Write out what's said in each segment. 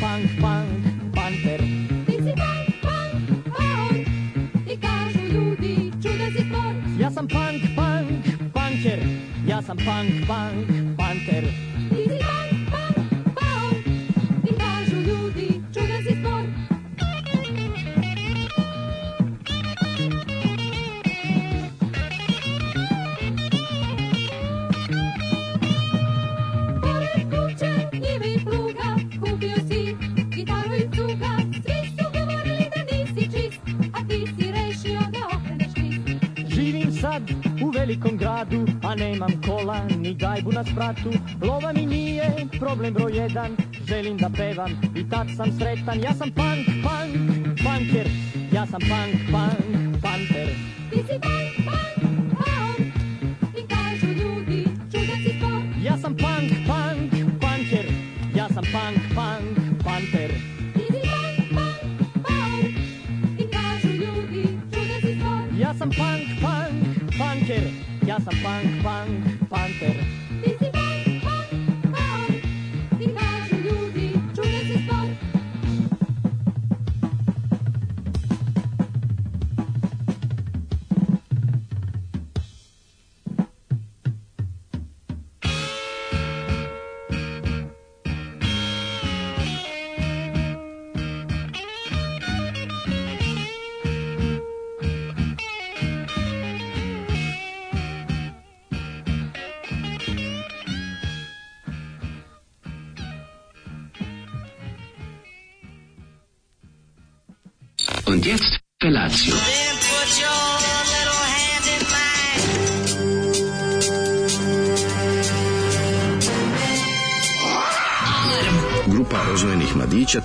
punk, punk, panter. Ti si punk, punk, punk, ti kažu ljudi čuda si tvor. Ja sam punk, punk, panker, ja sam punk, punk, panter. bratu Lova mi nije problem broj jedan Želim da pevam i tad sam sretan Ja sam punk, punk, punker Ja sam punk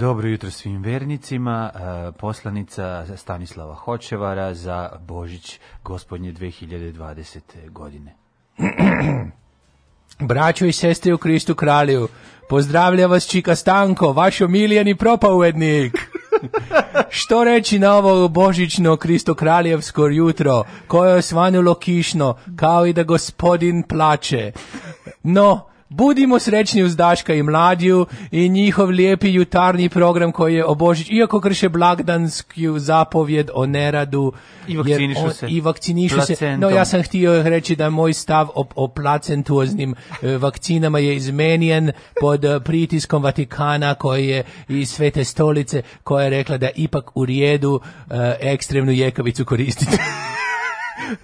Dobro jutro svim vernicima, e, poslanica Stanislava Hočevara za Božić gospodnje 2020. godine. Braćo i sestri u Kristu Kralju, pozdravlja vas Čika Stanko, vaš omiljeni propovednik. Što reći na ovo božićno kristokraljevsko jutro, koje je osvanulo kišno, kao i da gospodin plače. No, budimo srećni uz Daška i Mlađu i njihov lijepi jutarnji program koji je obožić, iako krše blagdansku zapovjed o neradu i vakcinišu on, se. I vakcinišu se. No ja sam htio reći da moj stav o, o placentuoznim e, vakcinama je izmenjen pod e, pritiskom Vatikana koji je iz Svete stolice koja je rekla da ipak u rijedu uh, ekstremnu jekavicu koristiti.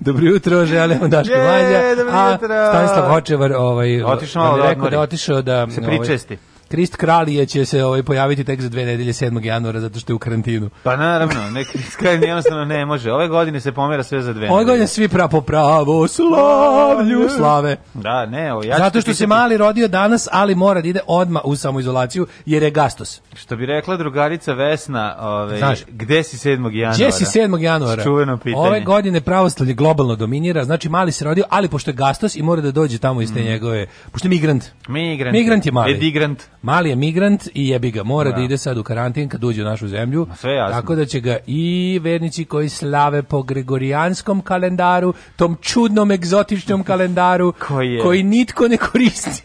Dobro jutro, želim vam Daško Mlađa. A Stanislav Hočevar ovaj, otišao, da, rekao da otišao da... Se pričesti. Ovaj, Krist Kralije će se ovaj pojaviti tek za dve nedelje 7. januara zato što je u karantinu. Pa naravno, nek Krist Kralije jednostavno ne može. Ove godine se pomera sve za dve. Ove godine svi pra pravo slavlju slave. Da, ne, o, ja Zato što se mali rodio danas, ali mora da ide odma u samoizolaciju jer je gastos. Što bi rekla drugarica Vesna, ovaj Znaš, gde si 7. januara? Gde si 7. januara? Čuveno pitanje. Ove godine pravoslavlje globalno dominira, znači mali se rodio, ali pošto je gastos i mora da dođe tamo iz te mm. njegove, pošto je migrant. Migrant. Migrant je mali. Edigrant. Mali je migrant i jebi ga, mora da, da ide sad u karantin kad uđe u našu zemlju. Sve jasno. Tako da će ga i vernici koji slave po gregorijanskom kalendaru, tom čudnom egzotičnom kalendaru koji, je? koji nitko ne koristi.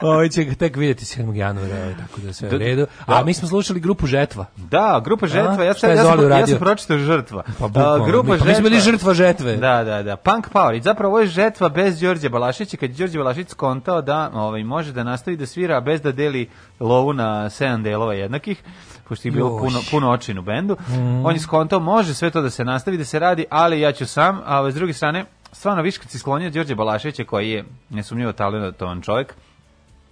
Ovo će ga tek vidjeti 7. januara, tako da sve u da- redu. Da- a mi smo slušali grupu Žetva. Da, grupa Žetva, ja sam, ja sam, ja sam pročitao Žrtva. Pa, bukvalno, uh, grupa mi, pa mi smo bili Žrtva Žetve. Da, da, da. Punk Power. I zapravo ovo je Žetva bez Đorđe Balašića, kad je Đorđe Balašić skontao da ovaj, može da nastavi da svira bez da deli delili lovu na 7 delova jednakih pošto je bilo Još. puno, puno očin u bendu. Mm. On je skontao, može sve to da se nastavi, da se radi, ali ja ću sam, a s druge strane, stvarno viškac sklonio Đorđe Balaševića koji je nesumnjivo talentovan čovjek,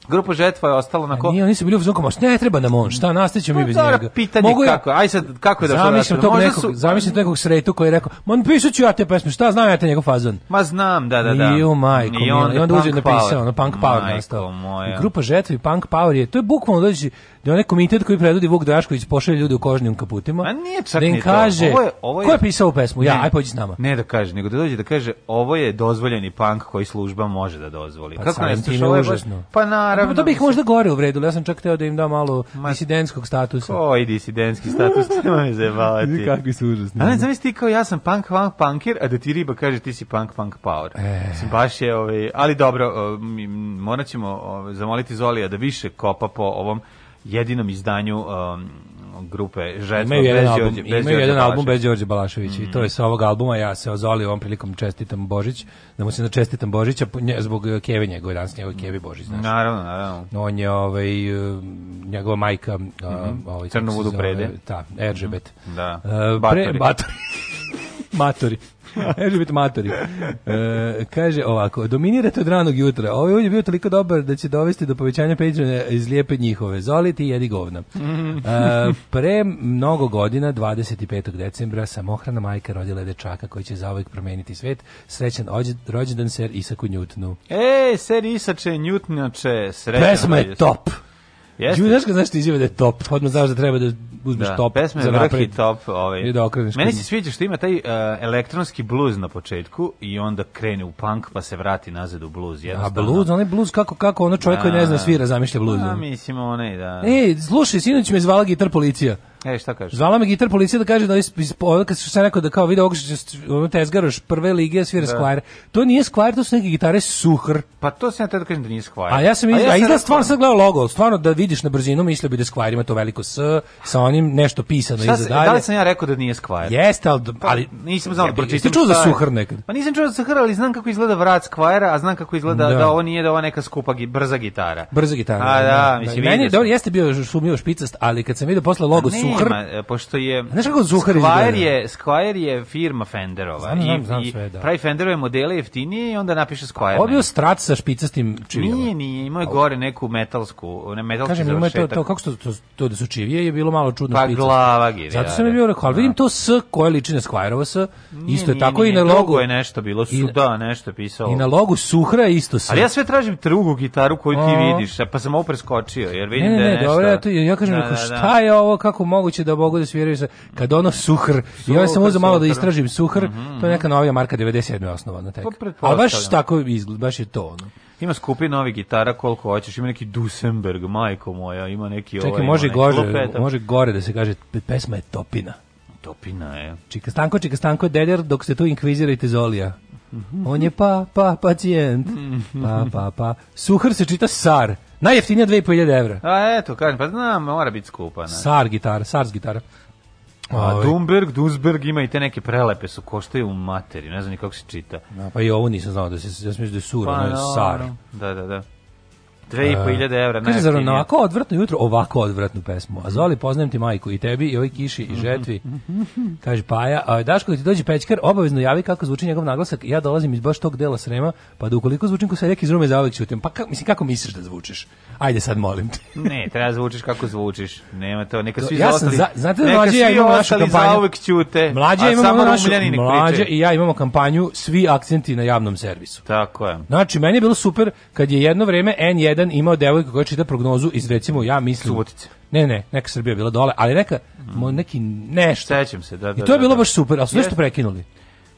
Grupa žetva je ostala na ko. Nije, oni su bili u fazonu kao, ne treba nam on, šta nastaćemo mi pa bez njega. Da, pitanje Mogu ja... kako. Aj sad kako je da zamislim tog nekog, su... zamislim nekog sretu koji je rekao, "Man pišuću ja te pesme, šta znam ja te njegov fazon?" Ma znam, da, da, da. I majko, i on, i onda uđe napisao, na punk power nastao. Grupa žetva i punk power je, to je bukvalno dođi da onaj komitet koji predvodi Vuk Drašković pošalje ljude u kožnim kaputima. A nije čak da im kaže, ovo je, ovo je, ko je pisao ovu pesmu? Ja, aj pođi s nama. Ne da kaže, nego da dođe da kaže ovo je dozvoljeni punk koji služba može da dozvoli. Pa Kako ne stiš je užasno. Pa naravno. To bih možda gore uvredilo, ja sam čak teo da im da malo Ma, disidentskog statusa. Koji disidentski status, nema me zajebavati. Kakvi su užasni. A ne, zamisli ti kao ja sam punk, punk, punker, a da ti riba kaže ti si punk, punk power. E. Baš je, ovaj, ali dobro, morat ćemo zamoliti Zolija da više kopa po ovom jedinom izdanju um, grupe Žetva imaju bez jedan Đorđe, album, bez imaju jedan album bez Đorđe Balaševića mm. i to je mhm. sa ovog albuma ja se ozoli ovom prilikom čestitam Božić da mu se načestitam Božića zbog e, Keve njegove danas njegove Keve Božić znaš. naravno naravno on je ovaj e, njegova majka mm -hmm. ovaj Crnovudu prede ta Eržebet mm -hmm. da uh, e, Batori, pre, batori. Matori Neće biti matori. E, kaže ovako, dominirate od ranog jutra. Ovo ovaj je bio toliko dobar da će dovesti do povećanja Patreona iz lijepe njihove. Zoli ti jedi govna. E, pre mnogo godina, 25. decembra, samohrana majka rodila je dečaka koji će zauvijek promeniti svet. Srećan rođendan ser Isaku Njutnu. E, ser Isače Njutnjače, srećan. Pesma je top. Jeste. Đudaška znaš da ti izjava da je top. Odmah znaš da treba da uzmeš da, top. Pesma je vrh i top. Ovaj. I da okreneš. Meni se sviđa što ima taj uh, elektronski bluz na početku i onda krene u punk pa se vrati nazad u bluz. A bluz, onaj bluz kako, kako ono čovjek da, koji ne da. zna svira zamišlja bluz. Da, pa mislim, onaj, da. Ej, slušaj, sinoć me zvala gitar policija. E, šta kažeš? Zvala me gitar policija da kaže da ovo, kad se sam rekao da kao vidi ovog ono tezgaroš prve lige svira da. Squire. To nije Squire, to su neke gitare suhr. Pa to sam ja tada kažem da nije Squire. A ja sam, a iz, ja sam a stvarno sam gledao logo, stvarno da vidiš na brzinu, mislio bi da Squire ima to veliko S, sa onim nešto pisano iza dalje. Da li sam ja rekao da nije Squire? Jeste, ali... Pa, ali nisam znao da pročitam. Jeste čuo za suhr nekad? Pa nisam čuo za suhr, ali znam kako izgleda vrat Squire, a znam kako izgleda da, da ovo nije da ovo neka skupa brza gitara. Brza gitara. A da, da, da. mislim. Meni, dobro, jeste bio sumnjivo špicast, ali kad sam vidio posle logo su Zuhr... E, pošto je... Znaš kako Zuhr Squire je, Squire je firma Fenderova. Znam, znam, znam i, sve, da. Pravi Fenderove modele jeftinije i onda napiše Squire. Ovo je strac sa špicastim čivijama. Nije, nije, imao je gore neku metalsku, ne metalsku Kažem, završetak. Kažem, ima je to, to, kako su to, to da su čivije je bilo malo čudno pa, špicasto. Pa glava giri. Zato da, sam je da. bio rekao, ali da. vidim to S koje liči na Squire-ovo S, isto je tako i na logu. je nešto bilo, su, da, nešto pisalo. I na logu Suhra isto S. Ali ja sve tražim drugu gitaru koju ti vidiš, pa sam ovo preskočio, jer vidim da je nešto. Ne, ne, dobro, ja ja kažem, šta je ovo, kako moguće da Bogu da sviraju sa, kad ono suhr, i ovaj sam uzeo malo da istražim suhr, mm -hmm. to je mhm. neka novija marka 97. osnovana tek. Pa A baš tako izgleda baš je to ono. Ima skupi novi gitara koliko hoćeš, ima neki Dusenberg, majko moja, ima neki Čekaj, ovaj, može, gore, može gore da se kaže, pesma je Topina. Topina je. Čika Stanko, Čika Stanko, deder, dok se tu inkvizirajte Zolija. Mhm. On je pa, pa, pacijent. Mhm. Pa, pa, pa. Suhr se čita sar. Najjeftinija 2.500 evra. A eto, kažem, pa znam, mora biti skupa. Ne. Sar gitara, Sars gitara. A Dumberg, ovaj. Duzberg ima i te neke prelepe su koštaju u materi, ne znam ni kako se čita. Ja, da, pa i ovo nisam znao da se ja mislim da je sura, pa, no, je sar. Da, da, da. 2.500 evra. Kaže, zar na ovako odvratno jutro, ovako odvratnu pesmu. A Zoli, poznajem ti majku i tebi, i ovoj kiši, i žetvi. Kaže, Paja, a Daško, ti dođe pečkar, obavezno javi kako zvuči njegov naglasak. Ja dolazim iz baš tog dela Srema, pa da ukoliko zvučim ko se reki iz Rume, zauvek ćutim. Pa ka, mislim, kako misliš da zvučiš? Ajde sad, molim te. ne, treba da zvučiš kako zvučiš. Nema to, neka svi ja ostali, za, znate da mlađe ja imamo našu kampanju. Zauvek ćute, mlađe a imamo našu, mlađe i ja imamo kampanju svi akcenti na javnom servisu. Tako je. Znači, meni je bilo super kad je jedno vreme N1 jedan imao devojku koja čita prognozu iz recimo ja mislim Subotice. Ne, ne, neka Srbija bila dole, ali neka mm. mo, neki nešto. Sećam se, da, da. I to je da, bilo da, da. baš super, ali su nešto prekinuli.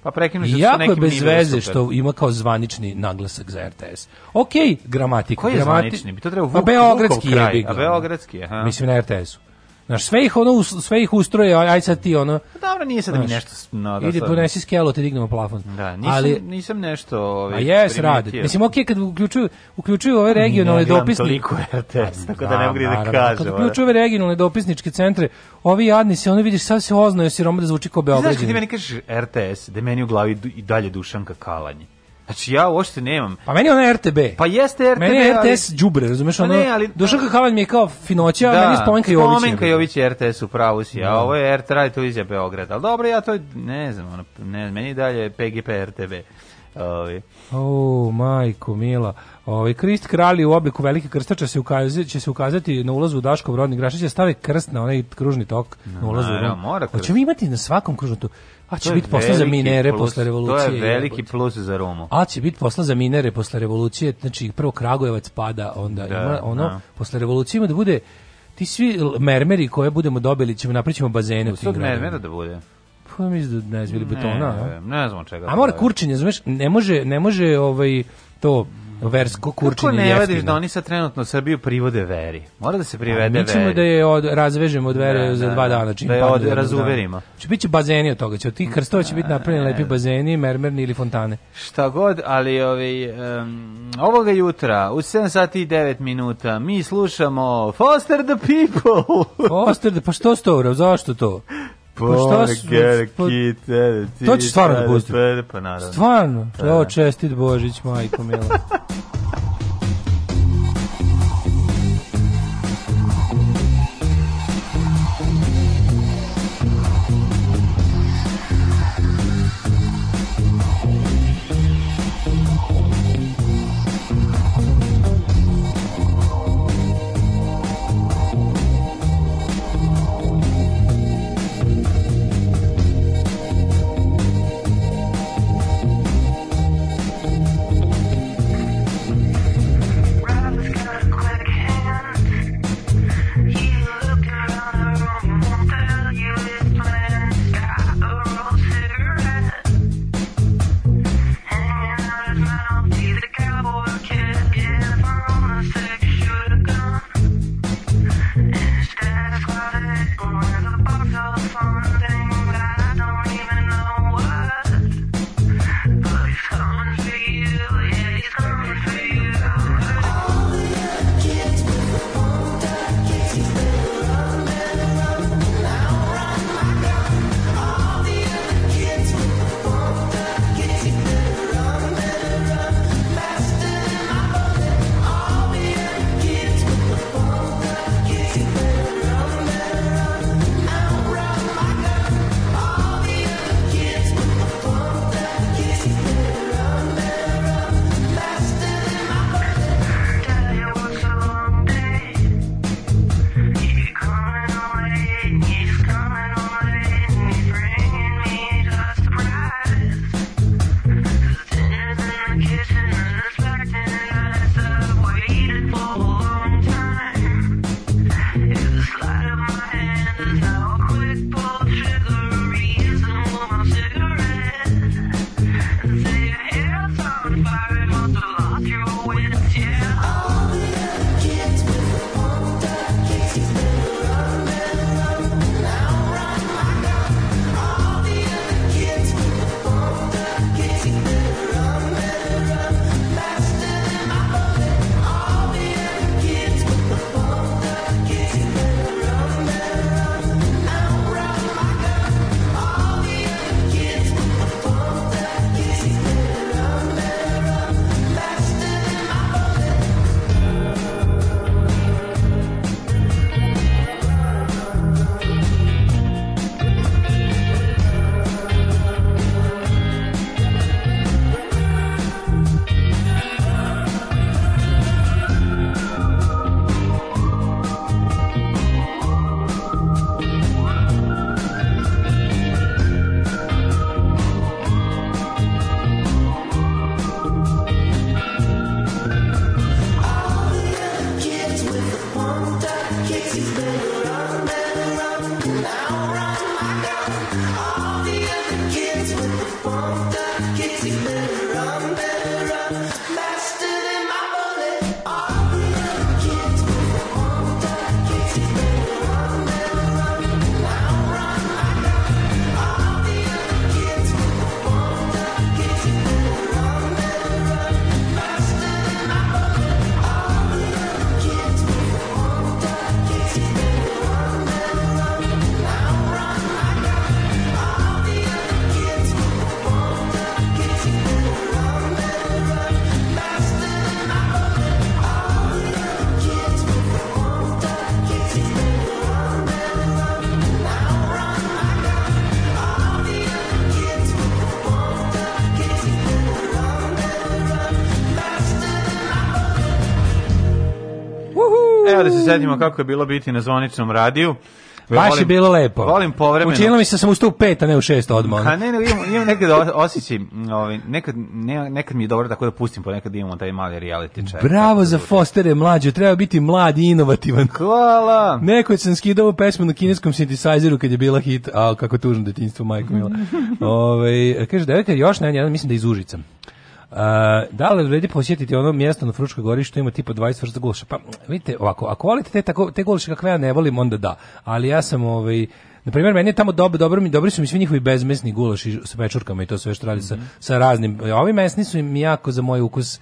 Pa prekinuli su jako je bez veze što ima kao zvanični naglasak za RTS. Okej, okay, gramatika. Koji je gramati... zvanični? Bi to trebao pa Vuk, Beogradski Vukov kraj, je. Bi, a Beogradski, aha. Mislim na RTS-u. Znaš, sve ih, ono, sve ih ustroje, aj sad ti, ono... Pa dobro, nije sad da mi nešto... No, da, idi, ponesi skelo, te dignemo plafon. Da, nisam, ali, nisam nešto... Ovaj, a jes, rade. Mislim, okej, okay, kad uključuju, uključuju ove regionalne dopisničke... toliko RTS, da, tako da, da ne mogu da kažem. Kad uključuju ove regionalne dopisničke centre, ovi jadni se, ono vidiš, sad se oznaju siroma da zvuči kao Beograđani. Znaš, kad ti meni kažeš RTS, da meni u glavi i dalje Dušanka Kalanje. Znači ja uopšte nemam. Pa meni ona RTB. Pa jeste RTB. Meni je RTS ali... đubre, razumeš pa ono. Ne, ali Došao kao Kahavan mi je kao finoća, da, meni je Spomenka Jović. Spomenka Jović je RTS u pravu si, a da. ovo je RT Radio Televizija Beograd. Al dobro, ja to ne znam, ono, ne, meni dalje PGP RTB. Ovi. O, majko mila. Ovi krist kralji u obliku velike krstača se ukazati, će se ukazati na ulazu u Daškov rodni grašić, stave krst na onaj kružni tok na ulazu. Naravno, mora krst. Hoćemo imati na svakom kružnom toku. A će biti posla za minere plus, posle revolucije. To je veliki plus za Romu. A će biti posla za minere posle revolucije, znači prvo Kragujevac pada, onda da, ima ono, da. posle revolucije ima da bude ti svi mermeri koje budemo dobili ćemo napraćemo bazene u tim gradovima. mermera da bude. Pa mislim da ne znam, ili betona. Ne, ne, ne znam čega. A mora kurčenje, znaš, ne može, ne može ovaj, to versko kurčenje Kako ne vadiš da oni sad trenutno Srbiju privode veri? Mora da se privede veri. Pa, mi ćemo veri. da je od, razvežemo od vere da, za da, dva da. dana. Čim da je od, razuverimo. Da. Će biti bazeni od toga. Će od tih krstova će biti napravljeni lepi bazeni, mermerni ili fontane. Šta god, ali ovi, ovaj, um, ovoga jutra u 7 sati i 9 minuta mi slušamo Foster the People. Foster the, pa što sto Zašto to? Pa, pa šta su? Pa- to će stvarno da pusti. Pa Stvarno? Da, da. Evo, čestit Božić, majko mila. se sjetimo kako je bilo biti na zvaničnom radiju. Baš je bilo lepo. Volim povremeno. Učinilo mi se da sam ustao u pet, a ne u šest odmah. A pa ne, ne, imam, imam nekad osjećaj, ovaj, nekad, ne, nekad mi je dobro tako da pustim, ponekad imamo taj mali reality check. Bravo za da Fostere mlađe, treba biti mlad i inovativan. Hvala! Neko sam skidao ovu pesmu na kineskom synthesizeru kad je bila hit, a kako tužno detinjstvo, majko mila. Ove, ovaj, kaže, devojka još ne, jedan, mislim da iz Uh, da li vredi posjetiti ono mjesto na Fruškoj gori što ima tipa 20 vrsta gulaša? Pa vidite, ovako, ako volite te, tako, te gulaše kakve ja ne volim, onda da. Ali ja sam, ovaj, na primjer, meni je tamo dobro, dobro mi, dobri su mi svi njihovi bezmesni gulaši sa pečurkama i to sve što radi mm -hmm. sa, mhm. sa raznim. E, ovi mesni su mi jako za moj ukus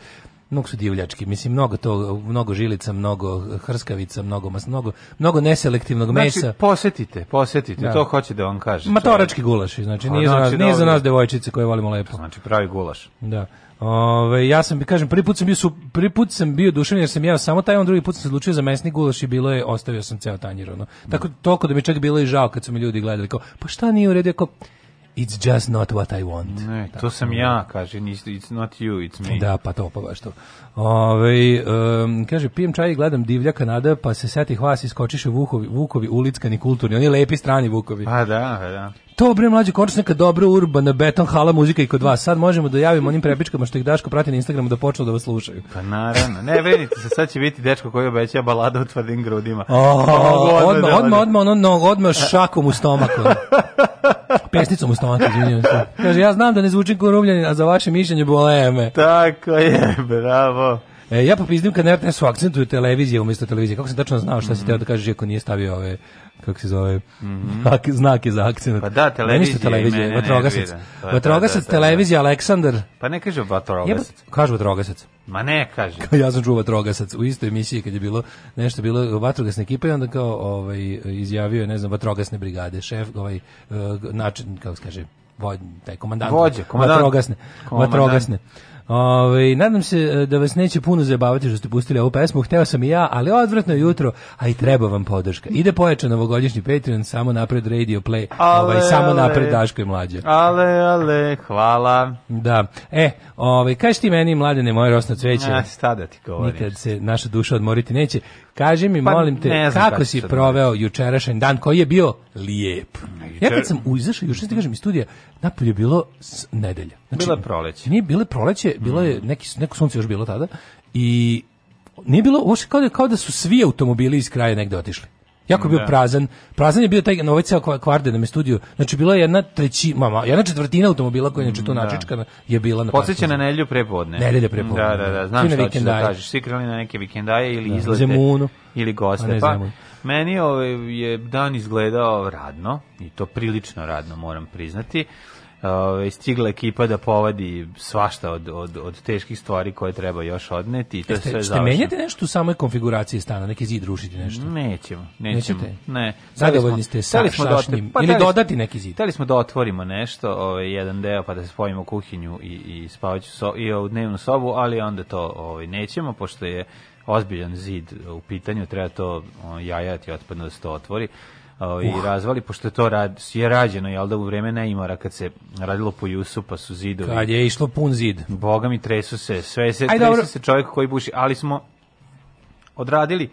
mnogo su divljački, mislim mnogo to, mnogo žilica, mnogo hrskavica, mnogo mas, mnogo, mnogo neselektivnog znači, mesa. Znači posetite, posetite, da. to hoće da vam kažem. Matorački gulaši, znači, A, pa znači, za nas, nije za znači da nas devojčice koje volimo lepo. Znači pravi gulaš. Da. Ove, ja sam, kažem, prvi put sam bio, su, prvi put sam bio dušan jer sam jeo samo taj, on drugi put sam se odlučio za mesni gulaš i bilo je, ostavio sam ceo tanjir, ono. Tako, toliko da mi čak bilo i žao kad su mi ljudi gledali, kao, pa šta nije u redu, kao, It's just not what I want. Ne, to Tako. sam da. ja, kaže, it's not you, it's me. Da, pa to, pa baš to. Ove, um, kaže, pijem čaj i gledam divlja Kanada, pa se seti hvas iskočiše vukovi, vukovi ulickani kulturni, oni lepi strani vukovi. Pa da, pa da. To bre mlađe konačnaka dobro urbana beton hala muzika i kod vas. Sad možemo da javimo onim prepičkama što ih Daško prati na Instagramu da počnu da vas slušaju. Pa naravno. Ne brinite se, sad će biti dečko koji obećava balada u tvrdim grudima. Oh, odma odma odma ono no, odma šakom u stomaku. pesnicom u stomaku, izvinjam se. Kaže, ja znam da ne zvučim kao rumljanin, a za vaše mišljenje bole me. Tako je, bravo. E, ja popizdim kad Nertnesu akcentuju televizije umjesto televizije. Kako sam tačno znao šta si teo da kažeš, ako nije stavio ove kako se zove, mm -hmm. znake za akcent. Pa da, televizija. Meni televizija, mene vatrogasac. Pa vatrogasac, da, da, da, televizija, Aleksandar. Pa ne kaže vatrogasac. kaže vatrogasac. Ma ne kaže. ja sam čuo vatrogasac u istoj emisiji kad je bilo nešto bilo vatrogasne ekipe i onda kao ovaj izjavio je ne znam vatrogasne brigade šef ovaj eh, način kako se kaže voj, taj komandant. Vođe, komandant. Vatrogasne. Komandant. Vatrogasne. Ove, nadam se e, da vas neće puno zabavati što ste pustili ovu pesmu. Hteo sam i ja, ali odvratno jutro, a i treba vam podrška. Ide pojača novogodišnji Patreon, samo napred Radio Play, ovaj, ale, ovaj, samo ale, napred Daško i Mlađe. Ale, ale, hvala. Da. E, ovaj, kaži ti meni, mladene, moje rosno cveće. A, šta da ti govorim? Nikad se naša duša odmoriti neće. Kaži mi, pa, molim te, kako si proveo jučerašnji dan koji je bio lijep? Jučer... Ja kad sam izašao juče, ti kažem, iz studija, napolje je bilo s nedelja. Znači, bilo je proleće. Nije bilo proleće, bilo je mm. neki, neko sunce još bilo tada i nije bilo, uopšte kao da, kao da su svi automobili iz kraja negde otišli. Jako je bio da. prazan. Prazan je bio taj na ovaj ceo kvarde na me studiju. Znači bila je jedna treći, mama, jedna četvrtina automobila koja je tu mm, da. načičkana je bila na. Podseća na nedelju prepodne. Nedelje prepodne. Da, da, da, da, znam šta hoćeš da kažeš. Svi krali na neke vikendaje ili da, izlete. Zemunu. Ili goste. Pa, meni ovaj je dan izgledao radno i to prilično radno, moram priznati ovaj stigla ekipa da povadi svašta od, od, od teških stvari koje treba još odneti i to Jeste, sve završeno. menjate nešto u samoj konfiguraciji stana, neki zid rušiti nešto? Nećemo, nećemo. Nećete? Ne. Zadovoljni ste sa da šašnim pa, ili dodati neki zid? Hteli smo da otvorimo nešto, ovaj jedan deo pa da se spojimo kuhinju i i spavaću so, i ovu dnevnu sobu, ali onda to ovaj nećemo pošto je ozbiljan zid u pitanju, treba to jajati otpadno da se to otvori ovaj, uh. razvali, pošto je to rad, je rađeno, jel da u vreme neimara kad se radilo po Jusu, pa su zidovi. Kad je išlo pun zid. Boga mi tresu se, sve se, Aj, tresu se čovjek koji buši, ali smo odradili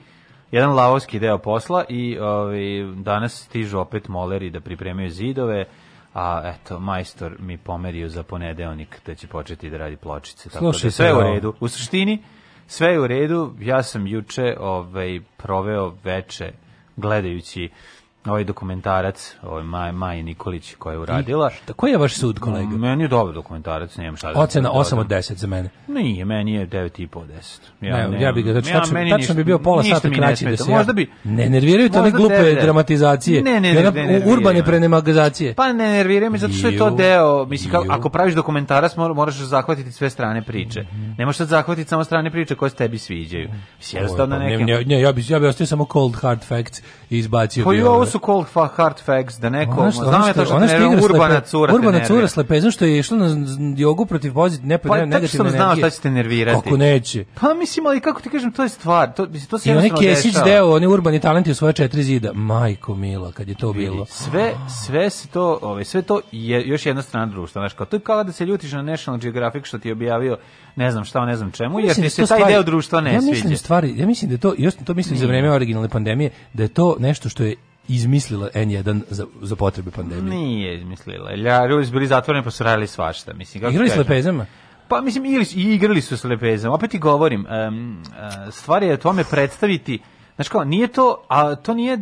jedan lavovski deo posla i ovaj, danas stižu opet moleri da pripremaju zidove, a eto, majstor mi pomerio za ponedeonik da će početi da radi pločice. Tako Slušaj, da sve u redu. U suštini, sve je u redu. Ja sam juče ovaj, proveo veče gledajući ovaj dokumentarac, ovaj Maj, Maja Nikolić koja je uradila. I, šta, koji je vaš sud, kolega? No, mm, meni je dobar dokumentarac, nemam šta da Ocena 8 od 10 za mene. Nije, meni je 9,5 od 10. Ja, ne, ne, ja bih ga, znači, ja, tačno, tačno ništa, bi bio pola sata kraći da se Možda bi... Ne nerviraju te one glupe devde. dramatizacije. Ne, ne, ne, ne, ne Urbane prenemagazacije. Pa ne nerviraju me, zato što je to deo, mislim, kao, ako praviš dokumentarac, moraš zahvatiti sve strane priče. Mm Ne možeš sad zahvatiti samo strane priče koje se tebi sviđaju. Mislim, jednostavno pa nekim... Ne, ne, ja bih ja samo cold hard facts i izbacio bi... Pa i ovo su cold hard facts, da neko... Ona što, znam ona što, je to što urbana cura Urbana cura slepeza što je išla na jogu protiv pozit, ne, pa, ne, negativne energije. znao šta će te nervirati. Kako neće. Pa mislim, ali kako ti kažem, to je stvar. To, mislim, to se I onaj Kesić deo, oni urbani talenti u svoje četiri zida. Majko mila, kad je to bilo. Sve, sve se to, ovaj sve to je još jedna strana društva. Znaš, kao, to je kao da se ljutiš na National Geographic što ti je objavio ne znam šta, ne znam čemu, jer ti da se taj deo društva ne sviđa ja mislim Stvari, ja mislim da to, još to mislim za vreme originalne pandemije, da je to nešto što je izmislila N1 za, za potrebe pandemije. Nije izmislila. Ljarovi su bili zatvoreni pa su radili svašta. Mislim, kako Igrali s lepezama? Pa mislim, ili, igrali su s lepezama. Opet ti govorim, um, stvar je tome predstaviti Znači kao, nije to, a to nije,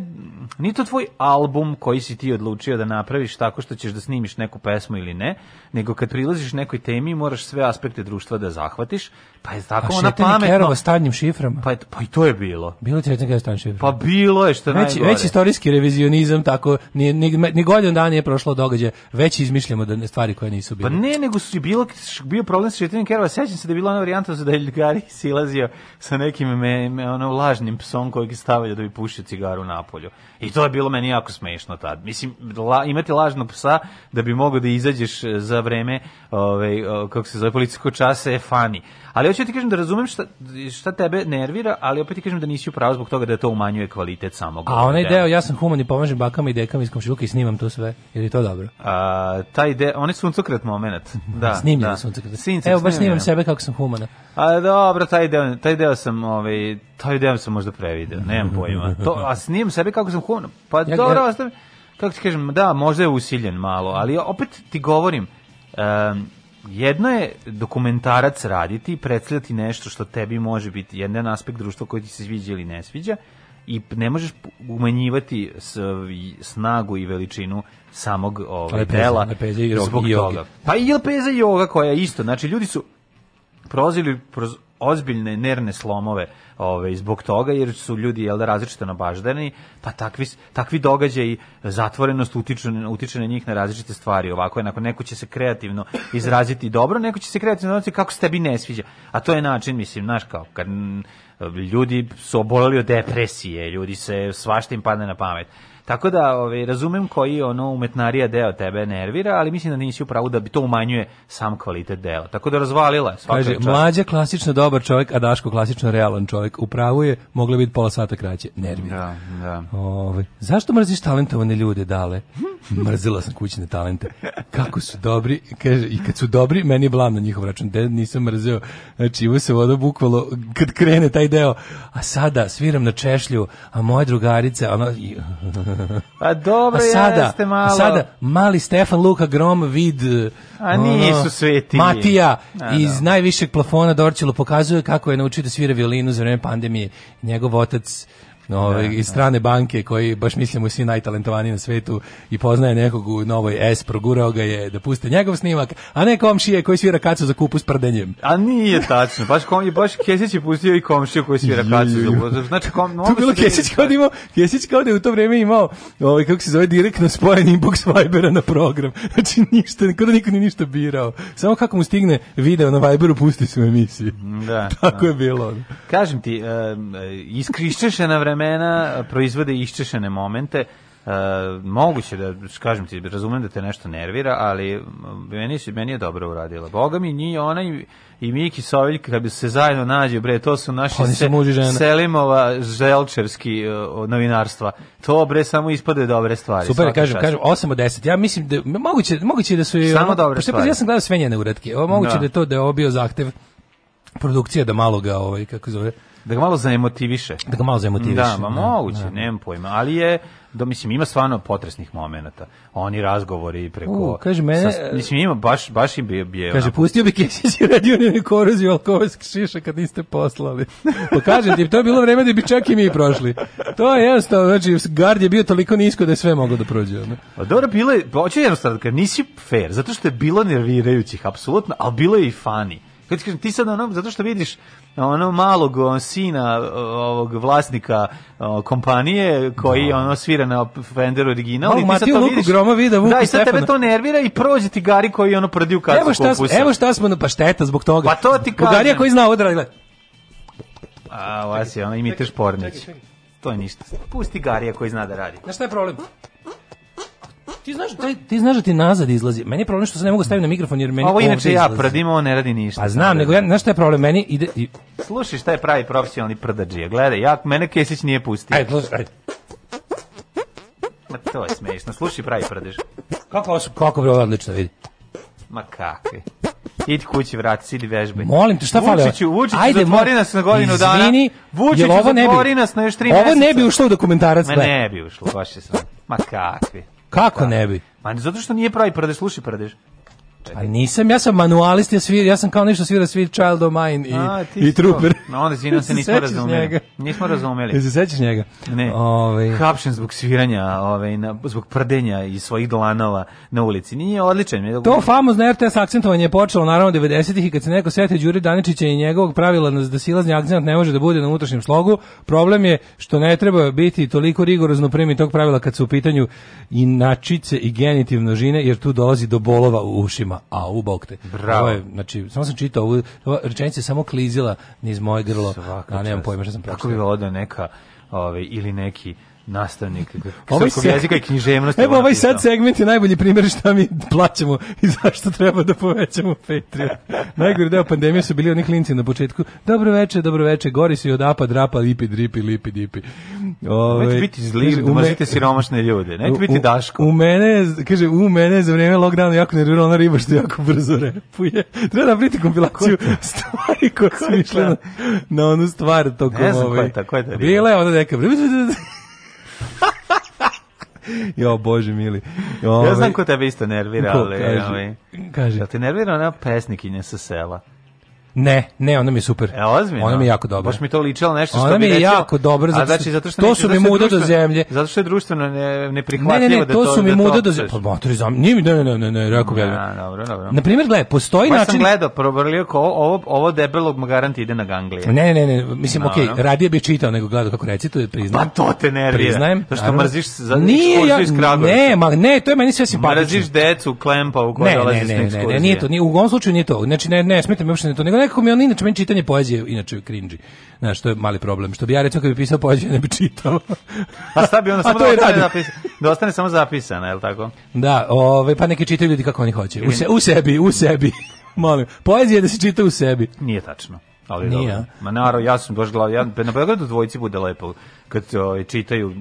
nije to tvoj album koji si ti odlučio da napraviš tako što ćeš da snimiš neku pesmu ili ne, nego kad prilaziš nekoj temi moraš sve aspekte društva da zahvatiš Pa je tako ona pametno. Kerova s šiframa. Pa, pa i to je bilo. Bilo je Šetanje Kerova s šiframa. Pa bilo je što već, najgore. Već istorijski revizionizam tako, ni, ni, ni godin dan nije prošlo događaja, već izmišljamo da ne stvari koje nisu pa bile. Pa ne, nego su bilo, bio problem sa Šetanje Kerova. Sećam se da je bila ona varijanta da je Gari silazio sa nekim me, me, ono, lažnim psom kojeg je stavljao da bi pušio cigaru na polju. I to je bilo meni jako smešno tad. Mislim, la, imati lažnog psa da bi mogao da izađeš za vreme, ovaj, kako se zove, policijsko časa je fani Ali hoću ti kažem da razumem šta, šta tebe nervira, ali opet ti kažem da nisi upravo zbog toga da to umanjuje kvalitet samog. A onaj deo, ja sam human i pomažem bakama i dekama iz komšiluka i snimam to sve. Je li to dobro? A, taj deo, on je suncokret moment. Da, Snimljen da. suncokret. Sincek, Evo, baš snimam sebe kako sam humana. A dobro, taj deo, taj deo sam, ovaj, taj deo sam možda prevideo, nemam pojma. To, a snimam sebe kako sam humana. Pa ja, dobro, ja, kako ti kažem, da, možda je usiljen malo, ali opet ti govorim, um, jedno je dokumentarac raditi i predstavljati nešto što tebi može biti jedan aspekt društva koji ti se sviđa ili ne sviđa i ne možeš umanjivati snagu i veličinu samog ovaj dela lepeza i zbog i toga. Pa i lepeza i joga koja je isto. Znači, ljudi su prozili, proz, ozbiljne nervne slomove ove, ovaj, zbog toga, jer su ljudi jel, da, različito nabaždani, pa takvi, takvi događaji, zatvorenost utiču, utiče na njih na različite stvari. Ovako je, nakon neko će se kreativno izraziti dobro, neko će se kreativno izraziti kako se tebi ne sviđa. A to je način, mislim, znaš, kao kad ljudi su oboleli od depresije, ljudi se svašta im padne na pamet. Tako da ovaj, razumem koji ono umetnarija deo tebe nervira, ali mislim da nisi u pravu da bi to umanjuje sam kvalitet dela. Tako da razvalila Kaže, mlađa klasično dobar čovjek, a Daško klasično realan čovjek. U pravu je, moglo biti pola sata kraće. Nervira. Da, da. Ove, ovaj, zašto mrziš talentovane ljude, dale? Mrzila sam kućne talente. Kako su dobri, kaže, i kad su dobri, meni je blam na njihov račun. De, nisam mrzeo. Znači, imao se voda bukvalo kad krene taj deo. A sada sviram na češlju, a moja drugarica, ona... A dobro a sada, jeste malo. A sada mali Stefan Luka Grom vid a nisu sveti. Matija a, iz da. najvišeg plafona Dorčilo pokazuje kako je naučio da svira violinu za vreme pandemije. Njegov otac Ove, da, iz da. strane banke koji baš mislimo svi najtalentovaniji na svetu i poznaje nekog u novoj S, progurao ga je da puste njegov snimak, a ne komšije koji svira kacu za kupu s prdenjem. A nije tačno, baš, kom, baš Kesić je pustio i komšiju koji svira kacu za kupu. Znači, kom, tu bilo da Kesić kao da imao, Kesić kao da je u to vreme imao, ovaj, kako se zove, direktno spojen inbox Vibera na program. Znači ništa, nikada niko ni ništa birao. Samo kako mu stigne video na Viberu, pusti se u emisiji. Da, Tako da. je bilo. Kažem ti, uh, iskrišćeš na vreme vremena e, proizvode iščešene momente. Uh, moguće da, kažem ti, razumem da te nešto nervira, ali meni, se, meni je dobro uradila. Boga mi, njih, ona i, i Miki Soviljka, kad bi se zajedno nađe, bre, to su naši Oni se, Selimova želčevski uh, e, novinarstva. To, bre, samo ispade dobre stvari. Super, kažem, čast. kažem, 8 od 10. Ja mislim da, moguće, moguće da su... Samo ono, dobre stvari. Pa, ja sam gledao sve njene uratke. O, moguće da. da je to da je obio zahtev produkcije da malo ga, ovaj, kako zove, da ga malo zaemotiviše. Da ga malo zaemotiviše. Da, ma da, moguće, da. nemam pojma, ali je da mislim ima stvarno potresnih momenata. Oni razgovori preko uh, kaže mene, sa, mislim ima baš baš im je Kaže onako. pustio bi Kesić i radio na koroziju alkoholskih šiša kad niste poslali. Pa kaže ti to je bilo vreme da bi čak i mi prošli. To je jednostavno, znači gard je bio toliko nisko da je sve moglo da prođe. Ne? A pa dobro bilo je, pa hoće jednostavno da kad nisi fair, zato što je bilo nervirajućih apsolutno, al bilo je i fani. Kad kažem ti sad ono, zato što vidiš ono malog sina ovog vlasnika kompanije koji da. ono svira na Fender original Malo, i ti sad to Luku vidiš. Groma vida Vuku da, i sad Stefano. tebe to nervira i prođe ti Gari koji ono prdi u kacu evo šta, kupusa. Evo šta smo na pa pašteta zbog toga. Pa to ti kažem. Bugarija koji zna odradi, da gledaj. A, vas je, ono, imiteš pornić. To je ništa. Pusti Garija koji zna da radi. Znaš šta je problem? Ti znaš da ti znaš da ti nazad izlazi. Meni je problem što se ne mogu staviti na mikrofon jer meni Ovo inače ja izlazi. ne radi ništa. Pa znam, nego ja znaš šta je problem meni ide i slušaj šta je pravi profesionalni prdadžija. Gledaj, ja mene Kesić nije pustio. Ajde, slušaj, ajde. Ma to je smešno. Slušaj pravi prdež. Kako vas kako bre odlično vidi. Ma kakve. Idi kući, vrati se, idi vežbaj. Molim te, šta fali? Vučiću, Vučiću, Ajde, zatvori nas na godinu izvini, dana. Vučiću, ovo zatvori ne bi, nas na još tri Ovo meseca. ne bi ušlo u dokumentarac. Ma ne bi ušlo, baš je sram. Ma kakvi. Kako da. ne bi? Ma zato što nije pravi prdeš, sluši prdeš. A nisam, ja sam manualist, ja, svir, ja sam kao nešto svira Sweet Child O' Mine i, A, i Trooper. No, onda izvinam se, nismo razumeli. Njega? Nismo razumeli. Jel se sećaš njega? Ne. Ove... Ovaj- Hapšen zbog sviranja, ove, ovaj, na, zbog prdenja i svojih dlanova na ulici. Nije odličan. Je... To famozno RTS akcentovanje je počelo naravno 90-ih i kad se neko sete Đuri Daničića i njegovog pravila da, da silazni akcent ne može da bude na unutrašnjem slogu, problem je što ne treba biti toliko rigorozno primi tog pravila kad su u pitanju inačice i genitiv množine, jer tu dolazi do bolova u ušima pesma, a u bok te. Bravo. Je, znači, samo sam čitao ovu, rečenicu samo klizila niz moje grlo, Svaka a nemam pojma šta sam pročitao. Kako bi volao da neka, ovaj ili neki nastavnik ovaj srpskog jezika i književnosti. Evo ovaj sad segment je najbolji primjer šta mi plaćamo i zašto treba da povećamo Patreon. Najgori deo pandemije su bili oni klinci na početku. Dobro veče, dobro veče, gori se i od apa, drapa, lipi, dripi, lipi, dipi. Ove, Nećete biti zli, umazite siromašne ljude. Nećete biti daško. U mene, kaže, u mene za vrijeme lockdowna jako nervirala ona riba što jako brzo repuje. Treba da priti kompilaciju stvari koje su išle na, na onu stvar tokom ove. Ne znam koja je ta, koja je ta riba. Bila je ona neka... jo, bože mili. Ove, ja znam ovaj, ko tebe isto nervira, ali... Kaže, ali, ovaj, kaže. Ja te nervira ona pesnikinja sa sela. Ne, ne, ona mi je super. E, ozbiljno? Ona mi je jako dobra. Baš mi to ličilo nešto što bi ona mi je rećio, jako dobra, zato, znači, zato što to su mi da muda do zemlje. Zato što je društveno ne, neprihvatljivo ne, ne, ne, da to... Ne, ne, to su mi da muda do zemlje. Pa motor iz zemlje, ne, ne, ne, ne, ne, rekao bi. Ja, dobro, dobro. Na primjer, gledaj, postoji baš način... Pa sam gledao, probrlio ko ovo, ovo debelog magaranta ide na ganglije. Ne, ne, ne, mislim, no, okej, okay, radije bih čitao nego gledao kako reci, to je priznajem. Pa to te nervira. Priznajem. To što mrziš za Nije, ja, ne, ma ne, to je meni sve simpatično. Mrziš decu, klempa u kojoj dolazi s Ne, ne, ne, nije to, u ovom slučaju nije to. Znači, ne, ne, smete mi uopšte to, nego nekako mi on inače meni čitanje poezije inače cringe. Znaš, što je mali problem. Što bi ja recimo kad bih pisao poeziju ne bih čitao. A šta bi onda samo da ostane, zapisana, da ostane samo zapisana, el' tako? Da, ovaj pa neki čitaju ljudi kako oni hoće. U, se, u sebi, u sebi. Molim, poezija da se čita u sebi. Nije tačno. Ali Nije. Dobro. Ma naro, ja sam baš glav, ja na Beogradu dvojici bude lepo kad o, ovaj, čitaju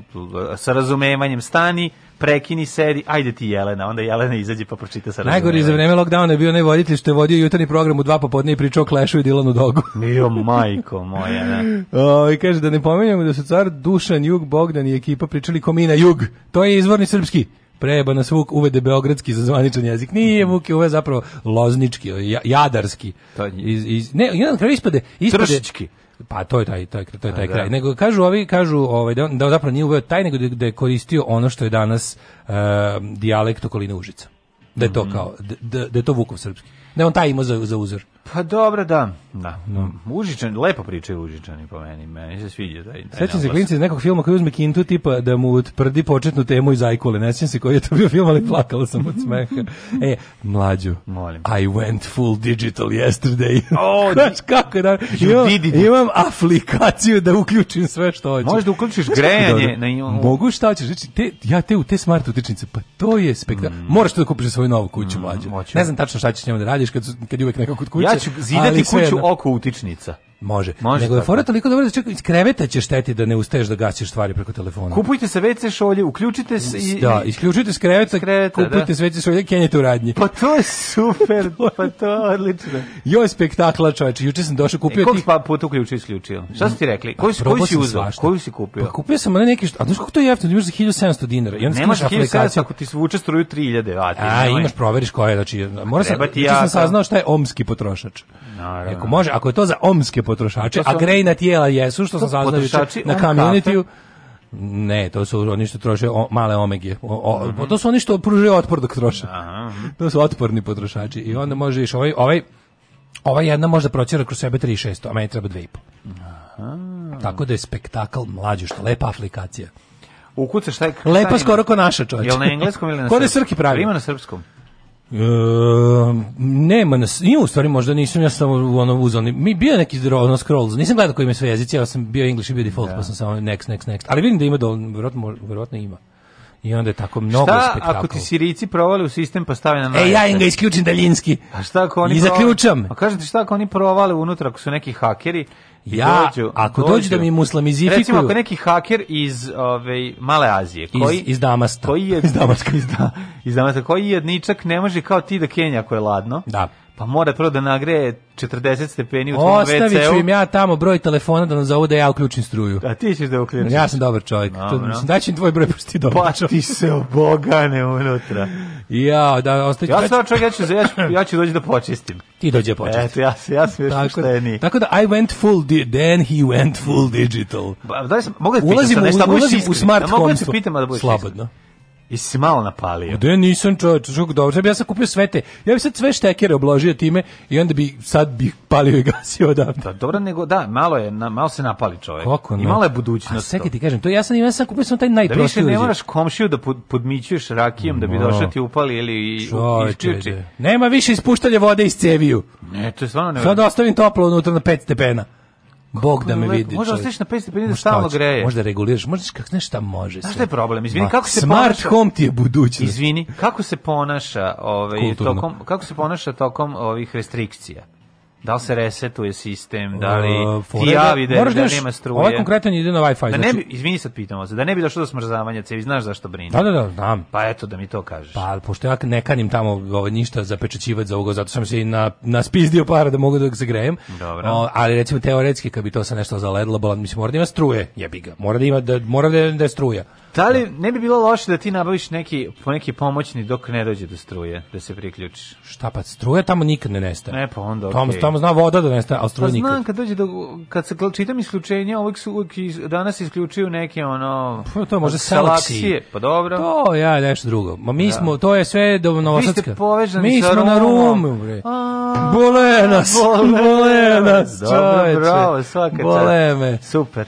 sa razumevanjem stani, prekini, sedi, ajde ti Jelena, onda Jelena izađe pa pročita sa razumevanjem. Najgori za vreme lockdowna je bio onaj voditelj što je vodio jutarnji program u dva popodne i pričao Klešu i Dilanu Dogu. Mio majko moja, ne. Da. O, I kaže da ne pomenjamo da su car Dušan, Jug, Bogdan i ekipa pričali Komina Jug. To je izvorni srpski prejeba na Vuk uvede beogradski za zvaničan jezik. Nije mhm. Vuk je zapravo loznički, jadarski. iz, iz, ne, jedan kraj ispade, ispade... Tršički. Pa to je taj, taj, to je taj A, da. kraj. Da. Nego kažu ovi, kažu ovaj, da, da zapravo nije uveo taj, nego da, da je koristio ono što je danas uh, dijalekt okoline Užica. Da je to mhm. kao, da, da, da je to Vukov srpski. Da on taj ima za, za uzor. Pa dobro, da. da. No. Užičani, lepo pričaju Užičani po meni, meni se sviđa taj, taj Sećam se klinci iz nekog filma koji uzme kintu tipa da mu utvrdi početnu temu iz Ajkule. Ne sjećam se koji je to bio film, ali plakala sam od smeha. E, mlađu, Molim. I went full digital yesterday. Oh, Znaš kako da, imam, imam aplikaciju da uključim sve što hoću. Možeš da uključiš grejanje. Na... imam... Mogu šta hoćeš, znači, te, ja te u te smart utičnice, pa to je spektakl. Mm. Moraš to da kupiš svoju novu kuću, mm, mlađu. Ne znam tačno šta ćeš njemu da radiš kad, kad je uvek nekako kod kuće. Ja ja znači, ću zidati kuću oko utičnica. Može. Može Nego je fora toliko dobro da čak iz kreveta će šteti da ne ustaješ da gasiš stvari preko telefona. Kupujte se WC šolje, uključite se i Da, isključite s kreveta, kreveta da. kupujte da. se WC šolje, kenjete u radnji. Pa to je super, pa to je odlično. jo spektakla, čoveče. Juče sam došao kupio e, ti. Kako pa put uključio isključio? Šta si ti rekli? Koji pa, koji si uzeo? Koju si kupio? Pa kupio sam onaj neki, a znaš kako to je jeftino, imaš za 1700 dinara. I onda nemaš aplikaciju ako ti svuče struju 3000, a ti. A imaš proveriš koja je, znači mora sam, ja sam saznao šta je omski potrošač. Naravno. Ako može, ako je to za omske potrošače, a grejna tijela jesu, što sam saznao na community ne, to su oni što troše o, male omegije. O, o, mm -hmm. To su oni što pružaju otpor dok troše. Aha. Mhm. to su otporni potrošači. I onda može iš ovaj, ovaj, ovaj jedna možda proćera kroz sebe 3600, a meni treba 2,5. Aha. Tako da je spektakl mlađe, što lepa aplikacija. Ukucaš taj... Lepa skoro ko naša, čovječe. Jel na engleskom ili na da srpskom? Kod je srki pravi? Ima na srpskom. E, nema nas, ima u stvari možda nisam ja samo u ono uzeo, mi bio neki ono scrolls, nisam gledao koji ima sve jezici, ja sam bio English i bio default, da. pa sam samo next, next, next, ali vidim da ima dovoljno, verovatno, verovatno ima. I onda je tako mnogo šta, spektakl. Šta ako ti Sirici provali u sistem pa stavi na najjače? E, ja im ga isključim daljinski. A šta ako oni I zaključam. Provali, a kažete šta ako oni provali unutra ako su neki hakeri ja, dođu, ako dođu, da mi muslamizifikuju... Recimo, ako neki haker iz ove, ovaj, Male Azije, koji... Iz, iz Damasta. Koji je, iz Damaska. Iz, da, iz Damaska, koji jedničak ne može kao ti da Kenja ako je ladno. Da Pa mora prvo da nagreje 40 stepeni u tvom WC-u. Ostavit ću im ja tamo broj telefona da nam zovu da ja uključim struju. A ti ćeš da uključiš. Ja sam dobar čovjek. No, to, no. Mislim, daći im tvoj broj, pošto ti dobar Pa čovjek. ti se obogane unutra. Ja, da, ostaću. Ja sam čovjek, ja ću, ja ću, ja ću dođi da počistim. Ti dođe da počistim. Eto, ja, ja sam još tako, šta Tako da I went full, di then he went full digital. Ba, da li sam, mogu da pitam sa nešto, da ulazim u smart da, homstvo. Mogu da pitam, da budeš Slobodno. I si malo napalio. Da nisam čovječ, čuk, dobro, ja sam kupio sve te, ja bi sad sve štekere obložio time i onda bi sad bi palio i gasio odavde. Da, dobro, nego, da, malo je, na, malo se napali čovjek. Kako ne? I malo je budućnost. A čekaj ti kažem, to ja sam, ja sam kupio sam taj najprostiji. Da više ne moraš komšiju da podmićuješ rakijom no. da bi došao ti upali ili isključi. Da. Nema više ispuštanja vode iz ceviju. Ne, to je stvarno nevjerojatno. Sad ostavim toplo unutra na 5 stepena. Bog da me vidi. Može ostaviš na 550 pa da stalno greje. Možda reguliraš, možda kak nešto šta može. Znaš šta je problem? Izvini, Ma, kako se smart ponaša? home ti je budućnost. Izvini, kako se ponaša ovaj, tokom, kako se ponaša tokom ovih restrikcija? da li se resetuje sistem, da li uh, ti javi da, da, nema struje. Ovaj konkretan ide na Wi-Fi. Da ne znači- bi, izvini sad pitamo se, da ne bi došlo do smrzavanja cevi, znaš zašto brine? Da, da, da, znam. Pa eto da mi to kažeš. Pa, pošto ja ne kanim tamo ovo, ovaj, ništa zapečećivati za ovo, zato sam se i na, spizdio para da mogu da se grejem. Dobro. O, ali recimo teoretski, kad bi to sa nešto zaledilo, bolan, mislim, mora da ima struje, jebi ga. Mora da ima, da, mora da, da je struja. Da li da. ne bi bilo loše da ti nabaviš neki neki pomoćni dok ne dođe do struje, da se priključiš? Šta pa struja tamo nikad ne nestaje. Ne, pa onda Tamo okay. tamo zna voda da nestaje, al struje pa nikad. Znam kad dođe do kad se čitam isključenje, uvek su uvijek iz, danas isključuju neke ono pa to može selekcije. pa dobro. To ja nešto drugo. Ma mi da. smo to je sve do Novosadska. Mi smo na Rumu, bre. Bole nas. Bole nas. Dobro, bravo, svaka čast. Boleme. Super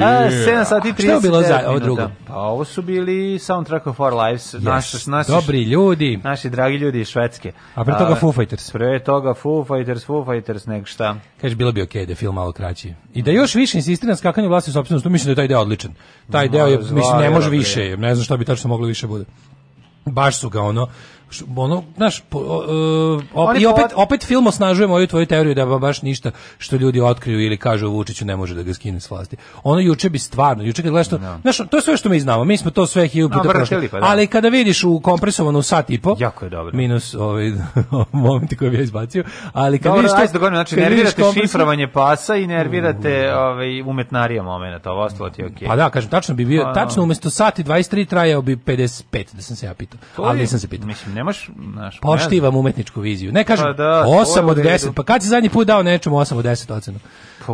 Yeah. 7 sati 30 Šta je bilo za ovo drugo? Pa ovo su bili Soundtrack of Our Lives. Yes. Naši, naši, Dobri ljudi. Naši dragi ljudi iz Švedske. A pre toga Foo Fighters. Pre toga Foo Fighters, Foo Fighters, nek šta. Kaže, bilo bi okej okay da je film malo kraći. I da još više insistira na skakanju vlasti u sobstvenosti, mislim da je taj deo odličan. Taj deo je, mislim, ne može više, ne znam šta bi tačno moglo više da bude. Baš su ga ono, ono, znaš, po, uh, op, i opet, opet film osnažuje moju tvoju teoriju da ba baš ništa što ljudi otkriju ili kažu Vučiću ne može da ga skine s vlasti. Ono juče bi stvarno, juče kad gledaš to, no. Da. znaš, to je sve što mi znamo, mi smo to sve hiljadu puta prošli, pa, da. ali kada vidiš u kompresovanu sat i po, jako je dobro. minus ovaj, ovaj momenti koji bi ja izbacio, ali kad vidiš to, da govorim, znači nervirate šifrovanje pasa i nervirate mm. ovaj, umetnarija momenata, ovo ostalo ti je okej. Okay. Pa da, kažem, tačno bi bio, pa, tačno umesto sati 23 trajao bi 55, da sam se ja pitao, ali nisam se pitao. Mislim, nemaš, znaš. Poštivam umetničku viziju. Ne kažem pa da, 8 od 10, pa kad si zadnji put dao nečemu 8 od 10 ocenu?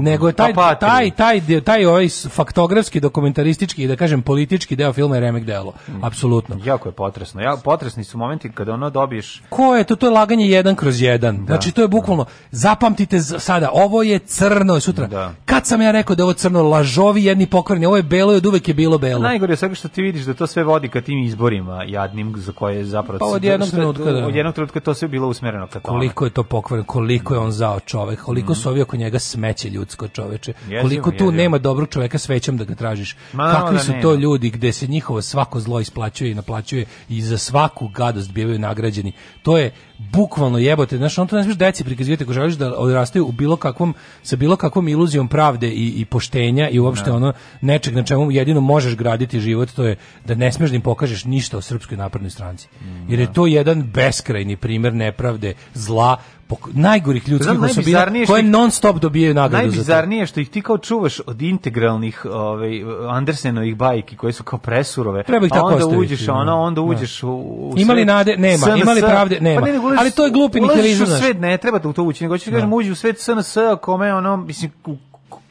nego je taj, pa taj, taj, taj, taj ovaj faktografski, dokumentaristički i da kažem politički deo filma je remek delo. Mm. Apsolutno. Jako je potresno. Ja, potresni su momenti kada ono dobiješ... Ko je to? To je laganje jedan kroz jedan. Da. Znači to je bukvalno, zapamtite sada, ovo je crno sutra. Da. Kad sam ja rekao da ovo crno, lažovi jedni pokvarni, ovo je belo i od uvek je bilo belo. Najgore je svega što ti vidiš da to sve vodi ka tim izborima jadnim za koje zapravo... Pa od jednog trenutka, da. Od jednog trenutka to sve bilo usmereno. Koliko je to pokvarno, koliko je on zao čovek, koliko mm. su ovi oko njega smeće ljudi ljudsko čoveče. Jezivo, Koliko tu jezivo. nema dobrog čoveka svećam da ga tražiš. Malo Kakvi su to ljudi gde se njihovo svako zlo isplaćuje i naplaćuje i za svaku gadost bivaju nagrađeni. To je bukvalno jebote, znači on to ne smiješ deci prikazivati ako želiš da odrastaju u bilo kakvom sa bilo kakvom iluzijom pravde i, i poštenja i uopšte ne. Da. ono nečeg na čemu jedino možeš graditi život to je da ne smiješ da im pokažeš ništa o srpskoj naprednoj stranci. Mm, Jer je da. to jedan beskrajni primjer nepravde, zla, najgorih ljudskih Znam, osobina koje non stop dobijaju nagradu za Najbizarnije što ih ti kao čuvaš od integralnih ovaj, Andersenovih bajki koje su kao presurove. Treba ih tako onda ostaviti, uđeš, da. ono, onda da. uđeš ne. u, u Imali nade, nema, SNS, imali pravde, pa nema. Pa ne, ulaš, ali to je glupi nihilizam. Ulaziš u svet, ne treba da u to ući, nego ćeš no. Da. kažem uđi u svet SNS, kome ono, mislim,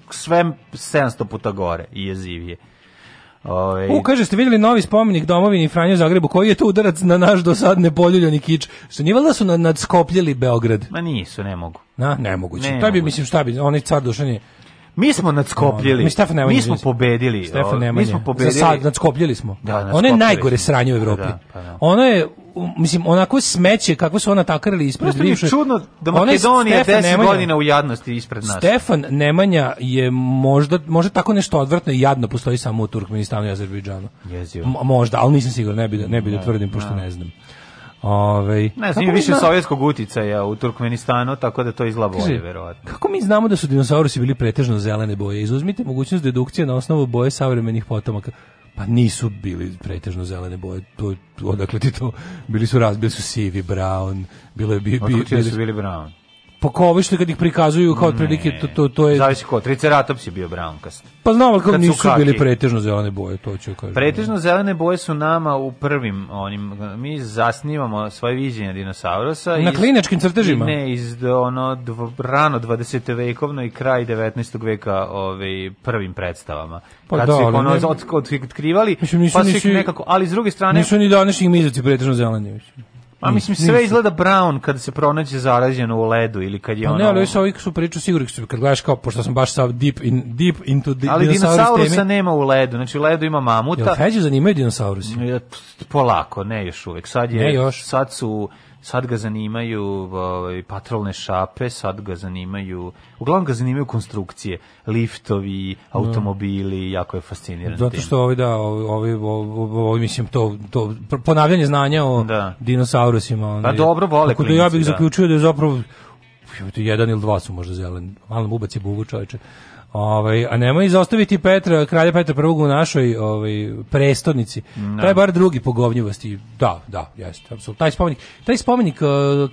sve 700 puta gore i jezivije. Ove... Ovaj- u, kaže, ste vidjeli novi spomenik domovini Franjo Zagrebu, koji je to udarac na naš do sad nepoljuljani kič? Što nije valjda su nadskopljili Beograd? Ma nisu, ne mogu. Na, nemoguće. Ne to bi, mislim, šta bi, oni car Dušan je Mi smo nadskopljili. Mi, Stefan Nemanja, mi smo pobedili. Stefan Nemanja. Mi smo pobedili. Za sad nadskopljili smo. Da, Ono je najgore sranje u da, Evropi. Da, pa da. Ono je mislim onako smeće kako su ona takarili ispred bivše. Prosto čudno da Makedonija 10 Nemanja, godina u jadnosti ispred nas. Stefan Nemanja je možda možda tako nešto odvratno i jadno postoji samo u Turkmenistanu i Azerbejdžanu. Jezio. možda, ali nisam siguran, ne bi da ne bi da, da tvrdim pošto da. ne znam. Ovaj ne znam, više zna... sovjetskog uticaja u Turkmenistanu, tako da to izla bolje verovatno. Kako mi znamo da su dinosaurusi bili pretežno zelene boje? Izuzmite mogućnost dedukcije na osnovu boje savremenih potomaka. Pa nisu bili pretežno zelene boje. To odakle ti to? Bili su razbili su sivi, brown. Bilo je bi, bi, bili da su bili brown po pa kao što kad ih prikazuju kao otprilike to to to je zavisi ko triceratops je bio brankast. Pa znam kako nisu kaki. bili pretežno zelene boje, to ću kažem. Pretežno zelene boje su nama u prvim onim mi zasnivamo svoje viđenje dinosaurusa na iz, kliničkim crtežima. Ne, iz ono dv, rano 20. vekovno i kraj 19. veka ovaj prvim predstavama. Pa kad da, su ih ono otkrivali, pa su ih nekako, ali s druge strane nisu ni današnji mizaci pretežno zeleni. Mislim. Ma mislim sve nisu. izgleda brown kada se pronađe zaraženo u ledu ili kad je ono. Ne, ali sa ovih su priču sigurno su kad gledaš kao pošto sam baš sa deep in deep into di, ali dinosaurusa nema u ledu. Znači u ledu ima mamuta. Jel feđe zanimaju dinosaurusi? Polako, ne još uvek. Sad je ne još. sad su sad ga zanimaju ovaj, patrolne šape, sad ga zanimaju, uglavnom ga zanimaju konstrukcije, liftovi, da. automobili, jako je fasciniran. Zato što ovi, da, ovi, ovi, ovi, mislim, to, to ponavljanje znanja o da. dinosaurusima. Pa dobro, vole klinci, da. Ja bih da. zaključio da je zapravo jedan ili dva su možda zeleni. Malo mu ubaci buvu čoveče. Ovaj, a nemoj izostaviti Petra, kralja Petra prvog u našoj ovaj, prestonici. No. Da. Taj bar drugi pogovnjivosti. Da, da, jeste, apsolutno. Taj spomenik, taj spomenik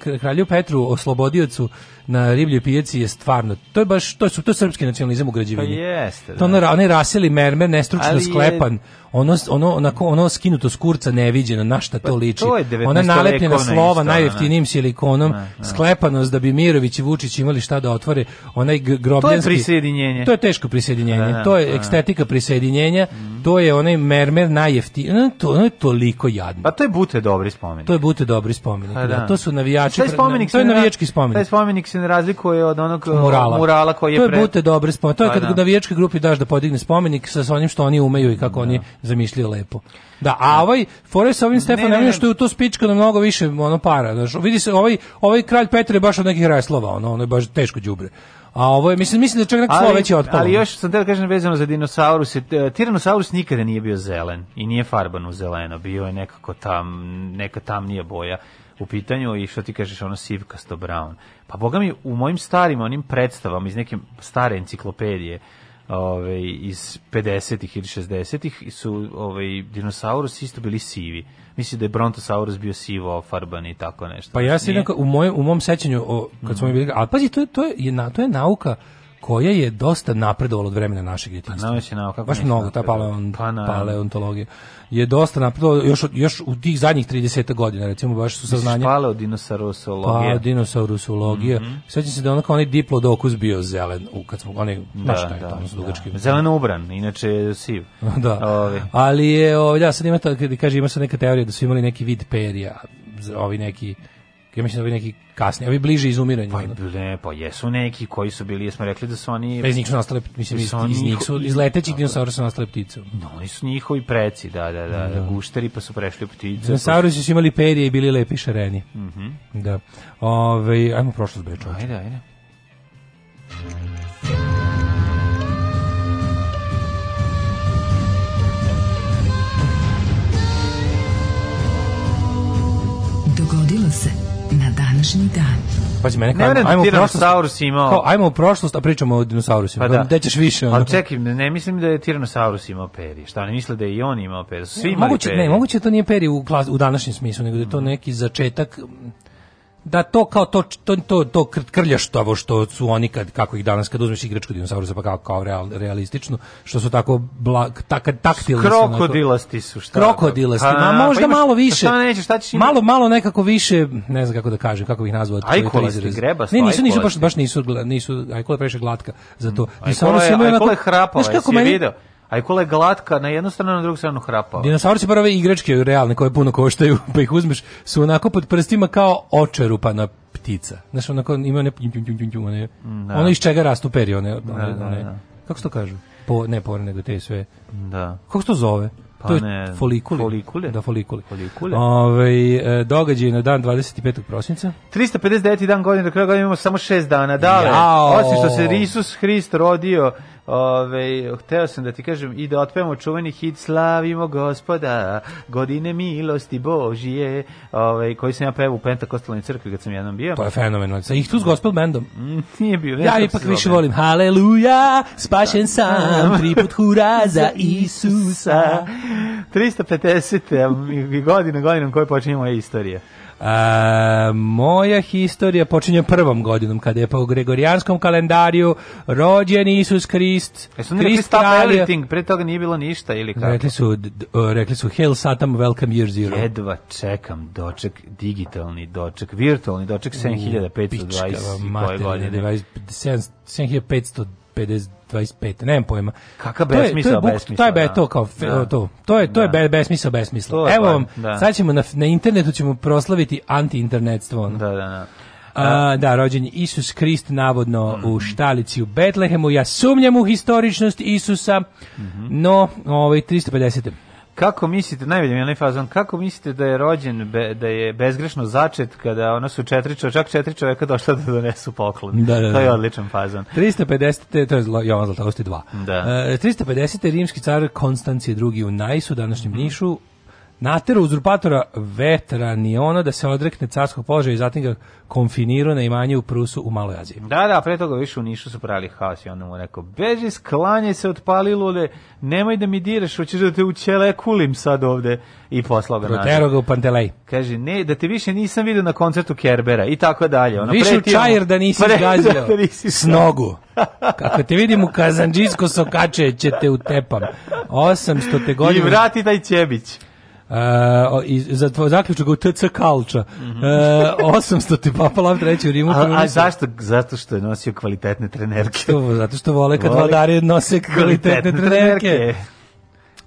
eh, kralju Petru, oslobodiocu na riblje pijaci je stvarno, to je baš, to, su, to je srpski nacionalizam u pa građevini. Pa jeste. Da. To onaj, oni rasili mermer, nestručno Ali sklepan, ono, ono, onako, ono skinuto s kurca neviđeno, na šta to pa, liči. To je Ona nalepljena slova najjeftinijim silikonom, sklepanost da bi Mirović i Vučić imali šta da otvore, onaj grobljanski... To je prisjedinjenje. To je teško prisjedinjenje, da, to je da. estetika prisjedinjenja, mhm. to je onaj mermer najjeftiniji, to, ono je toliko jadno. Pa to je bute dobri spomenik. To je bute dobri spomenik, pa da, da. to su navijači... Taj spomenik to je navijački spomenik. Taj spomenik se se ne razlikuje od onog eh, murala, murala koji je pre... To je bute dobre spomen. To je pa kad da. navijačkoj grupi daš da podigne spomenik sa onim što oni umeju i kako da. oni zamišljaju lepo. Da, a da. ovaj fore sa ovim Stefanom što je u to spičkano mnogo više ono para. Znači, vidi se ovaj ovaj kralj Petar je baš od nekih reslova, ono, ono je baš teško đubre. A ovo ovaj, je, mislim, mislim da čak neko slovo već je otpalo. Ali još sam te da kažem vezano za dinosaurus. Eh, tiranosaurus nikada nije bio zelen i nije farban u zeleno. Bio je nekako tam, neka tamnija boja u pitanju i što ti kažeš ono sivkasto brown. Pa boga mi u mojim starim onim predstavama iz neke stare enciklopedije ove, iz 50-ih ili 60-ih su ove, dinosaurus isto bili sivi. Mislim da je brontosaurus bio sivo farban i tako nešto. Pa ja znači, se u, moj, u mom sećanju, o, kad mm. smo mhm. bili, ali pazi, to je, to je, to je nauka koja je dosta napredovala od vremena našeg pa djetinjstva. Pa, na, kako Baš mnogo, ta paleon, pa, na, paleontologija je dosta napredovala, još, još u tih zadnjih 30 godina, recimo, baš su saznanja... Paleodinosaurologija. Paleodinosaurologija. Mm -hmm. se da onako onaj diplodokus bio zelen, u, kad smo, onaj, da, šta je da, tamo da. Zelen ubran, inače siv. da, Ovi. ali je, o, ovaj, ja da, sad ima, kaže, ima sad neka teorija da su imali neki vid perja, ovi neki Ja mislim da bi neki kasni, ali bliže izumiranju. Pa, ne, pa jesu neki koji su bili, jesmo rekli da su oni... Pa iz njih su nastale, mislim, da iz, iz, njih su, iz letećih dinosaura su nastale ptice. No, oni su njihovi preci, da, da, da, da, gušteri pa su prešli u ptice. Pa Dinosauri su imali perije i bili lepi šareni. Mhm. Da. Ove, ajmo prošlost brečovati. Ajde, ajde. današnji dan. Pa će mene kao, ne da ajmo, prošlost, imao... Kao, ajmo u prošlost, a pričamo o dinosaurusima. Pa da. Gde ćeš više? Ono. Ali čekaj, ne mislim da je Tiranosaurus imao peri. Šta, ne misle da je i on imao peri? Svi imali moguće, peri. Ne, moguće da to nije peri u, u današnjem smislu, nego da je to neki začetak da to kao to to to, to krljaštavo što su oni kad kako ih danas kad uzmeš igračku dinosaurusa pa kao kao real, realistično što su tako blag tak, taktilni krokodilasti su šta krokodilasti pa, ma pa možda pa imaš, malo pa više šta neće, šta ćeš malo malo nekako više ne znam kako da kažem kako bih nazvao ajkolisti grebas ne nisu nisu baš baš nisu nisu ajkole previše glatka za to ajkole, ajkole, ajkole hrapava jesi je video A i kola je glatka na jednu stranu, na drugu stranu hrapava. Dinosaurci bar ove igračke realne koje puno koštaju, pa ih uzmeš, su onako pod prstima kao očerupana ptica. Znaš, onako ima one, one, da. ono iz čega rastu peri, one, da, one, da, one, da, kako se to kažu? Po, ne pore, nego te sve. Da. Kako se to zove? Pa to je ne, folikuli. folikule. Da, folikule. folikule. Ove, ovaj, događaj na dan 25. prosinca. 359. dan godine, do kraja godine imamo samo 6 dana. Da, Jao. osim što se Isus Hrist rodio Ove, hteo sam da ti kažem i da otpevamo čuveni hit Slavimo gospoda, godine milosti Božije, ove, koji sam ja pevao u Pentakostalnoj crkvi kad sam jednom bio. To je fenomenalno. Sa ih tu s gospel bandom. Mm, nije bio. Ja ipak više volim Haleluja, spašen da. sam, triput hura za Isusa. 350. godina godinom koje počinje moja istorija. A, moja historija počinje prvom godinom kada je po gregorijanskom kalendariju rođen Isus Krist. Jesu oni rekli stop pre toga nije bilo ništa ili kako? Rekli su, rekli su Hail Satan, welcome year zero. Jedva čekam doček, digitalni doček, virtualni doček 7520 i koje godine. 7520 50 25, nemam pojma. Kakav besmisao, besmisao. To je to be, to kao da. to. To je to da. je be, besmisao, besmisao. Evo pa, vam, da. sad ćemo na, na internetu ćemo proslaviti anti-internetstvo. Ono. Da, da, da. Uh, da, rođen je Isus Krist navodno mm -hmm. u štalici u Betlehemu. Ja sumnjam u historičnost Isusa, mm -hmm. no ovaj, 350. Kako mislite, najbolje mi je fazon, kako mislite da je rođen, be, da je bezgrešno začet kada ona su četiri čoveka, čak četiri čoveka došla da donesu poklon. Da, da, da. To je odličan fazon. 350. to je Jovan Zlatavosti 2. Da. Uh, e, 350. rimski car Konstancije II u Najsu, današnjem mm -hmm. Nišu, Natero uzurpatora vetra Vetraniona da se odrekne carskog položaja i zatim ga konfinirao na imanje u Prusu u Maloj Aziji. Da, da, pre toga više u Nišu su pravili haos i on mu rekao, beži, sklanjaj se od palilule, nemoj da mi direš, hoćeš da te u čele kulim sad ovde i poslao ga Protero ga u Pantelej. Kaže, ne, da te više nisam vidio na koncertu Kerbera i tako dalje. Ono, više u čajer da nisi zgazio da s nogu. Kako te vidim u kazanđijsko sokače će te utepam. 800 te godine. I vrati taj Ćebić. Uh, iz, za tvoj zaključak u TC Kalča. Mm -hmm. uh, 800 ti Papa Lav treći u Rimu. A, a zašto? Zato što je nosio kvalitetne trenerke. Što, zato što vole kad vole... vladari nose kvalitetne, kvalitetne trenerke.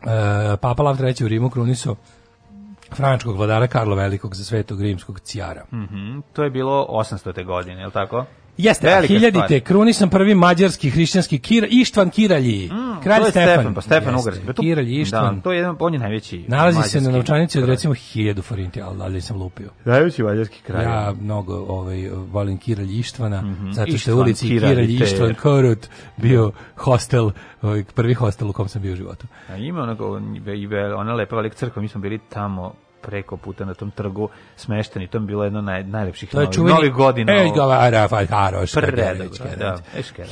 trenerke. Uh, Papa Lav treći u Rimu kruniso frančkog vladara Karlo Velikog za svetog rimskog cijara. Mm -hmm. To je bilo 800. godine, je li tako? Jeste, Velika hiljadite, stvar. krunisan prvi mađarski hrišćanski Kir, Ištvan Kiralji, mm, kralj to je Stefan. Stefan, pa Stefan Ugarski. Pa to, Kiralji Ištvan. Da, to je jedan, on je najveći Nalazi se na novčanici od recimo 1000 forinti, ali, ali sam lupio. Najveći mađarski kralj. Ja mnogo ovaj, volim Kiralji Ištvana, mm -hmm. zato što je ulici Kiralji Ištvan Korut bio hostel, ovaj, prvi hostel u kom sam bio u životu. A ima onako, i ona lepa velika crkva, mi smo bili tamo preko puta na tom trgu smešteni. To je bilo jedno naj, najlepših novih, čuveni, novih godina. E, Galara, Falharoš, da.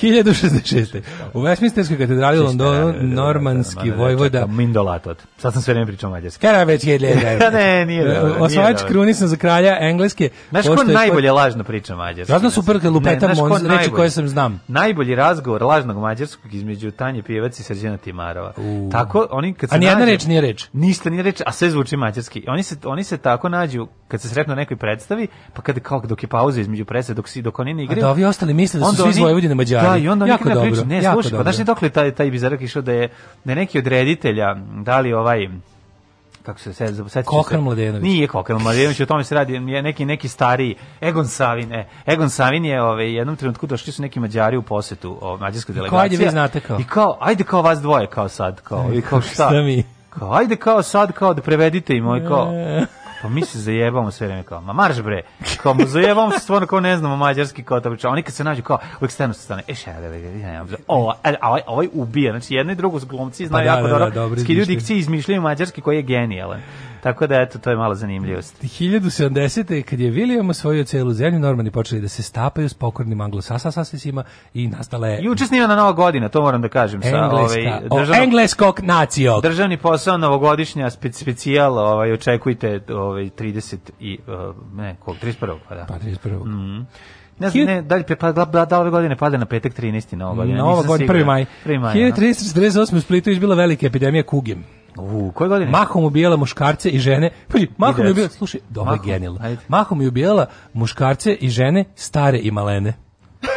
1066. U Westminsterskoj katedrali u Londonu, da, da, da, normanski vojvoda... Mindolatot. Sad sam sve vreme pričao mađarski. već je ne, nije Osvajač krunisan za kralja Engleske. Znaš ko najbolje lažno priča mađarski? Razno su prka lupeta monz, reči koje sam znam. Najbolji razgovor lažnog mađarskog između Tanje Pijevac i Srđana Timarova. Tako, oni kad se A nijedna reč nije reč. Ništa nije reč, a sve zvuči mađarski. Oni oni se, oni se tako nađu kad se sretno neki predstavi, pa kad kao dok je pauza između predstave, dok si dok oni ne igraju. A da ovi ostali misle da su svi iz Vojvodine Mađari. Da, i onda oni jako dobro. Ne, slušaj, pa znači dokle taj taj bizarak išao da je da neki od reditelja, da li ovaj kako se sad zapisati Kokran Mladenović. Nije Kokran Mladenović, o tome se radi, neki neki stari Egon Savin, e. Egon Savin je ovaj jednom trenutku došli su neki Mađari u posetu, o mađarska delegacija. Kao ajde vi znate kao. I kao ajde kao vas dvoje kao sad, kao i kao šta. šta mi? Kao, ajde kao sad, kao da prevedite i moj kao. Pa mi se zajebamo sve vreme kao, ma marš bre. Kao, mu zajebamo se stvarno kao ne znamo mađarski kao to Oni kad se nađu kao, u stanu se stane, e šta, e, ovaj, ovaj ubija. Znači, jedno i drugo glumci znaju pa, da, jako da, da, dobro. Ski ljudi kci izmišljaju mađarski koji je genijalan. Tako da, eto, to je mala zanimljivost. 1070. kad je William osvojio celu zemlju, normani počeli da se stapaju s pokornim anglosasasasima i nastala je... Juče na nova godina, to moram da kažem. Engleska, sa, ovaj, državno, engleskog nacijog. Državni posao novogodišnja spe, specijal, ovaj, očekujte ovaj, 30 i... Eh, ne, kog, 31. Pa, da. pa 31. Mm -hmm. Ne znam, ne, da li pa, da, da ove godine pada na petak 13. na ovo godine. Na ovo godine, 1. maj. 1. maj. 1348. Da. u Splitu izbila velika epidemija kugem. U, koje godine? Mahom ubijala muškarce i žene. Pazi, mahom je ubijala, slušaj, dobro je genijalno. Mahom je ubijala muškarce i žene stare i malene.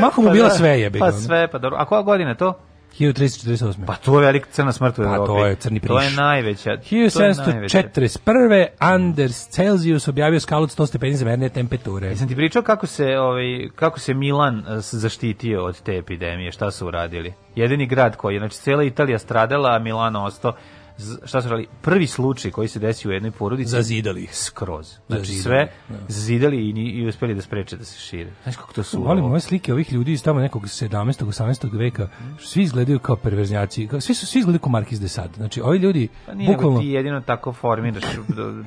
Mahom pa ubijala da, sve jebe. Pa sve, pa dobro. A koja godina to? 1348. Pa to je velika crna smrt u Evropi. Pa to je crni priš. To je najveća. 1741. Anders Celsius objavio skalu od 100 stepeni zemerne temperature. Jesam ti pričao kako se, ovaj, kako se Milan eh, zaštitio od te epidemije, šta su uradili? Jedini grad koji je, znači cijela Italija stradala, a Milano ostao šta su radili? Prvi slučaj koji se desio u jednoj porodici. Zazidali ih. Skroz. Znači zazidali, sve da. zazidali i, i uspeli da spreče da se šire. Znaš kako to su? Volim ove slike ovih ljudi iz tamo nekog 17. 18. veka. Svi izgledaju kao perverznjaci. Svi su svi izgledaju kao Markiz de Sade. Znači ovi ljudi pa nije, bukvalno ti jedino tako formiraš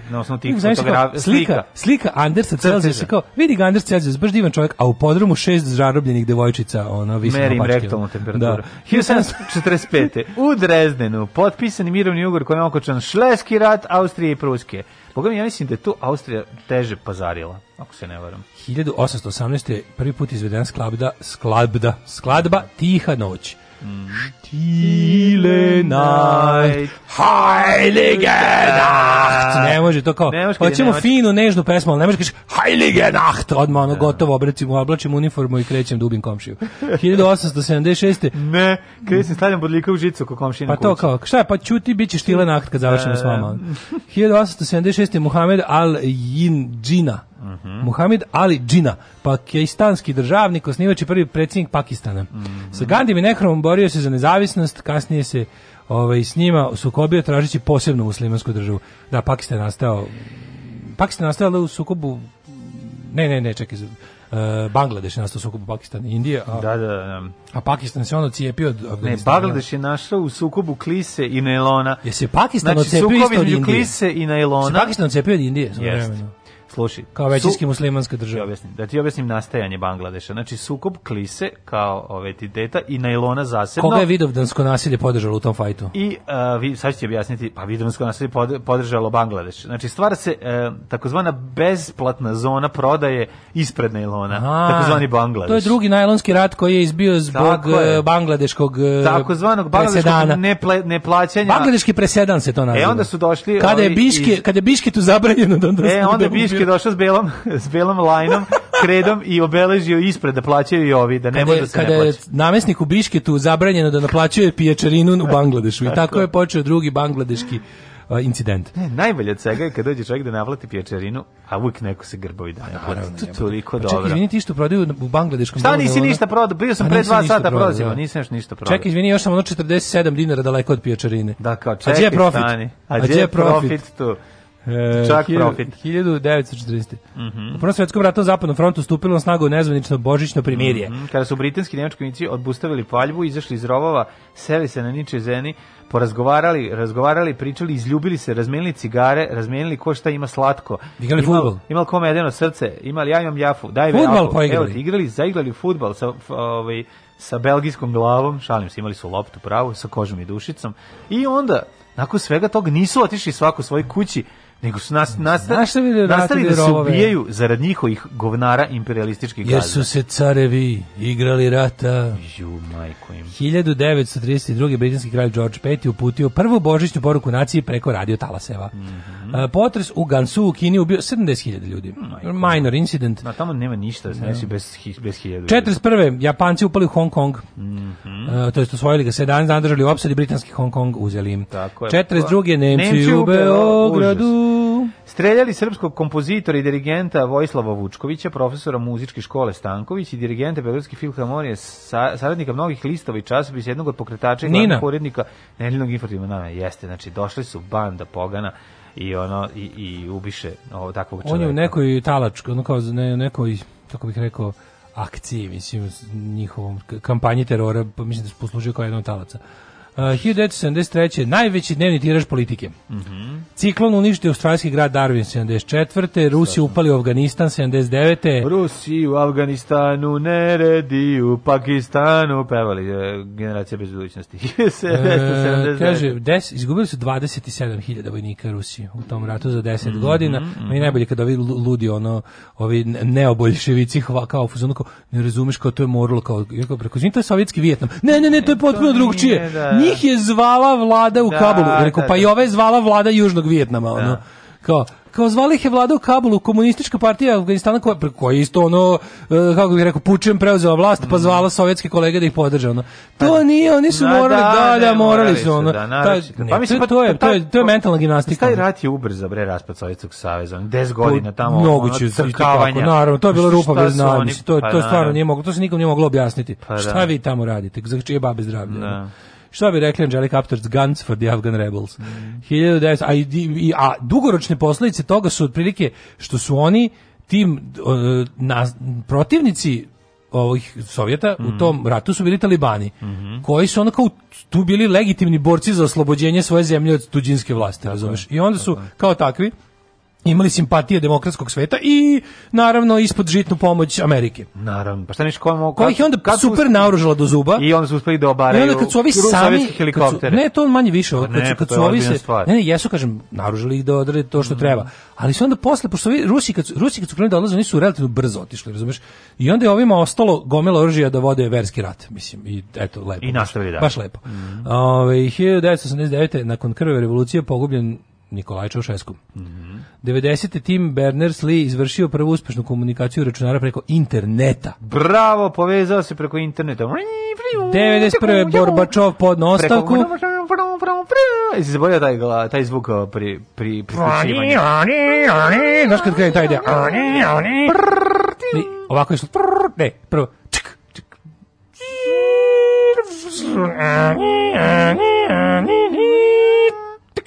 na osnovu tih fotografija. Slika, slika Andersa Celzija kao vidi ga Anders Celzija, baš divan čovjek, a u podrumu šest zarobljenih devojčica, ono visoko. Merim rektalnu da. temperaturu. Da. 1745. u Dresdenu, potpisani mirovni kolektivni ugovor kojim je okočan šleski rat Austrije i Pruske. Boga mi, ja mislim da je tu Austrija teže pazarila, ako se ne varam. 1818. prvi put izvedena skladba, skladba, skladba Tiha noć. Stile Night, Heilige Nacht. Ne može to kao, hoćemo finu, nežnu pesmu, ali ne može kaži Heilige Nacht, odmah ono da. gotovo obrecimo, oblačim uniformu i krećem dubim komšiju. 1876. ne, krećem, stavljam bodljika u žicu ko komšina Pa to kao, šta je, pa čuti, bit će Stile Nacht kad završimo s vama. 1876. Da. Muhammed Al-Jinđina jin Mm -hmm. Muhammed Ali Džina, pakistanski državnik, osnivač i prvi predsjednik Pakistana. Mm -hmm. Sa Gandijem i Nehromom borio se za nezavisnost, kasnije se ovaj, s njima sukobio tražeći posebnu muslimansku državu. Da, Pakistan je nastao Pakistan je nastao u sukobu ne, ne, ne, čekaj, Uh, Bangladeš je nastao sukobu Pakistan i Indije, a, da, da, da. a Pakistan se ono cijepio od Afganistana. Ne, Bangladeš je našao u sukobu klise i nailona. Je se Pakistan znači, odcepio isto od Indije. Klise i nailona. Se Pakistan odcepio od Indije. Jeste. Slušaj, kao većinski su, muslimanska država. Objasnim, da ti objasnim nastajanje Bangladeša. Znači, sukob klise kao ove titeta i najlona zasebno. Koga je Vidovdansko nasilje podržalo u tom fajtu? I uh, vi, sad ću ti objasniti, pa Vidovdansko nasilje podržalo Bangladeš. Znači, stvara se uh, takozvana besplatna zona prodaje ispred najlona, A, takozvani Bangladeš. To je drugi najlonski rat koji je izbio zbog e, je. bangladeškog e, takozvanog bangladeškog neple, neplaćanja. Bangladeški presedan se to naziva. E onda su došli... Kada je Biške, iz... kada je Biške tu zabranjeno da, da onda... E onda Biške je došao s belom, s belom lajnom, kredom i obeležio ispred da plaćaju i ovi, da ne može da se kada ne plaća. je namesnik u Bišketu zabranjeno da naplaćuje pijačarinu u Bangladešu i tako je počeo drugi bangladeški incident. Ne, najbolje od svega je kad dođe čovjek da naplati pječerinu, a uvijek neko se grbovi da naplati. To je toliko pa dobro. Čekaj, izvini, ti što prodaju u Bangladeškom. Šta nisi ništa prodao? Bio sam pa pre dva sata prozima, da. nisam još ništa prodao. Čekaj, izvini, još sam ono 47 dinara daleko od pječerine. Da, kao, čekaj, a gdje je profit? A, gdje je profit tu? E, Čak uh, profit. 1940. Mm -hmm. U Prvom svetskom ratu Zapadnom frontu stupilo na snagu nezvanično božićno primirje. Mm -hmm. Kada su britanski i nemački vojnici odbustavili paljbu, izašli iz rovova, seli se na niče zeni, porazgovarali, razgovarali, pričali, izljubili se, razmenili cigare, razmenili ko šta ima slatko. Igrali imal, fudbal. Imal kome jedeno srce, imali ja imam jafu, daj me Fudbal poigrali. Evo, igrali, zaigrali fudbal sa ovaj sa belgijskom glavom, šalim se, imali su loptu pravu sa kožom i dušicom. I onda nakon svega toga nisu otišli svako svoj kući nego su nas, nastav, nastavili, nastavili da se ubijaju zarad njihovih govnara imperialističkih gazda. Jer su se carevi igrali rata. Ju, majko im. 1932. britanski kralj George V uputio prvu božićnu poruku naciji preko radio Talaseva. Mm -hmm. Potres u Gansu u Kini ubio 70.000 ljudi. Majko. Minor incident. Na tamo nema ništa, da. znači no. bez, bez 1000 41. Japanci upali u Hong Kong. Mm -hmm. to jest osvojili ga 17, zadržali u opsadi britanski Hong Kong uzeli im. Tako je. 42. Nemci, Nemci u Beogradu. Užas. Streljali srpskog kompozitora i dirigenta Vojislava Vučkovića, profesora muzičke škole Stanković i dirigenta Beogradske filharmonije, sa, saradnika mnogih listova i časopisa, jednog od pokretača i glavnog urednika Nedeljnog informativa. Na, jeste, znači došli su banda pogana i ono i, i ubiše ovo takvog čovjeka. On je u nekoj talačkoj, ono kao ne, nekoj, kako bih rekao, akciji, mislim, njihovom kampanji terora, pa mislim da se poslužio kao jedan od talaca. Uh, 1973. najveći dnevni tiraž politike. Mm -hmm. Ciklon uništio australijski grad Darwin 74. Rusi upali u Afganistan 79. Rusi u Afganistanu neredi u Pakistanu pevali e, generacija bez budućnosti. 1979. E, kaže, des, izgubili su 27.000 vojnika Rusi u tom ratu za 10 mm -hmm, godina. Mm -hmm. I najbolje kada ovi ludi ono, ovi neoboljševici hva, kao fuzonu, ne razumeš kao to je moralo, kao, kao preko, to je sovjetski Vijetnam. Ne, ne, ne, to je e, potpuno drugčije. Da, njih je zvala vlada u da, Kabulu. Rekao, da, pa i da. ova je zvala vlada Južnog Vijetnama, da. ono. Kao, kao zvali ih je vlada u Kabulu, komunistička partija Afganistana koja, koja isto ono, e, kako bih rekao, pučem preuzela vlast, pa mm. zvala sovjetske kolege da ih podrže. Ono. To pa, nije, oni su da, morali, da, da, ne, morali su. Ono. Da, pa ne, pa mislim, to, pa to, je, to, je, to je mentalna gimnastika. Taj rat je ubrza, bre, raspad Sovjetskog saveza. 10 godina tamo, Mnogo ono, crkavanja. Naravno, to je bilo rupa bez nada. Oni, to, to, pa, to stvarno nije moglo, to se nikom nije moglo objasniti. Pa, šta vi tamo radite, za čije babe zdravlje? Da. Šta bi rekli Angelica Apter's Guns for the Afghan Rebels? Mm. 1900, a, a dugoročne posljedice toga su otprilike što su oni tim uh, na, protivnici ovih Sovjeta mm. u tom ratu su bili talibani mm -hmm. koji su onako tu bili legitimni borci za oslobođenje svoje zemlje od tuđinske vlasti, razumeš? I onda su kao takvi imali simpatije demokratskog sveta i naravno ispod žitnu pomoć Amerike. Naravno. Pa šta neš ko mogu? Kojih je onda super naoružila do zuba. I onda su uspeli da obaraju. I onda kad su ovi sami helikoptere. Pa su, ne, pa to manje više, Kad ne, kad, kad su ovi se Ne, ne, jesu kažem naoružili ih da odrade to što mm. treba. Ali su onda posle pošto vi Rusi kad Rusi kad su krenuli da odlaze, oni su relativno brzo otišli, razumeš? I onda je ovima ostalo gomila oružja da vode verski rat, mislim. I eto, lepo. I nastavili da. Baš lepo. Mm. Ove, 1989. nakon krve revolucije pogubljen Nikolaj Čaušesku. Mm -hmm. 90. tim Berners-Lee izvršio prvu uspešnu komunikaciju računara preko interneta. Bravo, povezao se preko interneta. 91. Borbačov podno ostavku. Jesi se bolio taj, taj zvuk pri, pri, pri spušivanju? Znaš kad krene taj deo? Ovako je što... Ne, prvo... Čk, čk. Čk.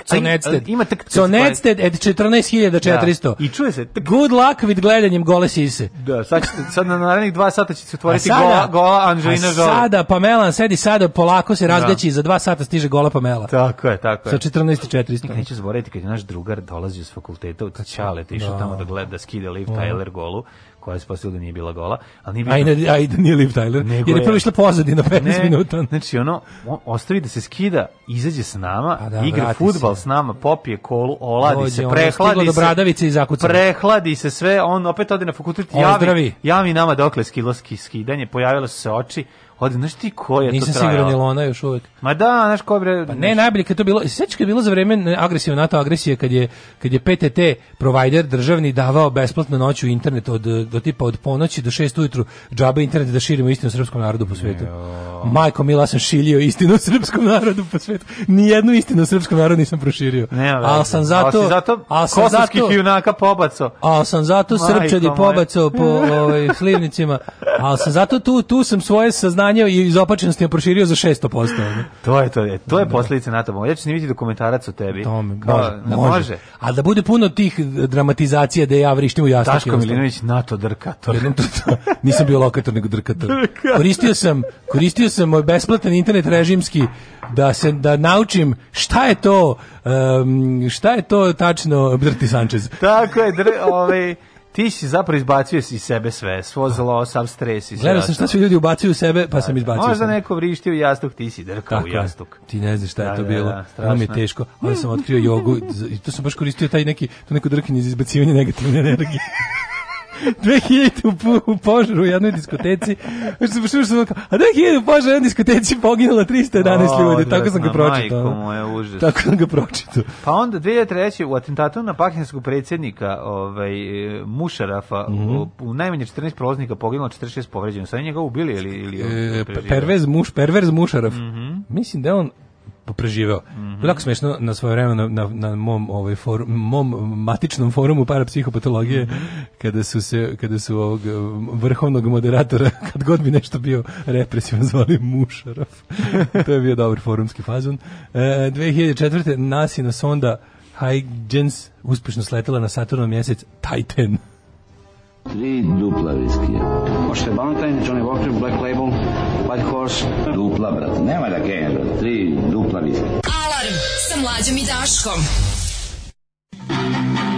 Conected. Ima tak Conected at 14.400. I čuje se. Good luck with gledanjem gole sise. Da, sad, sad na narednih dva sata će se otvoriti gola, gola Anđelina Žoli. Sada Pamela sedi sada polako se da. i za dva sata stiže gola Pamela. Tako je, tako je. Sa 14.400. Neću zaboraviti kad je naš drugar dolazi s fakulteta u Čale, da. išao tamo da gleda da skide lift Tyler golu koja je spasila da nije bila gola, ali nije bitno. Ajde, ajde, nije Liv Tyler, jer je, je pozadina išla 15 ne, minuta. Znači, ono, on ostavi da se skida, izađe s nama, pa da, igra futbal se. s nama, popije kolu, oladi Dođe, se, prehladi se, do bradavice i zakuca. prehladi se sve, on opet ode na fakultet, javi, javi nama dokle skilo skidanje, pojavile su se oči, Od, znaš ti ko je Nisam to trajao? Nisam siguran, je ona još uvek. Ma da, znaš ko je bre... Pa ne, najbolje kad to bilo, sveći kad je bilo za vreme agresivne NATO agresije, kad je, kad je PTT provider državni davao besplatno noću internet od, do tipa od ponoći do šest ujutru džaba internet da širimo istinu srpskom narodu po svetu. Jo. Majko Mila sam šiljio istinu srpskom narodu po svetu. Nijednu istinu srpskom narodu nisam proširio. Ne, ali sam zato... al sam zato, kosovskih junaka pobaco. Al sam zato srpčadi pobaco po ovaj, slivnicima. Al sam zato tu, tu sam svoje saznanje znanje i izopačenost je proširio za 600%. to je to, je, to je da. posledica NATO bomba. Ja ću snimiti dokumentarac o tebi. Tome, Kao, može, da može. Ali da bude puno tih dramatizacija da ja vrištim u jasno. Taško da Milinović NATO drkator. Jednom to, to, nisam bio lokator, nego drkator. drkator. Koristio sam, koristio sam moj besplatan internet režimski da se da naučim šta je to um, šta je to tačno Drti Sanchez. Tako je, dr, ovaj Ti si zapravo izbacio iz sebe sve, svo zlo, sav stres i sve. Gledao sam šta su ljudi ubacuju u sebe, pa sam da, da. izbacio. Možda sebe. neko vrišti u jastuk, ti si drkao u jastuk. Ti ne znaš šta je da, to da, bilo. Da, mi je teško. ali sam otkrio jogu i to sam baš koristio taj neki, to neko drkanje za izbacivanje negativne energije. 2000 u, u požaru u jednoj diskoteci. Što što kao, a 2000 u požaru u jednoj diskoteci poginulo 311 ljudi. tako sam ga pročitao. Majko moje, užas. Tako sam ga pročitao. Pa onda 2003 u atentatu na pakistanskog predsjednika, ovaj Mušarafa, mm -hmm. u, mhm. u najmanje 14 prolaznika poginulo 46 povređeno. Sad njega ubili ili ili e, pervez muš, perverz Mušaraf. Mm -hmm. Mislim da on preživeo. Mm -hmm. Lako smešno na svoje vreme na, na, na mom, ovaj, for, mom matičnom forumu parapsihopatologije mm -hmm. kada su se kada su ovog eh, vrhovnog moderatora kad god bi nešto bio represivan zvali Mušarov. to je bio dobar forumski fazon. E, 2004. nasina sonda Huygens uspešno sletela na Saturnov mjesec Titan. Tri dupla viskija. Možete Valentine, Johnny Walker, Black Label, Paljkors. Dupla, brate, nema da kenja, brate, tri dupla viska. Alarm sa mlađom i Daškom. Thank you.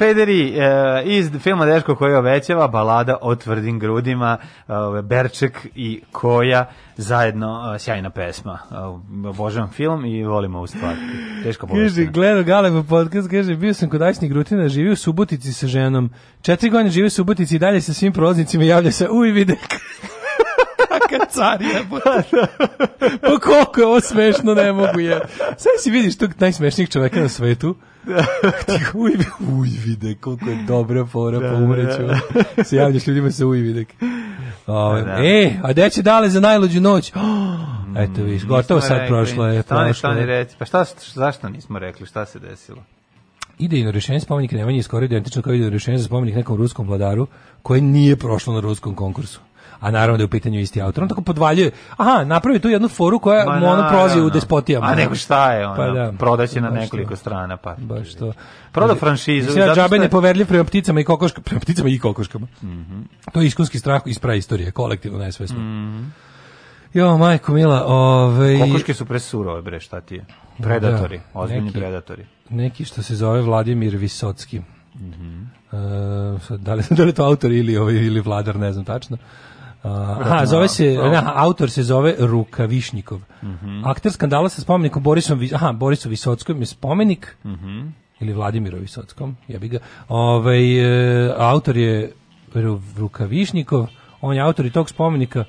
pederi e, iz filma Deško koji obećava, balada o tvrdim grudima, e, Berček i Koja, zajedno e, sjajna pesma. E, obožavam film i volimo ovu stvar. Teško povesti. Kaže, gledao Galeba podcast, kaže, bio sam kod Ajsnih Grutina, živio u Subotici sa ženom. Četiri godine živi u Subotici i dalje sa svim prolaznicima javlja se, uj, videk. Rimska carija. Da, da. Pa koliko je ovo smešno, ne mogu je. Sad si vidiš tog najsmešnijeg čoveka na svetu. Da. Ujvidek, ujvidek, koliko je dobra fora, pa umreću. Se javljaš ljudima sa ujvidek. Ove, da, da. E, a gde će dale za najluđu noć? Oh, eto viš, gotovo sad rekli. prošlo je. Stani, prošlo stani reći, pa šta, zašto nismo rekli, šta se desilo? idejno rješenje spomenika Nemanje je skoro identično kao idejno rješenje za spomenik nekom ruskom vladaru koje nije prošlo na ruskom konkursu a naravno da je u pitanju isti autor. On tako podvaljuje. Aha, napravi tu jednu foru koja Ma, mu ono prozi u despotijama. A nego šta je ono? Pa, da. Prodaće na nekoliko to. strana pa. Baš to. Proda franšizu. Sve džabe je... nepoverljiv prema pticama i kokoškama, prema pticama i kokoškama. Mm -hmm. To je iskonski strah iz istorije, kolektivno najsvesno. Mm -hmm. Jo, majko mila, ovaj... Kokoške su presurove, bre, šta ti je? Predatori, da, ozbiljni neki, predatori. Neki što se zove Vladimir Visocki. Mm -hmm. e, da, li, da li to autor ili, ovaj- ili vladar, ne znam tačno a, zove se, na, autor se zove Rukavišnikov. Mm -hmm. Akter skandala sa spomenikom Borisom, aha, Borisu Visockom je spomenik, mm -hmm. ili Vladimiro Visockom, ja bi ga, ovaj, e, autor je Rukavišnikov, on je autor i tog spomenika,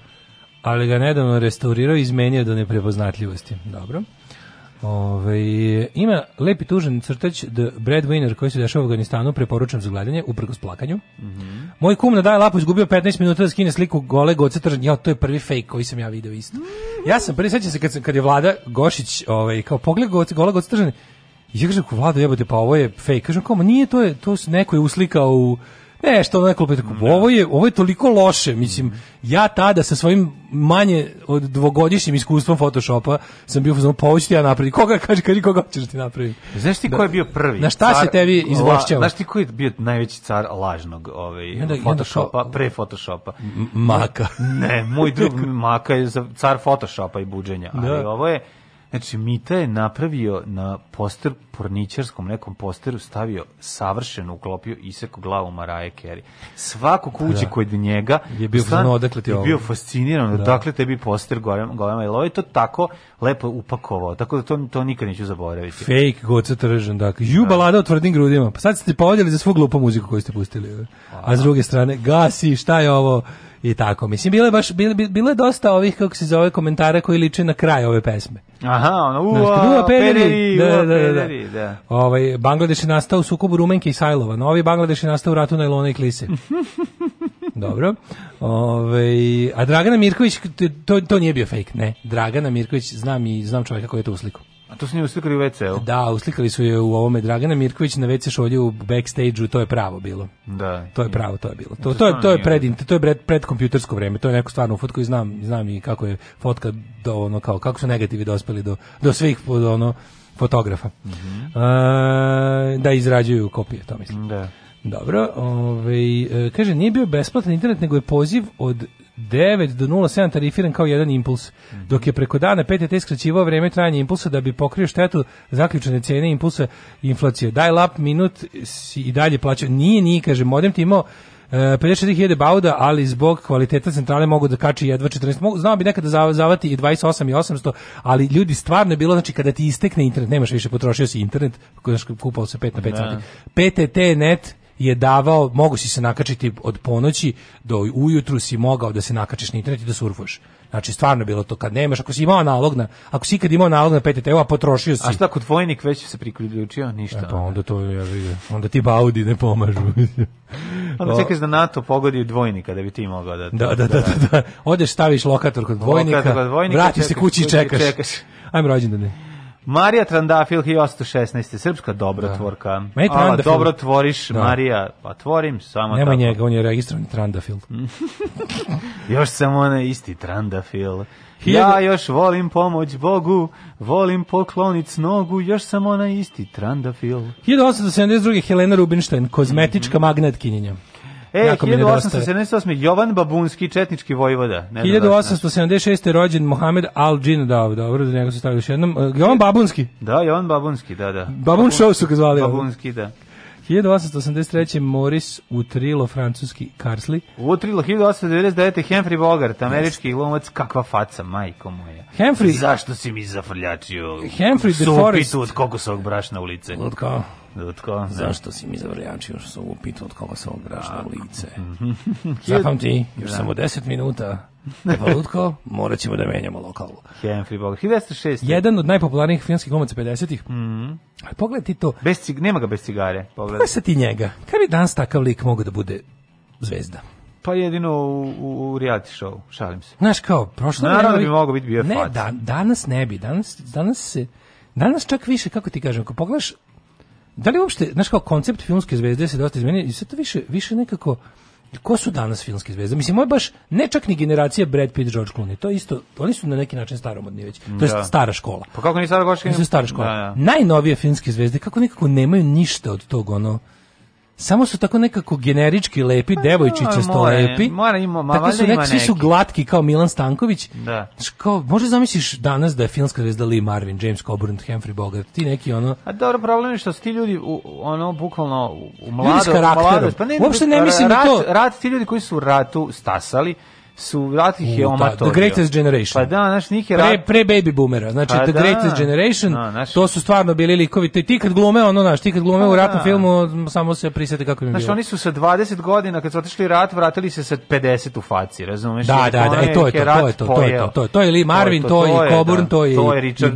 ali ga nedavno restaurirao i izmenio do neprepoznatljivosti. Dobro. Ove, ima lepi tužan crteć The Breadwinner koji se dešava u Afganistanu preporučujem za gledanje, uprkos plakanju mm -hmm. moj kum na da daje lapu izgubio 15 minuta da skine sliku gole goce tržan ja, to je prvi fejk koji sam ja video isto mm -hmm. ja sam prvi sećam se kad, kad je vlada Gošić ovaj, kao pogled goce, gole goce tržan i ja kažem vlada jebate pa ovo je fejk kažem kao nije to je, to se neko je uslikao u E, da ne, što neko da. ovo je ovo je toliko loše, mislim ja tada sa svojim manje od dvogodišnjim iskustvom Photoshopa sam bio uzmo pa poučiti ja napravi. Koga kaže kaži koga hoćeš da ti napraviti? Znaš ti ko je bio prvi? Na šta car, se tebi izvošćao? Znaš ti ko je bio najveći car lažnog ovaj da, Photoshopa, pre Photoshopa? Maka. Ne, moj drug Maka je car Photoshopa i buđenja, ali ovo je Znači, Mita je napravio na poster porničarskom nekom posteru stavio savršeno uklopio iseku glavu Maraje Kerry. Svako ko uđe da. kod njega je bio stan, odakle ti je bio fasciniran da. dakle tebi poster Golema Golema Eloj to tako lepo upakovao. Tako da to to nikad neću zaboraviti. Fake god goca tržan dakle. Ju balada o tvrdim grudima. Pa sad ste povodili za svu glupu muziku koju ste pustili. A, a s druge strane gasi šta je ovo? i tako. Mislim, bilo je baš, bilo, bilo je dosta ovih, kako se zove, komentara koji liče na kraj ove pesme. Aha, ono, uva, pereri, da, da, da, da. Ovaj, Bangladeš je nastao u sukobu Rumenke i Sajlova, no ovaj Bangladeš je nastao u ratu na Ilona i Klise. Dobro. Ove, a Dragana Mirković, to, to nije bio fake, ne. Dragana Mirković, znam i znam čovjeka koji je to usliku. A to su nju uslikali u WC-u? Da, uslikali su je u ovome Dragana Mirković na WC šolje u backstage-u, to je pravo bilo. Da. To je pravo, to je bilo. To, to, je, to je, pred, to je pred, pred kompjutersko vreme, to je neko stvarno u fotku i znam, znam i kako je fotka do ono, kao, kako su negativi dospeli do, do svih, do ono, fotografa. Mm -hmm. e, da izrađuju kopije, to mislim. Da. Dobro, ovaj, e, kaže, nije bio besplatan internet, nego je poziv od 9 do 07 tarifiran kao jedan impuls, mhm. dok je preko dana PTT skraćivao vreme trajanja impulsa da bi pokrio štetu zaključene cene impulsa inflacije. Dial up minut i dalje plaća. Nije, nije, kaže, modem ti imao 54.000 e, bauda, ali zbog kvaliteta centrale mogu da kači jedva 14. znao bi nekada zavati i 28 i 800, ali ljudi stvarno je bilo, znači kada ti istekne internet, nemaš više, potrošio si internet, kupao se 5 na 5 da. sati. PTT net je davao, mogu si se nakačiti od ponoći do ujutru si mogao da se nakačiš na internet i da surfuješ. Znači stvarno bilo to kad nemaš, ako si imao nalog na, ako si ikad imao nalog na PTT-u, a potrošio si. A šta kod vojnik već se priključio, ništa. E, pa onda to ja vidim. Onda ti baudi ne pomažu. onda čekaš da NATO pogodi dvojnika da bi ti mogao da. Da, da, da, da. da. Odeš staviš lokator kod dvojnika vratiš se kući i čekaš. Ajmo rođendane. Marija Trandafil 1816. Srpska dobrotvorka. Da. Ala, dobro da. Marija, pa tvorim samo Nemoj tako. njega, on je registrovan Trandafil. još sam onaj isti Trandafil. Ja još volim pomoć Bogu, volim poklonic nogu, još sam ona isti Trandafil. 1872. Helena Rubinstein, kozmetička mm -hmm. magnetkinjenja. E, jako 1878. Jovan Babunski, četnički vojvoda. Ne 1876. Da je rođen Mohamed Al Džinadav, dobro, da njega su stavili još jednom. E, Jovan Babunski. Da, Jovan Babunski, da, da. Babun, show su ga zvali. Babunski, da. 1883. Moris Utrilo, francuski Karsli. Utrilo, 1899. Henry Bogart, američki glumac, kakva faca, majko moja. Henry... Zašto si mi zafrljačio Henry the Forest? Supitu od kokosovog brašna u lice? Od kao... Dutko. Zašto si mi zavrljačio što sam upitao od koga sam ograšno lice? Mhm. Zapamti, još da. samo 10 minuta. Evo, Lutko, morat ćemo da menjamo lokalu. Humphrey Bogart. 1906. Jedan od najpopularnijih filmskih glumaca 50-ih. Mm -hmm. Pogledaj ti to. Bez cig, nema ga bez cigare. Pogledaj. Pogledaj sad ti njega. Kad bi danas takav lik mogao da bude zvezda? Pa jedino u, u, u reality show, šalim se. Znaš kao, prošlo... Naravno da bi mogao biti bio Ne, da, danas ne bi. Danas, danas se... Danas čak više, kako ti kažem, ako pogledaš da li uopšte, znaš kao koncept filmske zvezde se dosta izmenio i sad to više, više nekako ko su danas filmske zvezde? Mislim, moj baš ne čak ni generacija Brad Pitt, George Clooney. To isto, oni su na neki način staromodni već. To da. je stara škola. Pa kako ni stara škola? Nisu stara škola. Da, da. Najnovije filmske zvezde kako nekako nemaju ništa od tog ono samo su tako nekako generički lepi, pa devojčice sto lepi. Mora ima, ma, tako su neki, svi su glatki kao Milan Stanković. Da. Kao, može zamisliš danas da je filmska zvezda Lee Marvin, James Coburn, Humphrey Bogart, ti neki ono... A dobro, problem je što su ti ljudi u, ono, bukvalno u mlado... Ljudi s karakterom. Pa ne, Uopšte ne mislim na to. Rat, rat, ti ljudi koji su u ratu stasali, su vrati ih je da, omatorio. The Greatest Generation. Pa da, naš njih je... Pre, pre Baby Boomera, znači pa The da, Greatest Generation, no, naš... to su stvarno bili likovi, ti, ti kad glume, ono, znaš, ti kad glume pa, u da. ratnom da. filmu, samo se prisete kako im je bilo. Znaš, oni su sa 20 godina, kad su otišli rat, vratili se sa 50 u faci, razumeš? Da, da, da, e, to je to, to je to, to je to, to je to, to je Lee Marvin, to je, Coburn, to je, to je Richard,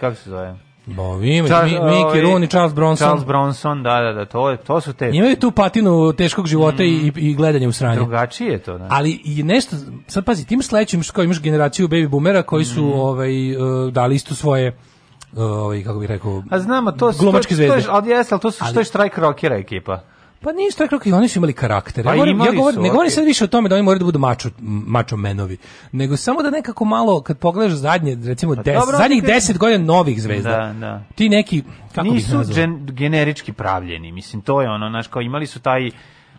kako se zove? Bo, ima, Charles, mi, Mickey ovaj, Rooney, Charles Bronson. Charles Bronson, da, da, da, to, to su te... Imaju tu patinu teškog života mm. i, i gledanja u sranje. Drugačije je to, ne? Da. Ali i nešto, sad pazi, tim sledećim što imaš generaciju baby boomera koji su mm. ovaj, uh, dali isto svoje e, ovaj, kako bih rekao, a znamo, to, glumačke to, zvezde. To je, ali jes, ali to su, ali, što je štrajk rockera ekipa. Pa ništa, kako i oni su imali karakter. Pa ja govorim, ja govorim, su, ne govorim okay. sad više o tome da oni moraju da budu mačo, mačo menovi, nego samo da nekako malo, kad pogledaš zadnje, recimo, pa, des, dobro, zadnjih nekako... deset godina novih zvezda, da, da. ti neki, kako Nisu gen, generički pravljeni, mislim, to je ono, znaš, kao imali su taj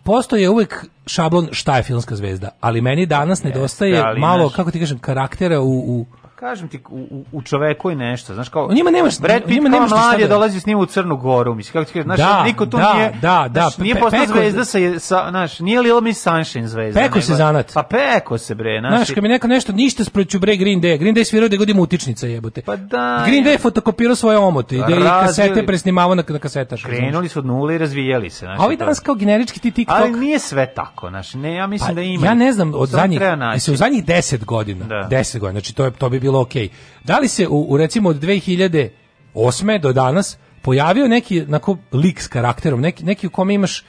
postoje uvek šablon šta je filmska zvezda, ali meni danas nedostaje Jeste, malo, naš... kako ti kažem, karaktera u, u kažem ti u, u čoveku je nešto znaš kao njima nemaš Brad Pitt njima nemaš mlad je da- s njim u Crnu Goru misliš kako ti kažeš znaš da, niko tu da, nije da, da, znaš, nije pe, zvezda sa, sa znaš nije Little Miss Sunshine zvezda peko se zanat pa peko se bre znaš, znaš kad mi neka nešto ništa sproću bre Green Day Green Day svirao da godima utičnica jebote pa da Green Day fotokopirao svoje omote ide i kasete presnimavao na, na kasetaš krenuli su od nule i razvijali se znaš a ovi danas kao generički ti TikTok ali nije sve tako znaš ne ja mislim pa, da ima ja ne znam od zadnjih se u zadnjih 10 godina 10 da. godina znači to je to bi bilo okej. Okay. Da li se u, u recimo od 2008. do danas pojavio neki onako lik s karakterom, neki, neki u kome imaš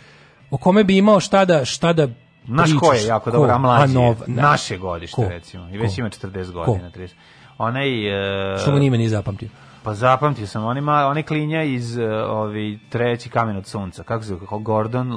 o kome bi imao šta da, šta da Naš ko je jako dobro, a mlađi je. Naše godište, ko? recimo. I već ko? ima 40 godina, 30. Onaj... Uh, Što mu nime nije zapamtio? Pa zapamtio sam, on ima, on je klinja iz uh, ovi treći kamen od sunca. Kako se, kako Gordon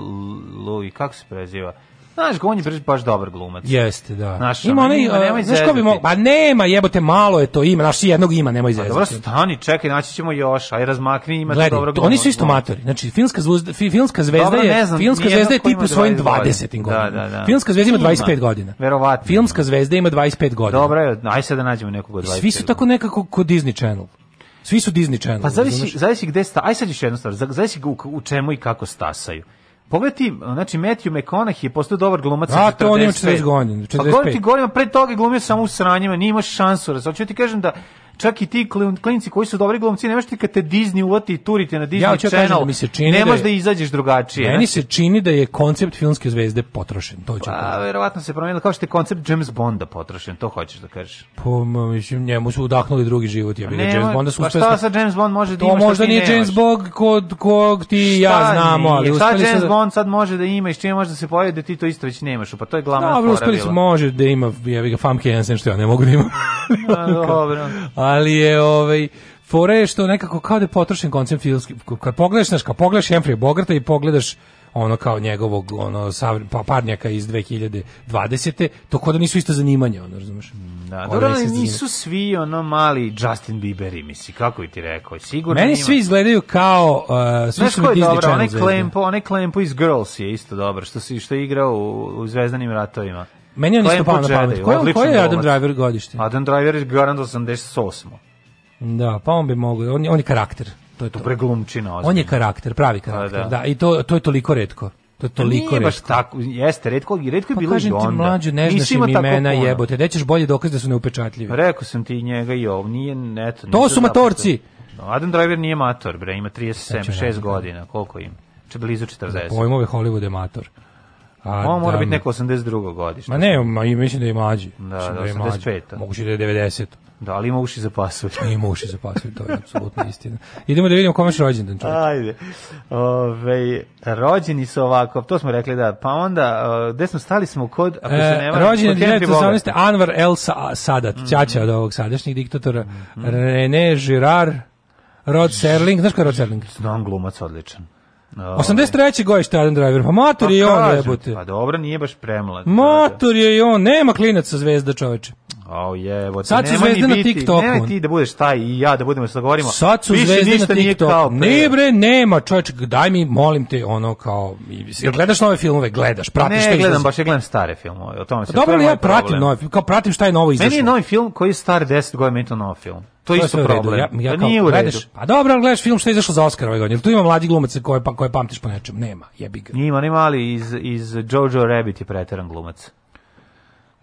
Louis, kako se preziva? Znaš, on je baš dobar glumac. Jeste, da. Znaš, ima onaj, ima, nema znaš ko bi mogo, pa nema, jebote, malo je to ima, naš, jednog ima, nemoj izvezati. Dobro, stani, čekaj, naći ćemo još, aj razmakni, ima Gledaj, dobro Oni su isto matori, znači, filmska, zvezda, filmska zvezda dobro, je, znam, filmska zvezda je tip u svojim 20. godinama. Da, da, da. Filmska zvezda ima 25 godina. Verovatno. Filmska zvezda ima 25 godina. Dobro, je, aj sad da nađemo nekog od 25 Svi su tako nekako kod Disney Channel. Svi su Disney Channel. Pa zavisi, zavisi gde sta, aj sad još jednu stvar, zavisi u, u čemu i kako stasaju. Pogledaj, znači Matthew McConaughey je postao dobar glumac. A to on ima 40 godina, 45. Pa godina, godina pre toga glumio samo u sranjima, nije imao šansu. Znači, ti kažem da čak i ti klinci koji su dobri glumci, ne možeš ti kad te Disney uvati i turite na Disney ja, da Channel, kažem, da mi se čini ne da možeš da, da, izađeš drugačije. Meni ne? se čini da je koncept filmske zvezde potrošen. To ću pa, verovatno se promijenilo, kao što je koncept James Bonda potrošen, to hoćeš da kažeš. Po, Pa, mislim, njemu su udahnuli drugi život. Ja bih ne, James Bonda su pa šta sa James Bond može da ima što možda nije James Bond kod kog ti šta ja znamo, ali uspeli James Bond sad može da ima i čime može da se pojavi da ti to isto već nemaš, pa to je glavna stvar. Dobro, uspeli su može da ima, ja ga Famke Jensen što ja ne mogu da ima. imam. dobro. ali je ovaj fore je što nekako kao da je potrošen koncept filmski kad pogledaš znaš kad pogledaš Jeffrey Bogarta i pogledaš ono kao njegovog ono pa, parnjaka iz 2020. to kod da nisu isto zanimanje ono razumeš da dobro ali nisu svi ono mali Justin Bieberi misli kako bi ti rekao sigurno meni svi izgledaju kao uh, svi su Disney dobro, onaj Klempo onaj Klempo iz Girls je isto dobro što se što igrao u, u Zvezdanim ratovima Meni on isto pao na pamet. Ko je, ko je Adam Driver godište? Adam Driver je Garand 88. Da, pa on bi mogao, on, on je karakter. To je to. Preglumčina. On je karakter, pravi pa karakter. A, da. da, i to, to je toliko redko. To je pa toliko Nije baš tako, jeste, redko, redko je pa bilo i onda. Ti mlađu, ne znaš im imena jebote, da ćeš bolje dokaz da su neupečatljivi. Rekao sam ti njega i ov, nije neto. To su matorci! No, Adam Driver nije mator, bre, ima 37, 6 godina, koliko ima? Če blizu 40. Za pojmove Hollywood je mator. A, on mora da, biti neko 82. godište. Ma ne, ma, i mislim da je mlađi. Da, da, da je 85. Da, mlađi. Moguće da je 90. Da, ali ima uši za pasulj. ima uši za pasulj, to je apsolutno istina. Idemo da vidimo kome je rođendan čovjek. Ajde. Ove, rođeni su ovako, to smo rekli da, pa onda, e, gde smo stali smo kod, ako e, se ne varam, rođen je 1918. Anwar El Sadat, mm -hmm. od ovog sadašnjeg diktatora, mm -hmm. René Girard, Rod Serling, znaš ko je Rod Serling? Znam glumac, odličan. 83. godište Adam Driver, pa motor pa je i on kažem, jebote. Pa dobro, nije baš premlad. Motor je i on, nema klinac sa zvezda čoveče. Au jevo, sad su zvezde na TikToku. Ne, ti da budeš taj i ja da budemo se dogovorimo. Da sad su zvezde na TikToku. Ne bre, nema, čoveče, daj mi molim te ono kao jel gledaš nove filmove, gledaš, pratiš ne, šta gledam, izlazi. baš ja gledam stare filmove. O tome se pa Dobro, ja pratim nove, kao pratim šta je novo izašlo. Meni je novi film koji je star 10 godina, meni to nov film. To je isto je problem. Ja, ja kao, nije u redu. pa dobro, gledaš film što je izašao za Oscar ove godine. Tu ima mladi glumac koje, pa- koje pamtiš po nečemu. Nema, jebi ga. Nima, nema, ali iz, iz Jojo Rabbit je preteran glumac.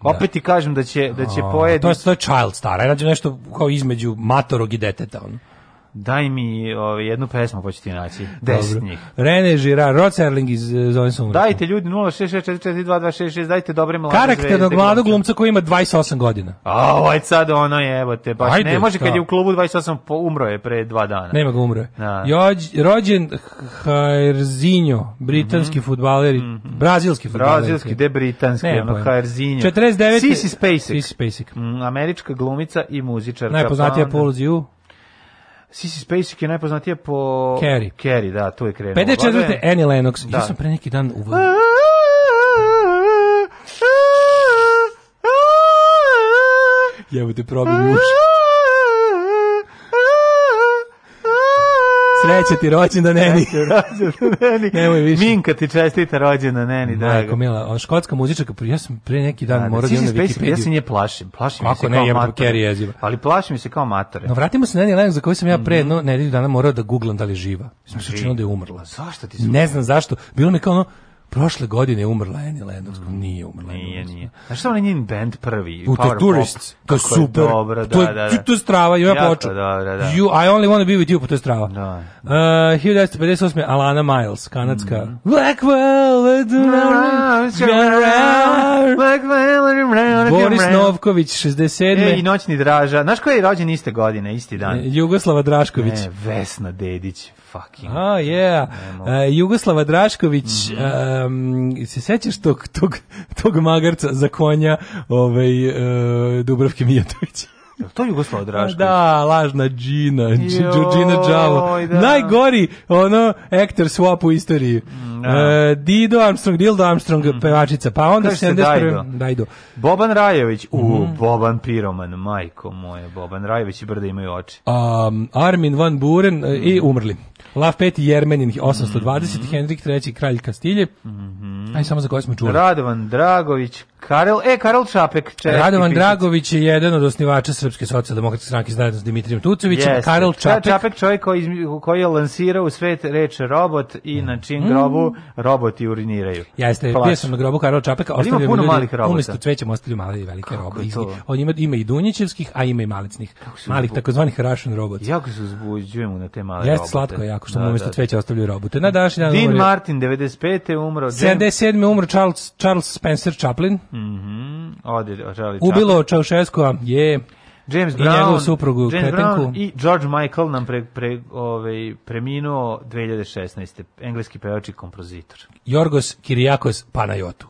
Da. Opet ti kažem da će da će pojedi. To je to je child star, Ajde nešto kao između matorog i deteta, on. Daj mi ovaj, jednu pesmu pa ću naći. Deset njih. Rene Girard, Rod Serling iz uh, eh, Zove Dajte ljudi 066442266, dajte dobre mlade Karakternog mladog glumca koji ima 28 godina. A, ovaj sad ono je, evo te, baš Ajde, ne može šta? kad je u klubu 28, po, umro je pre dva dana. Nema ga umro je. Da. Jođ, rođen Jairzinho, britanski mm -hmm. futbaler, mm -hmm. brazilski fudbaler. Brazilski, de britanski, ne, ono Jairzinho. 49. Sisi Spacek. Sisi Spacek. Mm, američka glumica i muzičarka. Najpoznatija pa Paul Ziu. Sissy Spacek je najpoznatija po... Carrie. Carrie, da, tu je krenuo. 54. Annie Lennox. Da. Ja sam pre neki dan u... Jevo te probim uši. Sreće ti rođendan neni. neni. Nemoj više. Minka ti čestita rođendan neni, da. Majko mila, škotska muzičarka, ja sam pre neki dan da, da morao da na Wikipediju. Ja se nje plašim, plašim Kako se ne, kao je Kerry jeziva. Ali plašim se kao matore. No vratimo se na Neni Lennox za koju sam ja pre mhm. jedno mm -hmm. nedelju dana morao da guglam da li je živa. Mislim se čini da je umrla. Zašto ti? Ne znam zašto. Bilo mi kao ono, Prošle godine umrla Annie mm. Lennox, mm. nije umrla. Nije, Lennox. nije. Znaš što onaj njen band prvi? U Power Tourists, to je super. Dobro, da, to je, da, da, da. To je strava, ja poču. Dobro, da, da. You, I only want to be with you, po pa to je strava. Da. Uh, 1958. Alana Miles, kanadska. Mm. Blackwell, Blackwell, Boris Novković, 67. E, I noćni draža. Znaš koji je rođen iste godine, isti dan? Jugoslava Drašković. Ne, Vesna Dedić fucking. A, ah, yeah. Uh, Jugoslava Drašković, mm um, se sećaš tog, tog, tog magarca za konja ovaj, uh, Dubrovke Mijatovića? To je Jugoslav Drašković. Da, lažna Džina, Džina Džavo. Da. Najgori ono actor swap u istoriji. No. Mm, uh, da. Dido Armstrong, Dildo Armstrong, mm. pevačica. Pa onda se Dajdo. Dajdo. Boban Rajević, u mm. Boban Piroman, majko moje, Boban Rajević i brda imaju oči. Um, Armin van Buren mm. i mhm. umrli. Lav V Jermenin 820, mm -hmm. Henrik III kralj Kastilje. Mm Aj samo za koje smo čuli. Radovan Dragović, Karel, e Karel Čapek, češki Radovan pisac. Dragović je jedan od osnivača Srpske socijaldemokratske stranke zajedno sa Dimitrijem Tucovićem. Yes. Karel Čapek, Čapek čovjek koji, koji je lansirao u svet reč robot i mm. na čijem mhm. grobu roboti uriniraju. Jeste, bio sam na grobu Karel Čapeka, ostavio puno malih robota. Umesto cvećem ostavio male i velike robote. On ima, ima i dunjićevskih, a ima i malicnih. Malih takozvanih Russian robota. Jako se uzbuđujemo na te male Jeste, slatko je jako što da, mu umesto da, da. cveća ostavljaju robute. Na današnji dan Dean umro, Martin 95. je umro. 77. je umro Charles, Charles Spencer Chaplin. Mhm. Mm Ode, Charlie Ubilo Čaušeskoa, je... James Brown, i njegovu suprugu James Kretenku. Brown i George Michael nam pre, pre, ovaj, preminuo 2016. Engleski pevač i kompozitor. Jorgos Kirijakos Panajotu.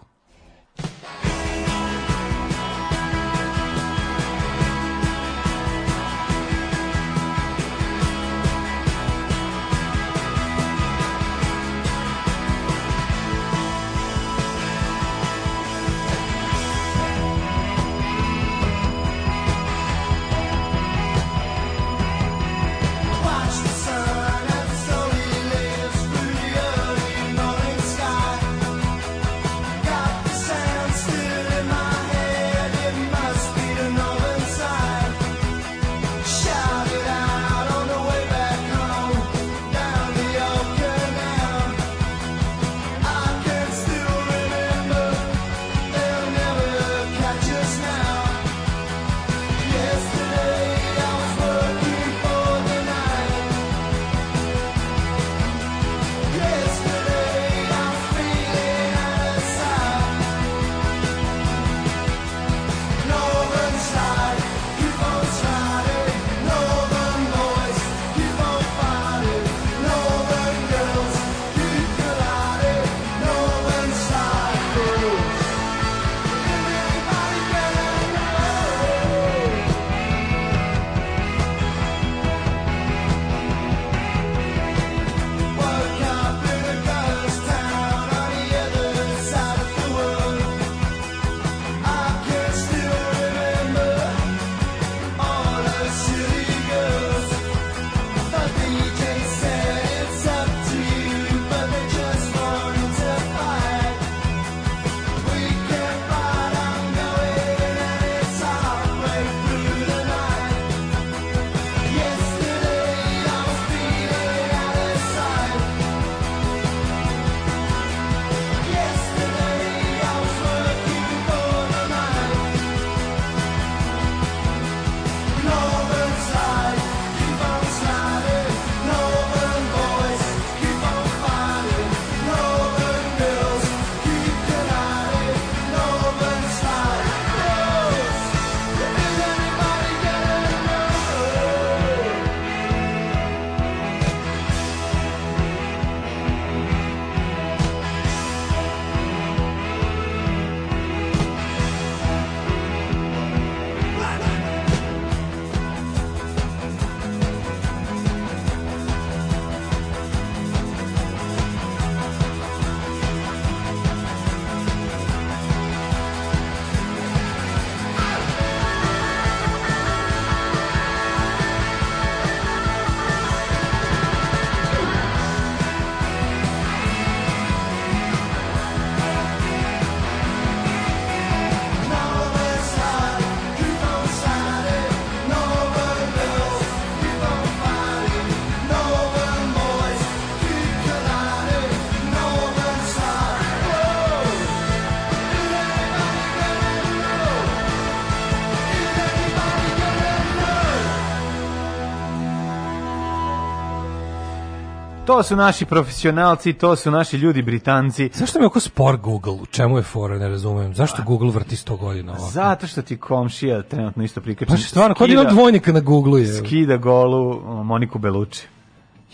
To su naši profesionalci, to su naši ljudi Britanci. Zašto mi je oko spor Google? U čemu je fora, ne razumijem. Zašto Google vrti 100 godina ovako? Zato što ti komšija trenutno isto prikačen. Pa stvarno, kod ima dvojnika na Google je. Skida golu Moniku Belucci.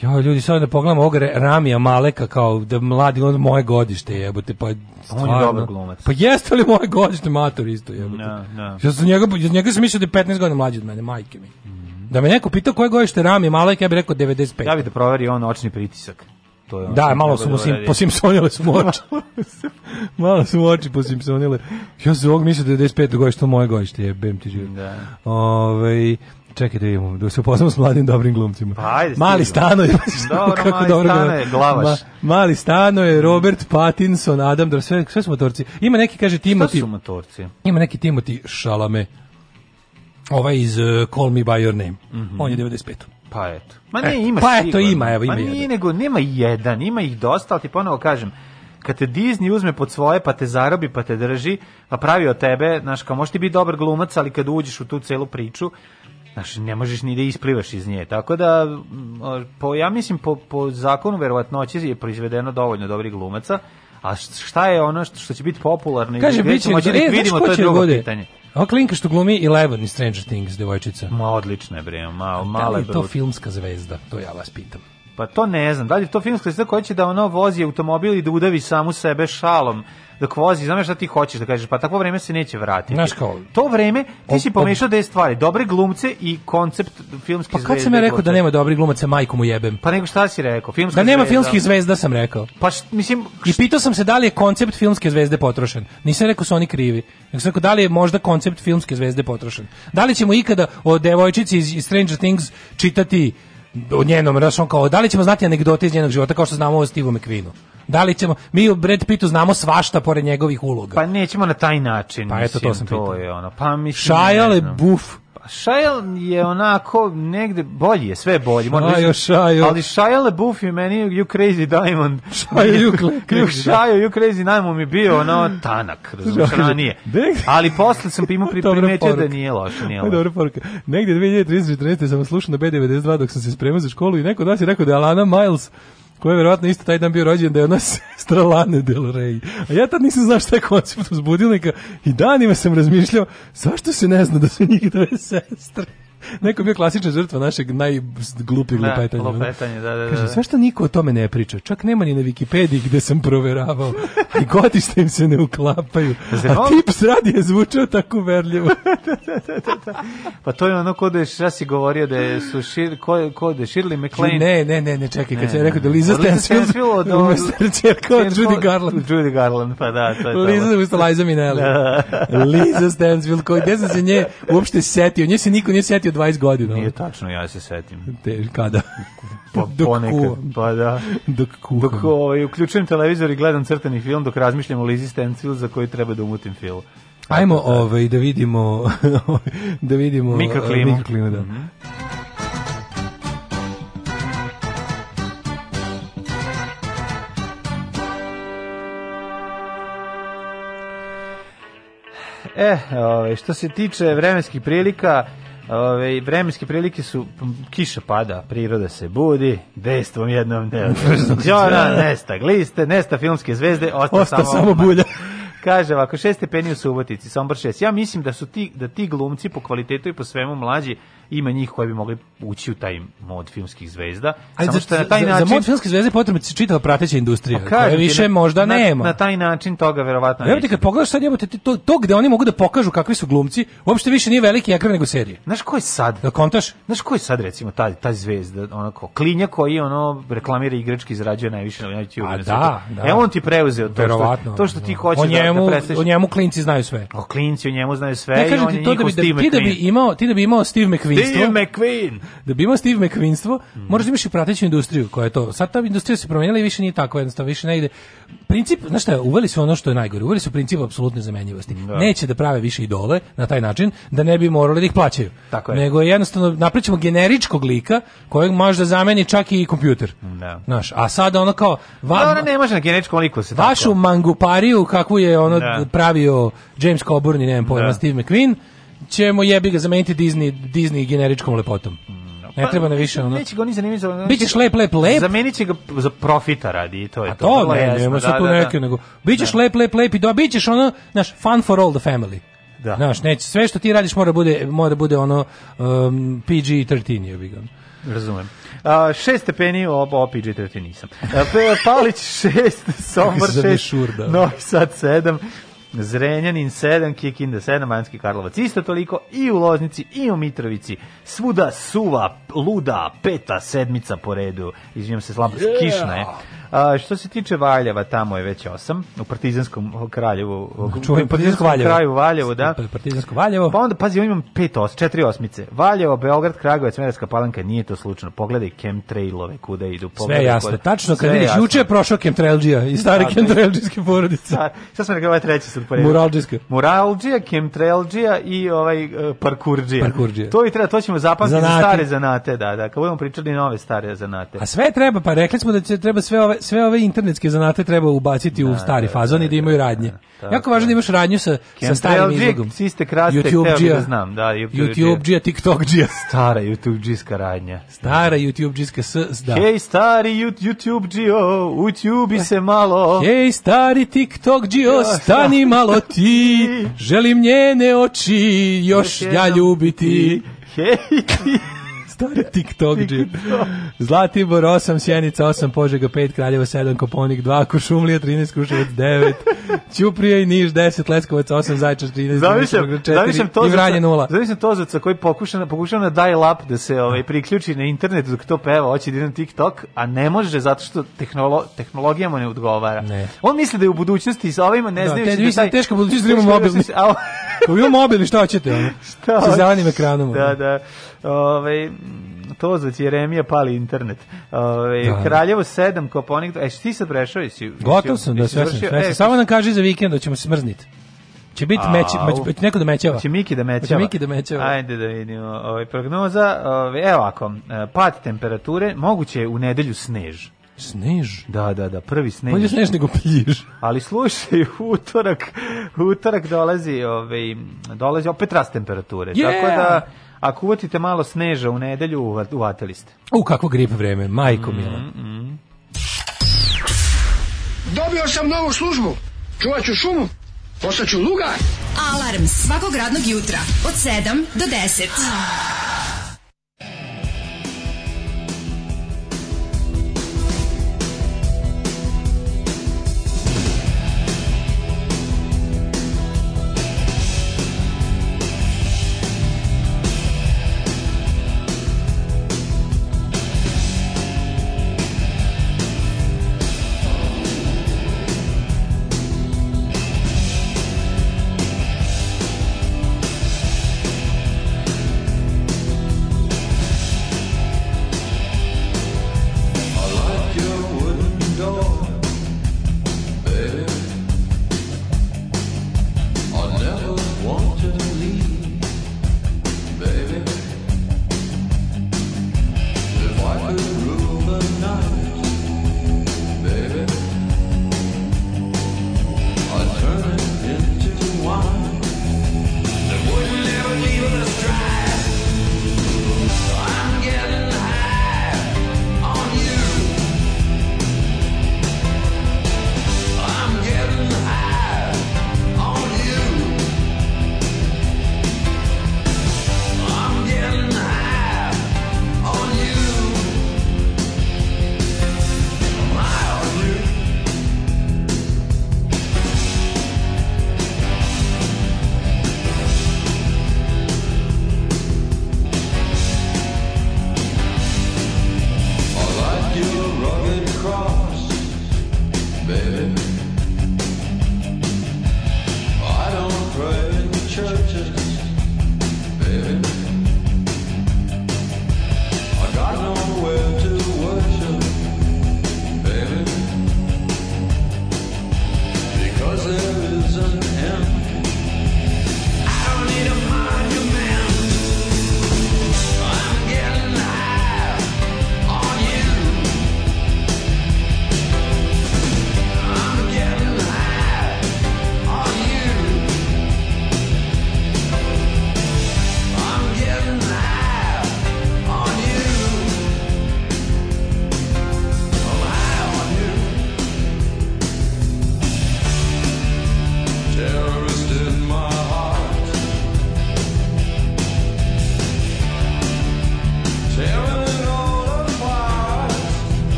Jo, ljudi, sad da pogledamo ovog Ramija Maleka kao da mladi on moje godište jebote, pa stvarno. Pa on je dobar glumac. Pa jeste li moje godište mator isto jebote? No, da, no. Da. Ja sam njega, njega sam mislio da je 15 godina mlađi od mene, majke mi. Da me neko pitao koje godište Rami Malek, ja bih rekao 95. Ja bih da proveri on očni pritisak. To je ono da, malo su mu da sim, Simpsonile su mu oči. malo su mu oči Simpsonile. Ja se ovog mislio da je 95. godište, moje godište je, bem ti živim. Da. Ove, ovaj, čekaj da vidimo, da se upoznamo s mladim dobrim glumcima. Pa, ajde, mali stano je, dobro, kako mali dobro stano je, glavaš. Ma, mali stano je, Robert Pattinson, Adam, da sve, sve su motorci. Ima neki, kaže, Timoti. Šta su motorci? Ima neki Timoti Šalame ovaj iz uh, Call Me By Your Name. Mm -hmm. On je 95. Pa eto. Ma ne, eto. ima Pa eto, ima, evo, ima Ma pa nije, jedan. nego, nema jedan, ima ih dosta, ali ti ponovo kažem, kad te Disney uzme pod svoje, pa te zarobi, pa te drži, pa pravi od tebe, znaš, kao možeš ti biti dobar glumac, ali kad uđeš u tu celu priču, znaš, ne možeš ni da isplivaš iz nje. Tako da, po, ja mislim, po, po zakonu verovatnoći je proizvedeno dovoljno dobrih glumaca, A šta je ono što, što će biti popularno? Kaže, da bit će, da e, vidimo, to je drugo bude? pitanje. Ova klinka što glumi Eleven iz Stranger Things, devojčica. Ma, odlična je, bre, ma, da mala je. to filmska zvezda? To ja vas pitam. Pa to ne znam, da li je to filmska scena koja će da ono vozi automobil i da udavi samu sebe šalom dok vozi, znaš šta ti hoćeš da kažeš, pa takvo vreme se neće vratiti. Znaš kao, to vreme ti si pomešao da je stvari, dobre glumce i koncept filmske zvezde. Pa kad sam ja rekao da nema dobri glumaca, majkom mu jebem. Pa nego šta si rekao? Filmska da nema zvezda. filmskih zvezda sam rekao. Pa št, mislim št... i pitao sam se da li je koncept filmske zvezde potrošen. Nisam rekao su oni krivi. Nego sam rekao da li je možda koncept filmske zvezde potrošen. Da li ćemo ikada o devojčici iz Stranger Things čitati o njenom, znaš, on kao, da li ćemo znati anegdote iz njenog života, kao što znamo o Steve McQueenu? Da li ćemo, mi u Brad Pittu znamo svašta pored njegovih uloga. Pa nećemo na taj način. Pa mislim, eto, to sam to Je ono, pa mislim, Shia LaBeouf Shia je onako negde bolji, sve bolji. možda. Shajo, Shajo. Ali Shia LaBeouf je meni You Crazy Diamond. Shajo, You Crazy. Shajo, You Crazy Diamond mi je bio ono tanak, razumiješ, ranije. Ali posle sam primio pri, primetio da nije loše, nije loše. Dobra poruka. Negde 2033 sam slušao na B92 dok sam se spremao za školu i neko da si rekao da je Alana Miles koji je verovatno isto taj dan bio rođen da je ona sestra Lane Del Rey. A ja tad nisam znao šta je koncept uzbudilnika i danima sam razmišljao zašto se ne zna da su njih dve sestre. Neko bio klasična žrtva našeg najglupljeg da, lupetanja. lupetanje, da, da, da. Kaže, sve što niko o tome ne priča, čak nema ni na Wikipediji gde sam proveravao, i godište im se ne uklapaju. A tips radi je zvučao tako verljivo. Da, da, da, pa to je ono ko da je Šasi govorio da su šir, ko, ko da je Shirley MacLaine. Ne, ne, ne, ne, čekaj, kad se rekao da Liza Stansfield od Masterčerka od Judy Garland. Judy Garland, pa da, to je to. Liza, usta Liza Minelli. Liza Stansfield, koji, gde sam se nje uopšte setio, nje se niko nije setio 20 godina. Nije tačno, ja se setim. Te, kada? Pa, dok ponekad, kuvam. pa da. Dok kuvam. Dok ovaj, uključujem televizor i gledam crtani film, dok razmišljam o Lizi Stencil za koji treba da umutim film. Ajmo da. ovaj, da vidimo da vidimo mikroklimu. Eh, mikroklimu da. Mm -hmm. E, što se tiče vremenskih prilika, Ove, vremenske prilike su, kiša pada, priroda se budi, dejstvom jednom neodržnog džona, nesta gliste, nesta filmske zvezde, osta, osta samo, samo bulja. Kaže ovako, šest stepeni u Subotici, Sombor 6. Ja mislim da su ti, da ti glumci po kvalitetu i po svemu mlađi ima njih koji bi mogli ući u taj mod filmskih zvezda. Ajde, Samo što za, na taj način... Za mod filmskih zvezda je da se čitava prateća industrija. Pa kažem, više na, možda na, nema. Na taj način toga verovatno neće. Evo kad pogledaš sad, jebote, to, to gde oni mogu da pokažu kakvi su glumci, uopšte više nije veliki ekran nego serije. Znaš ko je sad? Da kontaš? Znaš ko je sad, recimo, ta, ta zvezda, onako, klinja koji ono reklamira igrački izrađuje najviše na YouTube. A da, da. E on ti preuzeo to što, to što ti da. hoćeš o njemu, da, da O njemu klinci znaju sve. O klinci o njemu znaju sve ne, i on je da da ti, da bi, da, ti da bi imao, ti da bi imao Steve McQueen McQueenstvo. Steve McQueen. Da bi imao Steve McQueenstvo, mm. moraš da imaš i prateću industriju koja je to. Sad ta industrija se promijenila i više nije tako, jednostavno više ne ide. Princip, znaš šta, uveli su ono što je najgore, uveli su princip apsolutne zamenjivosti. Da. Neće da prave više idole na taj način, da ne bi morali da ih plaćaju. Tako je. Nego jednostavno napraćemo generičkog lika kojeg može da zameni čak i kompjuter. Da. Znaš, a sada ono kao... Va, da, ne može na generičkom liku da se Vašu mangupariju kakvu je ono da. pravio James Coburn i ne znam pojma, da. Steve McQueen, ćemo jebi ga zameniti Disney, Disney generičkom lepotom. Mm, ne pa, treba na više ono. Neće ga ni zanimati. Ono, Bićeš lep, lep, lep. Zameniće ga za profita radi i to je A to. A to ne, nema se tu da, da neke, da. nego bićeš da. lep, lep, lep i do, bićeš ono, znaš, fun for all the family. Da. Znaš, neće, sve što ti radiš mora bude, mora bude ono um, PG-13, jebi ga. Razumem. A, šest stepeni, oba PG-13 nisam. A, Palić šest, Sombor šest, Novi Sad sedam, Zrenjanin 7, Kikinda 7, Manjski Karlovac isto toliko i u Loznici i u Mitrovici. Svuda suva, luda, peta sedmica po redu. Izvinjam se, slabo, yeah. kišna je. A, što se tiče Valjeva, tamo je već 8, u Partizanskom kraljevu, čujem Partizanskom Valjevo. kraju Valjevo, da. Partizansko Valjevo. Pa onda pazi, imam 5 os, 4 osmice. Valjevo, Beograd, Kragujevac, Merska Palanka, nije to slučajno. Pogledaj kem trailove kuda idu, pogledaj. Sve jasno, kod... tačno kad vidiš juče je prošao kem traildžija i da, stari kem da. traildžijske porodice. Sad da. sam rekao ovaj treći sad poredio. Muraldžijska. Muraldžija, kem traildžija i ovaj e, parkurdžija. Parkurdžija. To i treba, to ćemo zapamtiti za stare zanate, da, da, kad budemo pričali nove stare zanate. A sve treba, pa rekli smo da će, treba sve ove sve ove internetske zanate treba ubaciti da, u stari da, fazon i da, da imaju da, radnje. Da, jako važno da imaš radnju sa, sa starim izlogom. Siste kraste, YouTube da znam. Da, YouTube džija, TikTok džija. Stara YouTube džijska radnja. Stara YouTube džijska s, da. Hej stari YouTube džio, utubi se malo. Hej stari TikTok džio, stani malo ti. Želim njene oči, još ja ljubiti. Hej Stari TikTok džip. Zlatibor 8, Sjenica 8, Požega 5, Kraljevo 7, Koponik 2, Košumlija 13, Kruševac 9, Ćuprija i Niš 10, Leskovac 8, Zajčar 13, Zamišljam, zavišem to i Vranje 0. Zamišljam Tozaca koji pokuša, pokušava na dial up da se ovaj, priključi na internet dok to peva, hoće da ide TikTok, a ne može zato što tehnolo, tehnologija mu ne odgovara. Ne. On misli da je u budućnosti sa ovima ne da, znajući te, da taj... Teška budućnost da ima mobilni. Ako ima mobilni, šta hoćete? Šta? Sa zelenim ekranom. Da, da. Ove, ovaj, Tozać Jeremija pali internet. Ove, da. Kraljevo 7, Koponik... E, ti se prešao? Jesi, Gotov sam, da sve sam. E, Samo nam kaži za vikend da ćemo se smrzniti. Će biti meč, meč, neko da mećeva. Će Miki da mećeva. Će Miki da mećeva. Ajde da vidimo. Ovaj prognoza, ove, evo ako, e, pad temperature, moguće je u nedelju snež. Snež? Da, da, da, prvi snež. Bolje snež nego pljiž. Ali slušaj, utorak, utorak dolazi, ovaj, dolazi opet rast temperature. Yeah! Tako da, ako uvatite malo sneža u nedelju, uvatili ste. U, kakvo grip vreme, majko mm, mila. Mm. Dobio sam novu službu. Čuvat ću šumu. Postaću lugar. Alarm svakog radnog jutra od 7 do 10.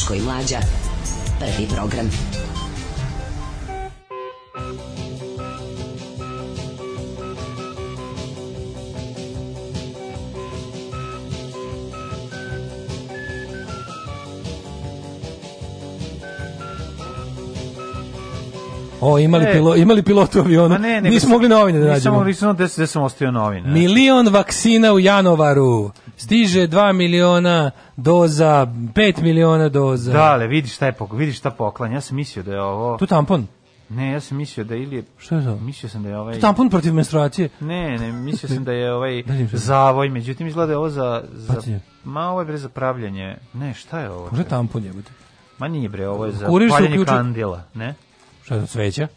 Daško i Mlađa. Prvi program. O, imali, e, pilo, imali pilot u avionu. Ne, nismo mogli novine da nađemo. Nisam mogli da sam ostavio novine. Milion vakcina u Janovaru stiže 2 miliona doza, 5 miliona doza. Dale, vidiš šta je pok, vidiš šta poklanja. Ja sam mislio da je ovo Tu tampon. Ne, ja sam mislio da ili je... Što je to? Mislio sam da je ovaj... tampon protiv menstruacije? Ne, ne, mislio sam da je ovaj da, zavoj, međutim izgleda da ovo za... za Patinje. ma ovo je bre za pravljanje. Ne, šta je ovo? Može tampon je jebote. Ma nije bre, ovo je za Kuriš paljenje uključu... kandila, ne? Šta je to, sveća?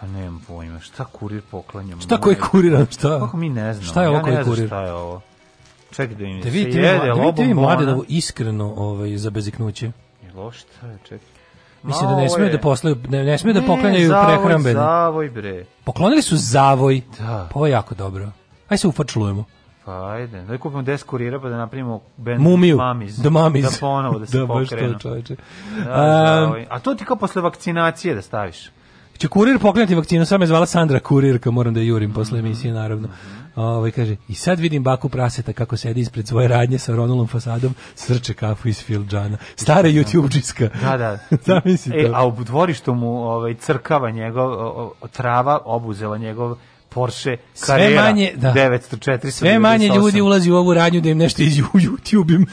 Pa nemam pojma, šta kurir poklanja? Šta koji kurir, šta? Kako mi ne znam, šta je ovo ja ne znam Šta je ovo? Čekaj da im da vidite, se jede, da vidite vi mlade da iskreno ovaj, za beziknuće. Je loš, čekaj. Mislim da ne smeju da poslaju, ne, ne smeju da poklanjaju prehrambene. Zavoj, bre. Poklonili su zavoj. Da. Pa ovo je jako dobro. Aj se ufačlujemo. Pa ajde, da kupimo 10 kurira pa da napravimo band Mumiju, Mamiz. Da Mamiz. Da ponovo da se da, pokrenu. Da, čoveče. Da, um, a to ti kao posle vakcinacije da staviš. Će kurir pokrenuti vakcinu, sam je zvala Sandra Kurirka, moram da jurim posle emisije, naravno. Ovaj kaže i sad vidim baku praseta kako sedi ispred svoje radnje sa Ronalom fasadom, srče kafu iz filđana. Stara džiska. Da. da, da. da Zamisli e, a u dvorištu mu ovaj crkava njegov o, o, trava obuzela njegov Porsche Carrera sve manje, da. 904 sve manje ljudi ulazi u ovu radnju da im nešto iz YouTube im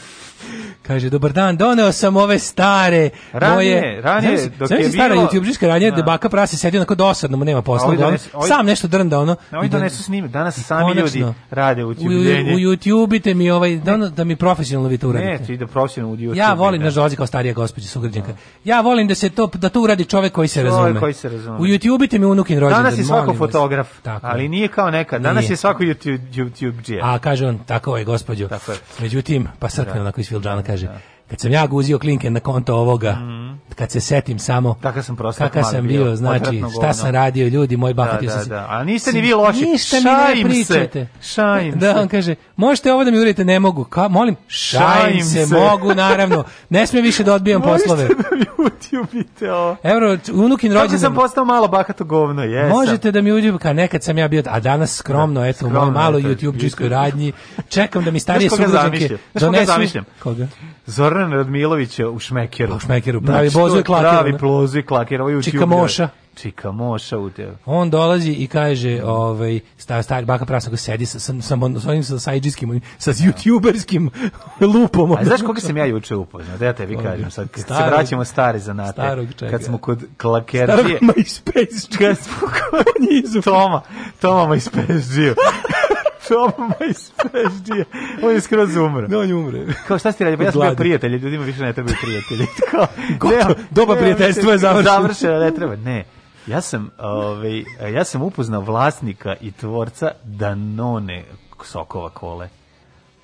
Kaže, dobar dan, doneo sam ove stare. Ranije, moje... ranije, znaš, dok znaš je stara bilo... youtuberska ranije, da. debaka prase sedi onako dosadno, mu nema posla. Ovi ovi... Sam nešto drnda, ono. Na ovi da- donesu snime, danas sami ljudi rade u YouTube. U, u, u YouTube-ite mi ovaj, da, ono, da mi profesionalno vi to uradite. Ne, ti da profesionalno u YouTube. Ja volim, da. naš dolazi kao starija gospođa sugrađanka. Da. Ja volim da se to, da to uradi čovek koji se razume. Čovek koji se razume. U YouTube-ite mi unukin rođendan. Danas je svako fotograf, tako. ali nije kao nekad. Danas nije. je svako YouTube, YouTube, A kaže on, tako je, gospođo. Međutim, pa srkne onako iz Filđana kaže, da kad sam ja guzio klinke na konto ovoga, mm. kad se setim samo kakav sam, kaka sam bio, bio znači šta sam radio, ljudi, moj bahatio da, sam da, da. A niste ni vi loši, ništa šajim mi Se. Šajim da, on kaže, možete ovo da mi uradite, ne mogu, Ka, molim, šajim, šajim se, se, mogu, naravno, ne smijem više da odbijam poslove. Možete da mi utjubite ovo. Evo, unukin rođendan. Kako sam postao malo bahato govno, jesam. Možete da mi kad nekad sam ja bio, a danas skromno, da, eto, skromno, u mojoj maloj YouTube radnji, čekam da mi starije sugrađanke donesu... Koga? Zor Goran Radmilovića u Šmekeru. u Šmekeru, pravi znači, bozo i klakir. Pravi plozo i klakir, ovaj YouTuber. Čikamoša. Čikamoša u teo. On dolazi i kaže, ovaj, star, star baka prasno ko sedi sa, sa, sa, sa onim sa sajđiskim, sa youtuberskim da. lupom. A znaš koga sam ja juče upoznao? Da ja tebi ovaj, kažem, sad kad starog, se vraćamo stari zanate. Starog čega. Kad smo kod klakerđije. Starog MySpace. Kad smo kod Toma, Toma MySpace-điju. Toma ispreždije. On je skroz umre. Ne, on umre. Kao šta ste radili? Pa ja sam bio prijatelj, ljudima više ne trebaju prijatelji. Kao, ne, doba prijateljstva je završena. Završena, ne treba, ne. Ja sam, ovaj, ja sam upoznao vlasnika i tvorca Danone sokova kole.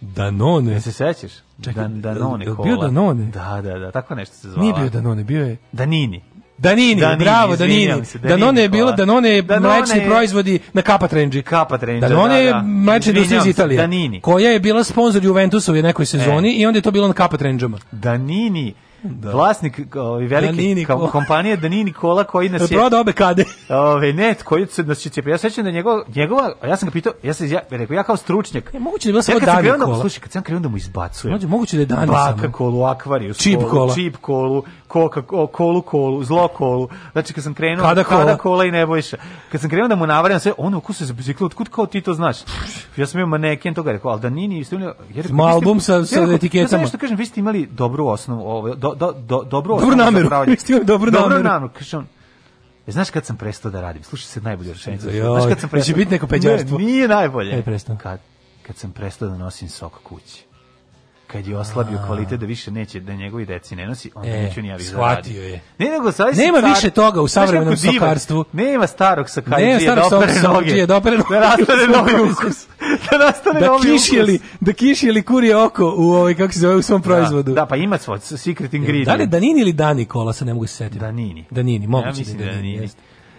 Danone. Ne se sećaš? Čekaj, Dan, Danone kola. Bio Danone? Da, da, da, tako nešto se zvala. Nije bio Danone, bio je... Danini. Danini, Danini bravo, Danini. Se, Danini. Danone je bila, Danone je Danone mlečni je... proizvodi na Kapa Trenđi. Kapa Trenđi, Danone da, je da. mlečni industrija iz Italije. Danini. Koja je bila sponsor Juventusa u nekoj sezoni e. i onda je to bilo na Kapa Trenđama. Danini da. vlasnik ovaj velike Danini kom, kompanije Danini Kola koji nas je prodao obe kade. Ovaj ne, koji se nas će ja sećam da njegov njegova ja sam ga pitao, ja sam ja, rekao ja kao stručnjak. Je moguće da je bilo samo Dani da Kola. Slušaj, kad sam krenuo da mu izbacuje. Moguće, moguće da je Dani samo. Baka kolu, akvariju, čip kolu, čip kolu, koka, kolu, kolu, zlo kolu. Znači, kad sam krenuo... Kada kola? Kada kola i Nebojša. Kad sam krenuo da mu navaram sve, ono, ko se biciklo, otkud kao ti to znaš? Ja sam imao maneken toga, rekao, ali da nije ni istimljeno... Jer, Smo album sa, sa etiketama. Ja što kažem, vi ste imali dobru osnovu, ovo, do, do, do, dobru osnovu dobru nameru, vi ste imali dobru nameru. Dobru nameru, kažem, e, Znaš kad sam prestao da radim? Slušaj se najbolje rešenje. Znaš kad sam prestao? Će biti neko peđarstvo. Ne, nije najbolje. Kad, kad sam prestao da nosim sok kući kad je oslabio kvalitet da više neće da njegovi deci ne nosi, on e, neću ni ja više je. Ne, nego sad Nema star... više toga u savremenom sokarstvu. Nema starog sokarđije, nema starog sokarđije, da opere noge. Da nastane novi ukus. da nastane da novi kišjeli, ukus. Da kišjeli kurje oko u ovaj, kako se zove, u svom da, proizvodu. Da, pa ima svoj secret ingredient. Da li Danini ili Dani kola, sad ne mogu se setiti. Danini. Danini, moguće ja da, da Danini. Danini.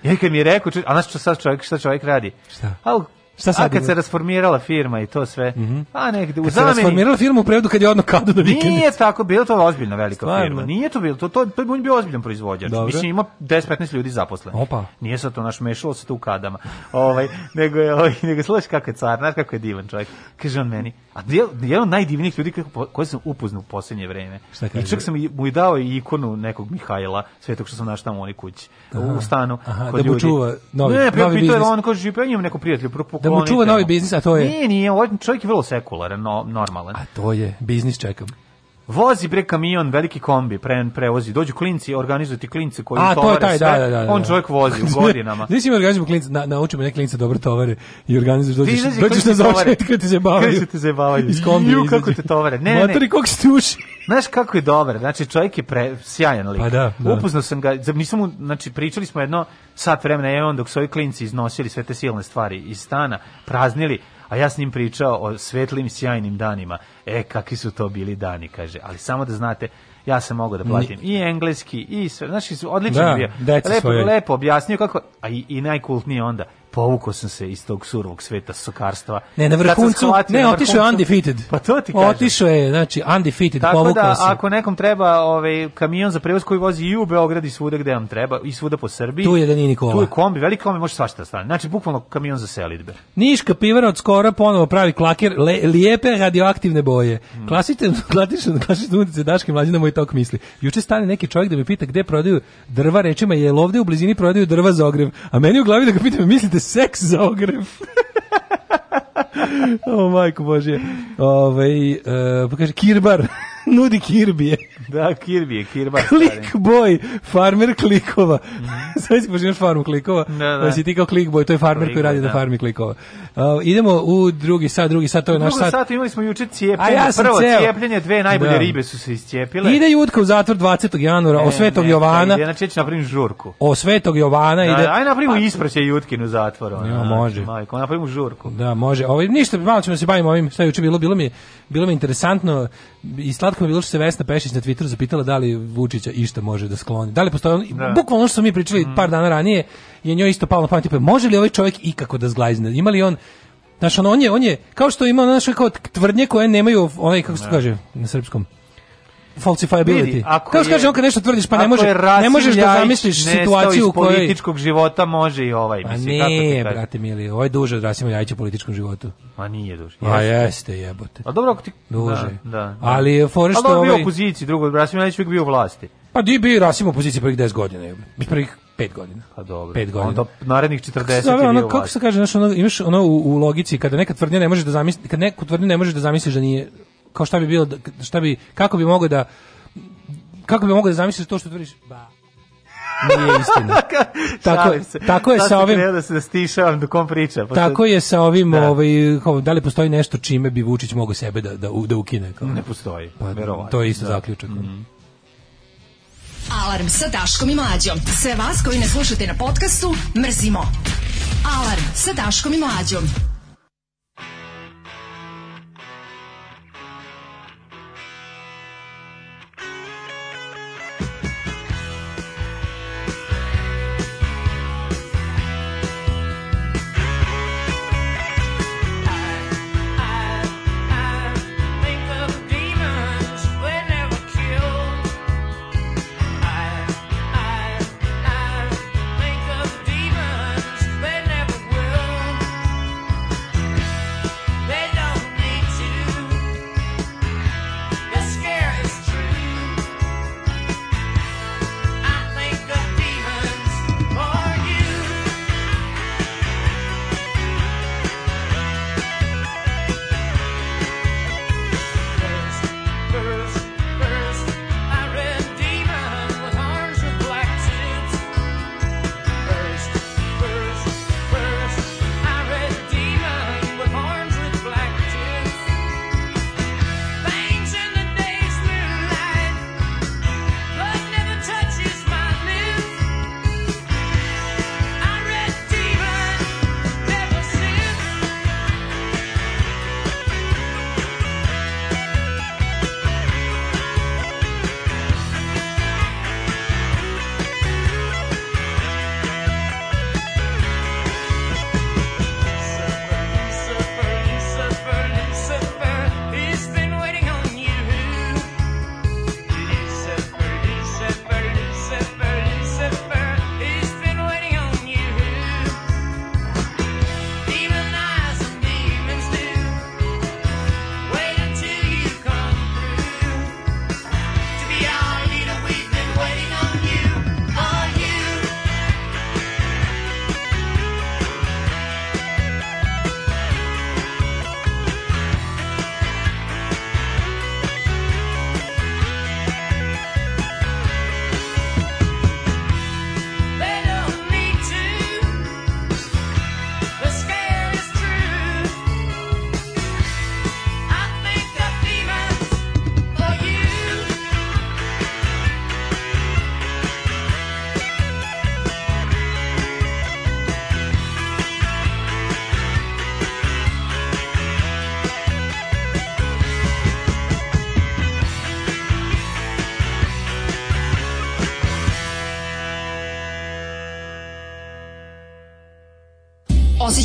Ja kad mi je rekao, a znaš što sad čovjek, šta čovjek radi? Šta? Al Šta sad? A kad se rasformirala firma i to sve. Mm -hmm. A negde u kad zameni. Se rasformirala firma u prevodu kad je odno kadu do vikenda. Nije tako, bilo to ozbiljna velika Stvarno. firma. Nije to bilo, to to to je bio ozbiljan proizvođač. Dobre. Mislim ima 10-15 ljudi zaposlenih. Opa. Nije se to naš mešalo se tu kadama. ovaj nego je ovaj nego slušaj kako je car, znaš kako je divan čovjek. Kaže on meni, A jedan od najdivnijih ljudi koje sam upoznao u posljednje vreme. I čak sam mu i dao ikonu nekog Mihajla, svetog što sam našao tamo u onoj kući, u stanu. Aha, da mu čuva novi, ne, novi biznis. Ne, on kaže, pa ja imam neko prijatelj, Da mu čuva novi biznis, a to je... Nije, nije, ovaj čovjek je vrlo sekularan, no, normalan. A to je, biznis čekam. Vozi bre kamion, veliki kombi, pre, prevozi. Dođu klinci, organizuju ti klince koji A, tovare to je taj, sve. Da, da, da, da, On čovjek vozi u godinama. Znači mi organizujemo klince, na, naučimo neke klince dobro tovare i organizuješ, dođeš, dođeš, dođeš na zaočaj, kada te zabavaju. Kada te zabavaju. Iz kombi. Ju, kako te tovare. Ne, ne. Motori kako ste uši. Znaš kako je dobar, znači čovjek je pre, sjajan lik. Pa da, da. Upoznao sam ga, nisam mu, znači pričali smo jedno sat vremena je on dok su ovi klinci iznosili sve te silne stvari iz stana, praznili, a ja s njim pričao o svetlim sjajnim danima. E, kakvi su to bili dani, kaže. Ali samo da znate, ja sam mogao da platim i engleski i sve. Znaš, odlično da, bio. Lepo, lepo objasnio kako, a i, i najkultnije onda povukao sam se iz tog surovog sveta sokarstva. Ne, na vrhuncu, ne, otišao je undefeated. Pa to ti kažem. Otišao je, znači, undefeated, Tako da, povukao da, se. Tako da, ako nekom treba ovaj, kamion za prevoz koji vozi i u Beograd i svuda gde vam treba, i svuda po Srbiji. Tu je da nije Nikola. Tu je kombi, veliki kombi, može svašta da stane. Znači, bukvalno kamion za selitbe. Niška pivara od skora ponovo pravi klaker, le, lijepe radioaktivne boje. Mm. Klasičan, klasičan, klasičan udice Daške mlađe na moj tok misli. Juče stane neki čovjek da me pita gde prodaju drva, rečima je ovde u blizini prodaju drva za ogrev. A meni u glavi da ga pitam, mislite seksograf. oh, majko Božje. Ove, oh, uh, eh, porque kaže, kirbar. nudi kirbije. Da, kirbije, kirba. Klik boy, farmer klikova. Mhm. Sad si poživaš farmu klikova, da, da. Pa si ti kao klik boy, to je farmer klik, koji radi da. na da. farmi klikova. Uh, idemo u drugi sat, drugi sat, to je naš sat. sat imali smo juče cijepljenje, ja prvo ceo. cijepljenje, dve najbolje da. ribe su se iscijepile. Ide Jutka u zatvor 20. januara, ne, o e, Svetog ne, Jovana. Ne, znači će napravim žurku. O Svetog Jovana da, ide. Aj napravimo pa- ispraćaj Jutkinu zatvor. Ona, ja, znači, može. Majko, napravimo žurku. Da, može. Ovo, ništa, malo ćemo da se bavimo ovim, šta je juče bilo, bilo mi, bilo mi interesantno i slatko mi bilo što se Vesna Pešić na Twitteru zapitala da li Vučića išta može da skloni. Da li postoji on, da. bukvalno što smo mi pričali mm. par dana ranije, je njoj isto palo na pamet, može li ovaj čovjek ikako da zglazne? Ima li on Znaš, on, on, je, on je, kao što ima, znaš, kao tvrdnje koje nemaju, onaj, kako se da. kaže na srpskom, falsifiability. Kako je, kaže on kad nešto tvrdiš pa ne može ne možeš da zamisliš situaciju u kojoj političkog života može i ovaj pa mislim kako ti kaže. brate mili, ovaj duže od Rasima Ljajića u političkom životu. Ma nije duže. A jeste jebote. A dobro ako ti duže. Da, da. da. Ali fore što ovaj bio u ovaj- opoziciji, drugo Rasim Ljajić uvijek bio u vlasti. Pa di bi Rasim u opoziciji prvih 10 godina, jebote. Prvih 5 godina. Pa dobro. 5 godina. Onda narednih 40 Sada, ono, kako se kaže, znači ono, imaš ono u, u logici kada neka tvrdnja ne možeš da zamisliš, kad neku tvrdnju ne možeš da zamisliš da nije kao šta bi bilo da- šta bi kako bi mogao da kako bi mogao da zamisliš to što tvoriš ba nije istina. tako, tako je sa ovim da se stišavam dok on priča. Pa tako je sa ovim, da. ovaj da li postoji nešto čime bi Vučić mogao sebe da da da ukine kao? Ne postoji, pa, verovatno. To je isto da. zaključak. Mm -hmm. Alarm sa Daškom i Mlađom. Sve vas koji ne slušate na podcastu, mrzimo. Alarm sa Daškom i Mlađom.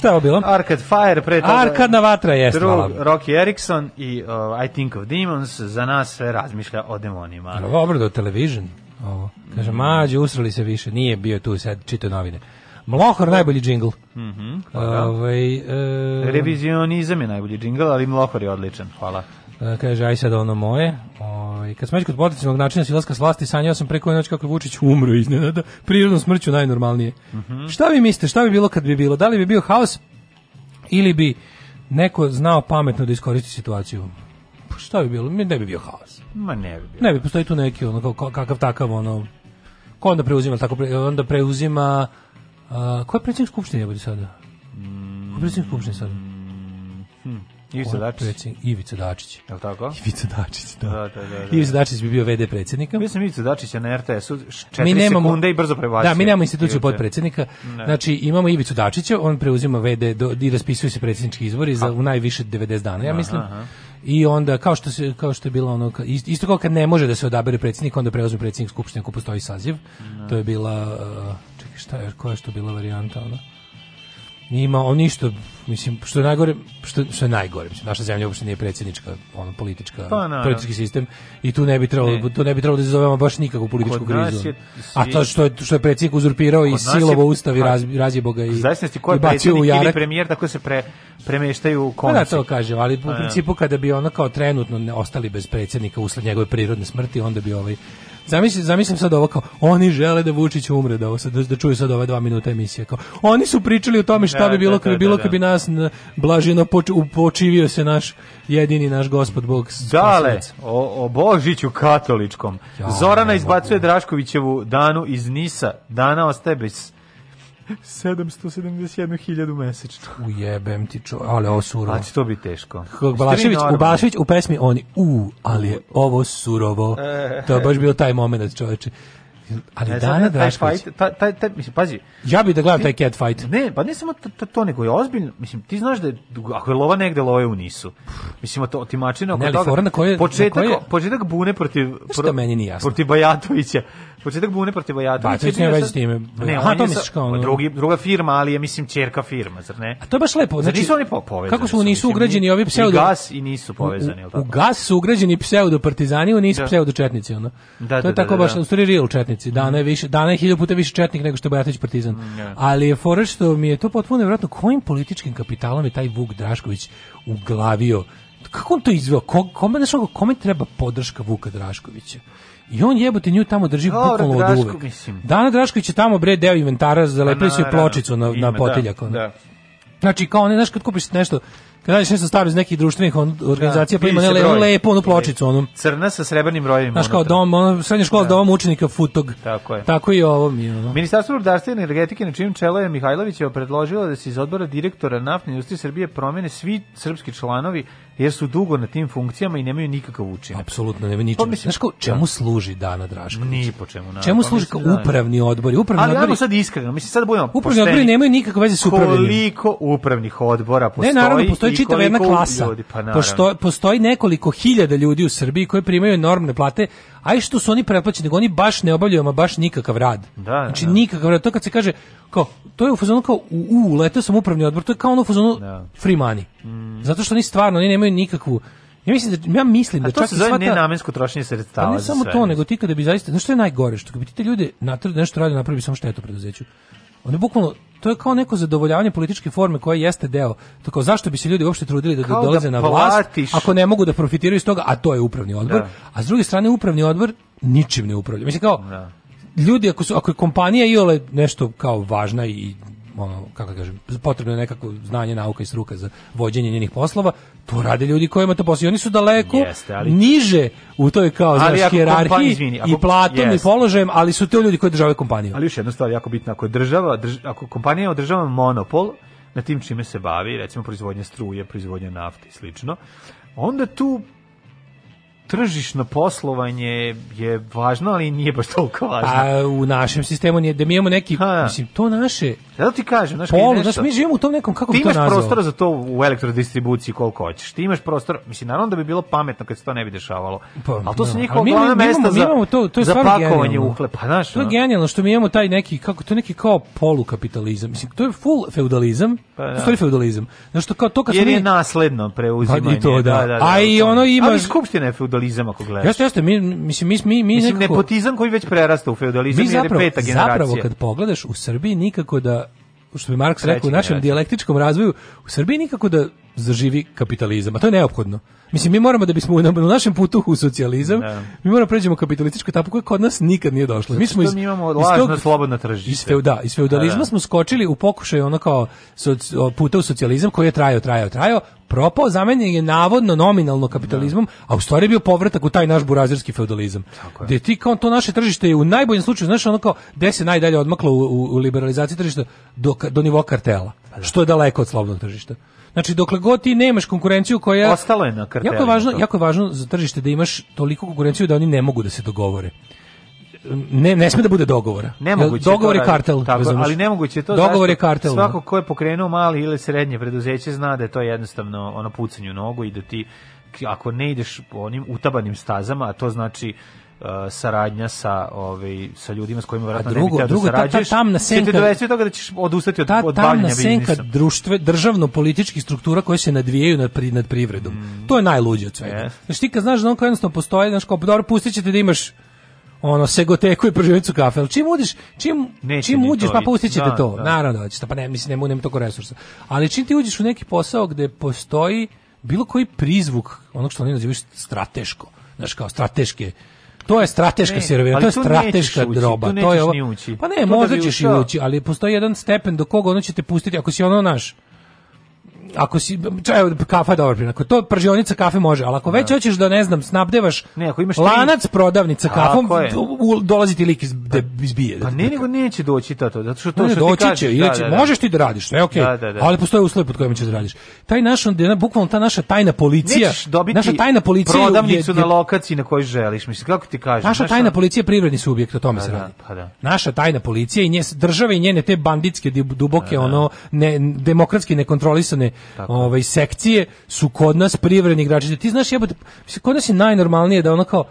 Šta je ovo bilo? Arcade Fire, pre toga... na vatra je hvala. Drug, Rocky Erickson i uh, I Think of Demons za nas sve razmišlja o demonima. Ovo do television. Ovo. Kaže, mađe, usrali se više. Nije bio tu, sad čito novine. Mlohor najbolji džingl. Mm -hmm, Ove, e... Revizionizam je najbolji džingl, ali Mlohor je odličan. Hvala. E, kaže, aj sad ono moje. O, Ovaj kad smo već kod potencijalnog načina silaska s vlasti, sanjao sam preko noći kako je Vučić umro iznenada, prirodnom smrću najnormalnije. Mm -hmm. Šta vi mislite, šta bi bilo kad bi bilo? Da li bi bio haos ili bi neko znao pametno da iskoristi situaciju? Pa šta bi bilo? Ne bi bio haos. Ma ne bi bio. Ne bi postoji tu neki ono kakav takav ono ko onda preuzima tako pre, onda preuzima uh, ko je predsednik skupštine bude sada? Mm. Ko je predsjednik skupštine sada? Hmm. Ivica Dačić. Ivica Dačić. Je li tako? Ivica Dačić, da. Da, da, da, da. Ivica Dačić bi bio VD predsjednika. Bio sam Ivica Dačića na RTS-u 4 mi nemamo, sekunde i brzo prevacio. Da, mi nemamo instituciju potpredsjednika. Ne. Znači, imamo Ivicu Dačića, on preuzima VD do, i raspisuju se predsjednički izbori za, u najviše 90 dana, ja mislim. Aha, aha. I onda kao što se kao što je bilo ono isto kao kad ne može da se odabere predsjednik, onda preuzme predsjednik skupštine ako postoji saziv. Ne. To je bila e, čekaj šta je koja je što bila varijanta ona? Ima on ništa, mislim, što je najgore, što, što je najgore, mislim, naša zemlja uopšte nije predsjednička, ono, politička, pa, na, politički sistem i tu ne bi trebalo, ne. Da to ne bi trebalo da izazovemo baš nikakvu političku kod krizu. Je, A to što je, što je predsjednik uzurpirao i silovo ustav i pa, raz, razjebo i, znači ko je i bacio u jarak. premijer, tako se pre, premeštaju u konci. Pa da, to kažem, ali u pa da. principu kada bi ono kao trenutno ostali bez predsjednika usled njegove prirodne smrti, onda bi ovaj zamislim, zamislim sad ovo kao, oni žele da Vučić umre, da, ovo, da, da čuju sad ove dva minuta emisije. Kao, oni su pričali o tome šta da, bi bilo, da, kad, da, bilo da, kad bi da. nas blaženo poč, upočivio se naš jedini naš gospod Bog. Dale, spasnac. o, o Božiću katoličkom. Ja, Zorana izbacuje Draškovićevu Danu iz Nisa. Dana ostaje bez 771.000 mesečno. Ujebem ti čo, ali ovo surovo. A će to biti teško. Balašević, u Balašević u pesmi oni, u, ali je ovo surovo. E. To je baš bio taj moment, čoveče. Ali ne, Dana Drašković... Taj, taj, taj, taj, mislim, pazi... Ja bih da gledam taj cat fight. Ne, pa ne samo to, to, nego je ozbiljno. Mislim, ti znaš da je, ako je lova negde, lova je u nisu. Mislim, to, ti mačina oko toga... Fora na koje, početak, na koje... početak bune protiv... Pro, meni nije jasno? Protiv Bajatovića početak bune protiv Bajatovića. Bajatović nema veze s time. Ne, on, on je kao, drugi, druga firma, ali je, mislim, čerka firma, zar ne? A to je baš lepo. Znači, nisu oni po, povezani. Kako su, nisu ugrađeni ovi pseudo... I gas i nisu povezani, tako? u gas su ugrađeni pseudo partizani, oni nisu da. pseudo četnici, ono. Da, to je da, tako da, da baš, da. u stvari real četnici. Dana je, više, dana je hiljadu puta više četnik nego što je Bajatović partizan. Ne. Mm, ali je fora što mi je to potpuno nevjerojatno kojim političkim kapitalom je taj Vuk Drašković uglavio kako on to izveo? Kome, kome, kome treba podrška Vuka Draškovića? I on jebote nju tamo drži bukvalno od uvek. Mislim. Dana Drašković je tamo bre deo inventara zalepili pa su pločicu na, ime, na potiljak. Da, da. Znači kao ne znaš kad kupiš nešto kad radiš nešto staro iz nekih društvenih on, da, organizacija da, pa ima ne, lepo onu pločicu onu. Crna sa srebrnim brojevima. Znaš kao dom, ono, srednja škola da. dom učenika futog. Tako je. Tako i ovo mi ono. Ministarstvo rudarstva i energetike na čijem čelu je Mihajlović je predložilo da se iz odbora direktora naftne industrije Srbije promene svi srpski članovi jer su dugo na tim funkcijama i nemaju nikakav učinak. Apsolutno nema ničega. Pa, Znaš ko, da. čemu služi Dana Drašković? Ni po čemu. Na, čemu pa služi kao da- upravni odbori? Upravni Ali odbori, sad iskreno, mislim sad da budemo Upravni odbori nemaju nikakve veze s upravljanjem. Koliko upravnih odbora postoji? Ne, naravno, postoji čitava jedna klasa. Ljudi, pa postoji, postoji nekoliko hiljada ljudi u Srbiji koji primaju enormne plate, a i što su oni pretplaćeni, oni baš ne obavljaju, ma baš nikakav rad. Da, znači, da. nikakav rad. To kad se kaže kao to je u fazonu kao u, u letao sam upravni odbor, to je kao ono u fazonu da. free money. Mm. Zato što oni stvarno oni nemaju nikakvu Ja mislim da ja mislim da čak se zove nenamensko trošenje sredstava. Pa ne samo to, nego ti kada bi zaista, znači što je najgore što bi ti te ljude natrali nešto radi napravi samo štetu preduzeću. Oni bukvalno to je kao neko zadovoljavanje političke forme koja jeste deo. Tako zašto bi se ljudi uopšte trudili da, da dolaze na vlast ako ne mogu da profitiraju iz toga, a to je upravni odbor. Da. A s druge strane upravni odbor ničim ne upravlja. Mislim kao da ljudi ako su ako je kompanija iole nešto kao važna i ono kako da kažem potrebno je nekako znanje nauka i struka za vođenje njenih poslova to rade ljudi kojima to posao oni su daleko jeste, ali, niže u toj kao ali hijerarhiji i platom yes. i položajem ali su to ljudi koji države kompaniju ali još jedna stvar jako bitna ako država drž, ako kompanija održava monopol na tim čime se bavi recimo proizvodnja struje proizvodnja nafte i slično onda tu tržišno poslovanje je važno, ali nije baš toliko važno. A u našem sistemu nije, da mi imamo neki, ha. mislim, to naše... Zato ti kažem, znaš, polu, nešto, znaš, mi živimo u tom nekom, kako ti to nazvao? Ti imaš prostora za to u elektrodistribuciji koliko hoćeš. Ti imaš prostor, mislim, naravno da bi bilo pametno kad se to ne bi dešavalo. Pa, ali to su da. njihova glavna mi, mi, imamo, mi to, to je za pakovanje uhlepa, znaš. To je genijalno što mi imamo taj neki, kako, to je neki kao polukapitalizam. Mislim, to je full feudalizam, pa, da. to feudalizam. Znaš, to, kao, to kad Jer je mi... nasledno preuzimanje. Pa, to, da. da, da, da A i ono ima... Ali skupština je feudalizam feudalizam ako gledaš. Jeste, jeste, mi, mislim, mi, mi, mi mislim, nekako... nepotizam koji već prerasta u feudalizam, mi zapravo, je peta generacija. Zapravo, kad pogledaš u Srbiji nikako da što bi Marks rekao, u našem dijalektičkom razvoju u Srbiji nikako da zaživi kapitalizam, a to je neophodno. Mislim, mi moramo da bismo na našem putu u socijalizam, ne. Da. mi moramo da pređemo kapitalističku etapu koja kod nas nikad nije došla. Mi smo iz, mi imamo lažno slobodno tržište. Iz, feu, da, iz feudalizma da, smo skočili u pokušaj ono kao soc, puta u socijalizam koji je trajao, trajao, trajao, propao, zamenjen je navodno nominalno kapitalizmom, a u stvari je bio povratak u taj naš burazirski feudalizam. Gde ti kao to naše tržište je u najboljem slučaju, znaš, ono kao gde se najdalje odmaklo u, u, u liberalizaciji tržišta do, do nivoa kartela, pa da. što je daleko od slobodnog tržišta. Znači dokle god ti nemaš konkurenciju koja ostalo je na kartelu. Jako važno, jako je važno za tržište da imaš toliko konkurenciju da oni ne mogu da se dogovore ne ne sme da bude dogovora. Nemoguće. Dogovor je kartel, tako, ali nemoguće je to. Dogovor je kartel. Svako ko je pokrenuo mali ili srednje preduzeće zna da je to jednostavno ono pucanje u nogu i da ti ako ne ideš po onim utabanim stazama, a to znači uh, saradnja sa ovaj sa ljudima s kojima verovatno ne bi da sarađuješ. Ta, ta tamna senka. Ti dovesti toga da ćeš odustati od ta, od bavljenja biznisa. Ta senka društve državno političkih struktura koje se nadvijaju nad pri, nad privredom. Mm. To je najluđe od svega. Yes. Znači ti kad znaš da on kao jednostavno postoji, znači kao pa dobro pustićete da imaš ono segoteku i prživicu kafe. Ali čim uđeš, čim Neće čim uđeš, pa pustićete da, to. Da. Naravno da pa ne, mislim nemu nema toliko resursa. Ali čim ti uđeš u neki posao gde postoji bilo koji prizvuk ono što oni nazivaju strateško, znaš kao strateške to je strateška ne, sirovina, to je strateška ući, droba, to je ovo. Pa ne, to da možda da ćeš i ući, ali postoji jedan stepen do koga ono će te pustiti ako si ono naš ako si čaj, kafa je dobar primjer. Ako to pržionica kafe može, al ako već da. hoćeš da ne znam, snabdevaš ne, ako imaš tri... lanac prodavnica kafom, dolazi ti lik iz pa da izbije. Pa da, ne da, nego neće doći to, zato što to ne, što doći ti kažeš, će, da, će, da, da, možeš ti da radiš, sve okej. Okay, ali postoje uslovi pod kojima ćeš da radiš. Taj naš onda bukvalno ta naša tajna policija, naša tajna policija prodavnicu je, na lokaciji na kojoj želiš, mislim kako ti kažeš. Naša, tajna policija je privredni subjekt, o tome pa se radi. Pa naša tajna policija i nje države i njene te banditske duboke ono ne demokratski nekontrolisane Tako. ovaj, sekcije su kod nas privredni igrači. Znači, ti znaš, jebote, kod nas je najnormalnije da ono kao,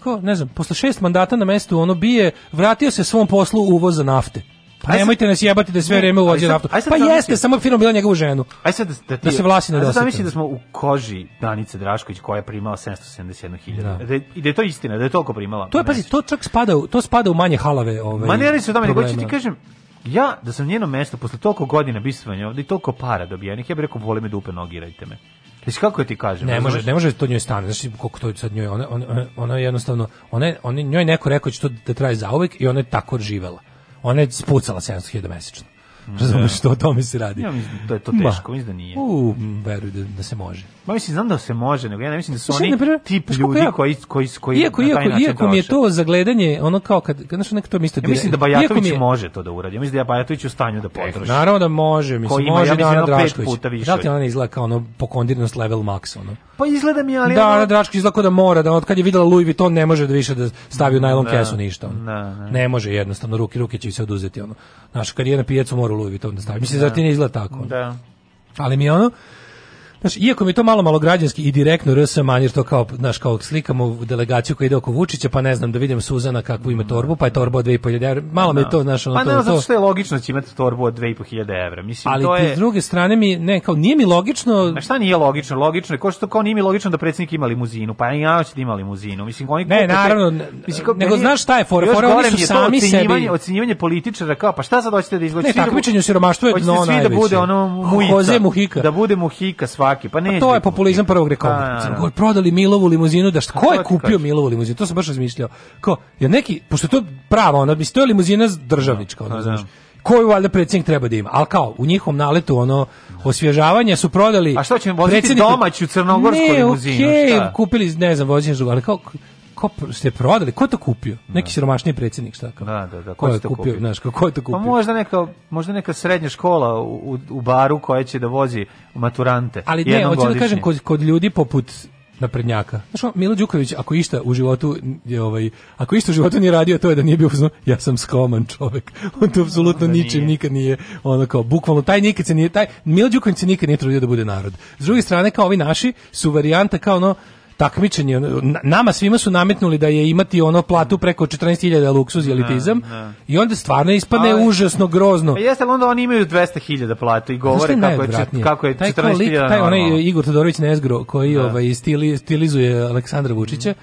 kao, ne znam, posle šest mandata na mestu ono bije, vratio se svom poslu uvoza nafte. Pa nemojte nas jebati da sve vreme uvozi naftu. Pa jeste, samo firma bila njegovu ženu. Aj sad da, da, ti, da se vlasi ne da mislim da smo u koži Danice Drašković koja je primala 771.000. Da. da I da je to istina, da je toliko primala. To je, pazi, to čak spada, to spada u manje halave. Ovaj, Ma ne, ali se o tome, nego ću ti kažem, Ja, da sam njeno mesto, posle toliko godina bistvanja ovde i toliko para dobijenih, ja bih rekao, vole me dupe, da nogirajte me. Znači kako je ti kažem? Ne može, ne može to njoj stane. Znači koliko to sad njoj ona ona, ona jednostavno ona, ona njoj neko rekao da će to da traje zauvek i ona je tako živela. Ona je spucala 700.000 mesečno. Razumeš da. što o tome se radi? Ja mislim da je to teško, mislim da nije. U, veruj da, da se može. Ma mislim znam da se može, nego ja ne mislim da su oni ne, tip ljudi ja, koji koji koji Iako iako iako mi je to zagledanje, ono kao kad kad znači nekto mi isto. Ja mislim da Bajatović je... može to da uradi. Ja mislim da je Bajatović u stanju da pa, potroši. Naravno da može, mislim ima, može ja da Drašković. Puta više. Da li ona izgleda kao ono pokondirnost level max ono? Pa izgleda mi ali Da, Drašković izgleda kao da mora da od kad je videla Louis Vuitton ne može da više da stavi u najlon da, kesu ništa. Da, ne može jednostavno ruke ruke će se oduzeti ono. Naša kad je na pijacu mora Louis Vuitton da stavim. Mislim, da. zar ti ne izgleda tako? Da. Ali mi je ono, Znaš, iako mi je to malo malo građanski i direktno RS manjer to kao, znaš, kao slikamo delegaciju koja ide oko Vučića, pa ne znam da vidim Suzana kakvu ima torbu, pa je torba od 2.500 evra. Malo no. mi da. to, znaš, ono pa to. Pa ne, zato što je logično da će imati torbu od 2.500 evra. Mislim, Ali to je... s druge strane mi, ne, kao nije mi logično... A šta nije logično? Logično je, ko što kao nije mi logično da predsjednik ima limuzinu, pa ja će da ima limuzinu. Mislim, oni ne, naravno, te... mislim, kao, nego znaš šta je fora, fora oni su sami ocenjivanje, sebi. Ocenjivanje političara kao, pa šta sad hoćete da izvlačite? Ne, da takmičenje u siromaštvu je dno najveće. Hoćete svi da bude ono mujica. Da bude muhika Slovakije, pa, pa ne. To je populizam prvog rekorda. Crnogor da, da, da. prodali Milovu limuzinu, da šta, pa ko je kupio Milovu limuzinu? To se baš razmišljao. Ko? ja neki, pošto to pravo, ona bi to je limuzina državnička, ona, pa znaš koju valjda predsjednik treba da ima. Al kao, u njihovom naletu, ono, osvježavanje su prodali... A što ćemo voziti predsjedniku... domaću crnogorsku ne, limuzinu? Ne, okay, kupili, ne znam, voziti ali kao, ko ste prodali, ko to kupio? Neki siromašni predsednik šta kao. Da, da, da, ko, ko je to kupio, znaš, kako je to pa kupio? Pa možda neka, možda neka srednja škola u, u baru koja će da vozi maturante. Ali ne, hoću da kažem kod, kod ljudi poput na prednjaka. Znaš, Milo Đuković, ako išta u životu je ovaj, ako išta u životu nije radio, to je da nije bio uzno, ja sam skroman čovjek. On to apsolutno da ničim nikad nije ono kao bukvalno taj nikad se nije taj Milo Đuković se nikad nije trudio da bude narod. S druge strane kao ovi naši su varijanta kao ono takmičenje nama svima su nametnuli da je imati ono platu preko 14.000 luksuz je elitizam da, da. i onda stvarno ispadne ali, užasno grozno. Pa jeste, onda oni imaju 200.000 platu i govore kako je kako je 14.000. Taj, taj onaj Igor Todorović Nezgro koji da. ovaj stili, stilizuje Aleksandra Vučića. Mm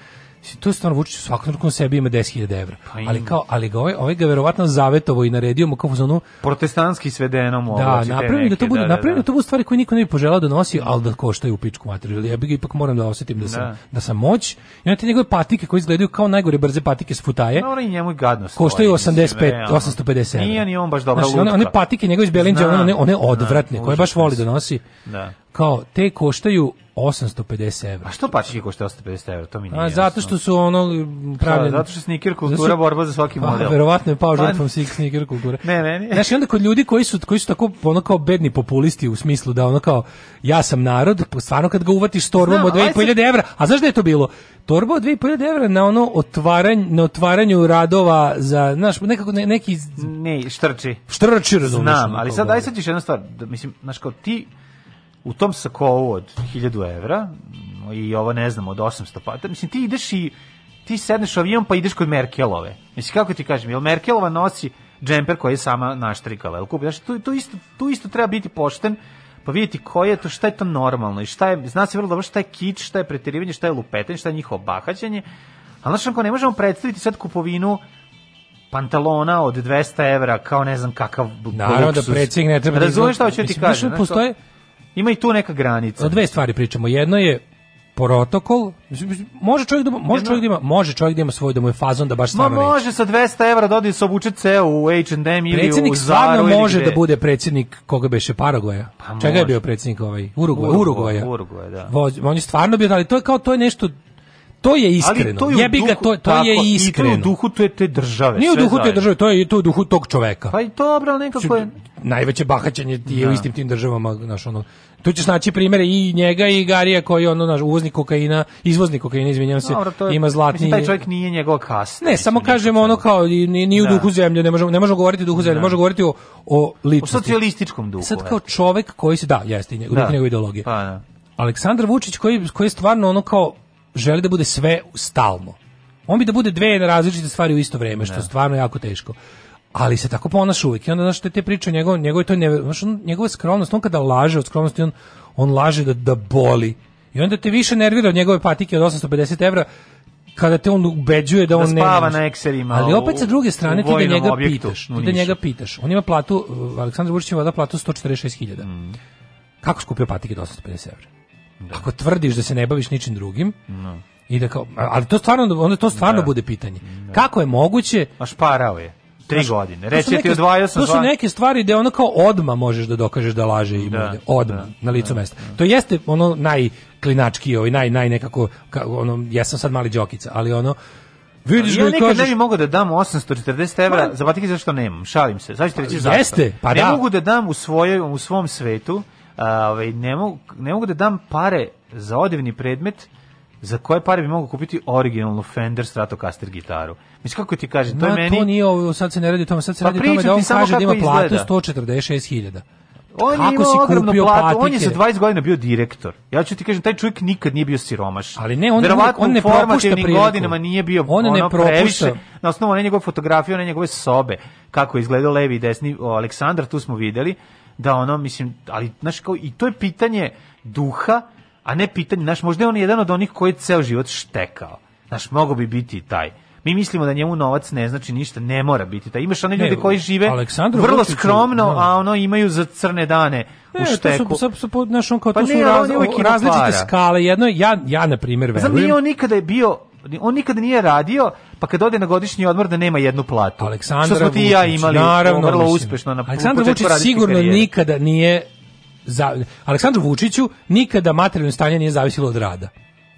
to stvarno Vučić u svakom trenutku sebi ima 10.000 evra. Pa ali kao ali ga ovaj, ovaj ga verovatno zavetovo i naredio mu kako zonu protestantski svedeno mu Da, napravili da to bude, da, da, da, da, to bude stvari koje niko ne bi poželao da nosi, al da koštaju u pičku materiju. Ja bih ipak moram da osetim da sam da. da, sam moć. I onda te njegove patike koje izgledaju kao najgore brze patike s futaje. No, i njemu gadno stoji. Koštaju 85, 850 evra. Nije ni on baš dobra znači, lutka. One, one patike njegove iz Belinđa, da, one, one, one odvratne, koje baš voli da nosi. Da kao te koštaju 850 €. A što patike košta 850 €? To mi nije. A zato što su ono pravljene. Zato što sneaker kultura zato... borba za svaki pa, model. A, verovatno je pao pa, žrtvom pa... sneaker kulture. ne, ne, ne. Znači onda kod ljudi koji su koji su tako ono kao bedni populisti u smislu da ono kao ja sam narod, pa stvarno kad ga uvatiš torbom od 2500 €, a znaš da je to bilo? Torba od 2500 € na ono otvaranje na otvaranju radova za znaš nekako ne, neki ne štrči. Štrči razumeš. Znam, ali sad aj sad ćeš jedna stvar, da, mislim, znaš kao ti u tom sakovu od 1000 evra i ovo ne znam od 800 pa mislim ti ideš i ti sedneš u avion pa ideš kod Merkelove mislim kako ti kažem jel Merkelova nosi džemper koji je sama naštrikala jel kupi znači tu, tu, isto, tu isto treba biti pošten pa vidjeti koje je to, šta je to normalno i šta je, zna se vrlo dobro šta je kič, šta je preterivanje, šta je lupetanje, šta je njihovo bahaćanje, ali znači ako ne možemo predstaviti sad kupovinu pantalona od 200 evra kao ne znam kakav Naravno da luksuz. da predsjednik ne treba da Razumeš šta hoću ti kažem. Postoje, Ima i tu neka granica. O dve stvari pričamo. Jedno je protokol. Može čovjek da može čovjek da ima, može čovjek da ima svoj da mu je fazon da baš stvarno. Ma može sa 200 evra dodi da se obuče ceo u H&M ili predsjednik u stvarno može da bude predsjednik koga beše Paragoja. Pa Čega može. je bio predsjednik ovaj Urugvaja, Urugvaja. Urugvaja, da. Voz, on je stvarno bio, ali da to je kao to je nešto To je iskreno. je Jebi ga, to, to tako, je iskreno. I to u duhu te, te države. Nije u duhu te države, to je to u duhu tog čoveka. Pa i dobro, nekako je... Najveće bahaćanje je da. u istim tim državama, znaš, ono, tu ćeš naći primere i njega i Garija koji ono naš uvoznik kokaina, izvoznik kokaina, izvinjavam se, Dobro, je, ima zlatni. Mislim taj čovjek nije njegov kas. Ne, samo kažemo ono kao ni, ni u da. duhu zemlje, ne možemo ne možemo govoriti o duhu zemlje, da. možemo govoriti o o ličnosti. O socijalističkom duhu. Sad kao čovjek koji se da, jeste, u duhu da. njegove ideologije. Pa, da. Aleksandar Vučić koji koji je stvarno ono kao želi da bude sve stalno. On bi da bude dve različite stvari u isto vreme, što da. je stvarno jako teško. Ali se tako ponaša uvijek. I onda, znaš, te, te priče o njegov, njegov, to ne, znaš, on, njegova skromnost, on kada laže od skromnosti, on, on laže da, da boli. I onda te više nervira od njegove patike od 850 evra, kada te on ubeđuje da, da on ne spava na ekserima. Ali opet sa druge strane ti da njega objektu, pitaš, ti da njega pitaš. On ima platu Aleksandar Vučić ima da platu 146.000. Mm. Kako skupio patike od 850 evra? Da. Ako tvrdiš da se ne baviš ničim drugim, no. I da kao, ali to stvarno, onda to stvarno da. bude pitanje. Da. Kako je moguće? A šparao je. Tri godine. Reći ti odvajao sam To su neke stvari gde ono kao odma možeš da dokažeš da laže i da, bude. Odma, da, na licu da, mesta. Da. To jeste ono najklinački, ovaj, naj, naj nekako, ka, ono, jesam sad mali džokica, ali ono, Vidiš ja da nikad kažeš... ne mogu da dam 840 evra pa, za batike zašto nemam, šalim se. Sad ćete reći zašto. Jeste, pa ne da. mogu da dam u, svojoj, u svom svetu ovaj, ne, mogu, ne mogu da dam pare za odevni predmet za koje pare bi mogao kupiti originalnu Fender Stratocaster gitaru. Mislim, kako ti kažem, to je meni... to nije ovo, sad se ne radi o tome, sad se pa radi o tome da on kaže da ima platu 146.000. On kako je si kupio platu, patike? On je za 20 godina bio direktor. Ja ću ti kažem, taj čovjek nikad nije bio siromaš. Ali ne, on, Verovatno, on ne propušta priliku. godinama nije bio on ono, ne propušta. Previše. Na osnovu one njegove fotografije, one njegove sobe, kako je izgledao levi i desni Aleksandar, tu smo videli da ono, mislim, ali, znaš, kao, i to je pitanje duha, a ne pitanje, znaš, možda je on jedan od onih koji je ceo život štekao. Znaš, mogo bi biti taj. Mi mislimo da njemu novac ne znači ništa, ne mora biti taj. Imaš one ljude ne, koji žive Aleksandru vrlo Vučiću, skromno, no. Da. a ono imaju za crne dane ne, u šteku. To su, su, su, znaš, on kao, pa to ne, su raz, različite skale. Jedno, ja, ja na primjer, verujem. Znam, nije on nikada je bio on nikada nije radio, pa kad ode na godišnji odmor da nema jednu platu. Aleksandra Što smo ti i ja imali, naravno, vrlo mislim. uspešno na Aleksandar Vučić sigurno karijere. nikada nije za, Aleksandru Vučiću nikada materijalno stanje nije zavisilo od rada.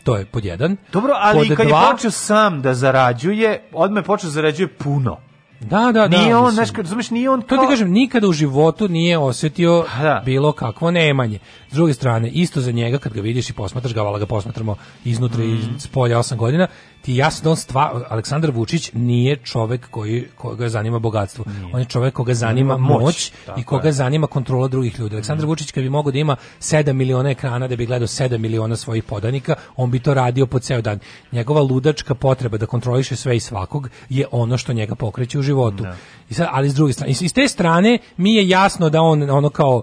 To je pod jedan. Dobro, ali pod kad dva, je počeo sam da zarađuje, odme počeo da zarađuje puno. Da, da, da. Nije on, znaš, razumeš, nije on to... To ti kažem, nikada u životu nije osetio pa da. bilo kakvo nemanje. S druge strane, isto za njega, kad ga vidiš i posmatraš ga, vala ga posmatramo iznutra mm. i iz polja 8 godina, ti jasno stva, Aleksandar Vučić nije čovek koji koga zanima bogatstvo. Nije. On je čovek koga zanima moć, moć i koga je. zanima kontrola drugih ljudi. Aleksandar mm. Vučić kad bi mogao da ima 7 miliona ekrana da bi gledao 7 miliona svojih podanika, on bi to radio po ceo dan. Njegova ludačka potreba da kontroliše sve i svakog je ono što njega pokreće u životu. Da. I sad, ali s druge strane, iz, iz te strane mi je jasno da on ono kao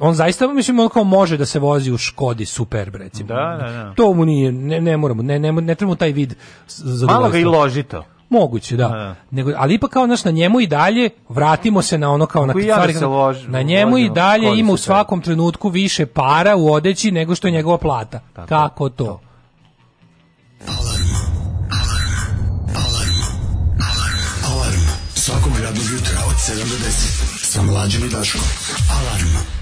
on zaista mislim on kao može da se vozi u Škodi Superb recimo. Da, da, da. To mu nije ne, ne moramo ne ne, ne trebamo taj vid zadovoljstva. Malo ga i ložito. Moguće, da. A. Da. Nego, ali ipak kao naš na njemu i dalje vratimo se na ono kao na ja da stvari, na njemu i dalje ima u svakom taj. trenutku više para u odeći nego što je njegova plata. Tako, Kako to? to. Alarm. Alarm. Alarm. Alarm. Svakog radnog jutra od 7 do 10 sa mlađim i Daškom. Alarm.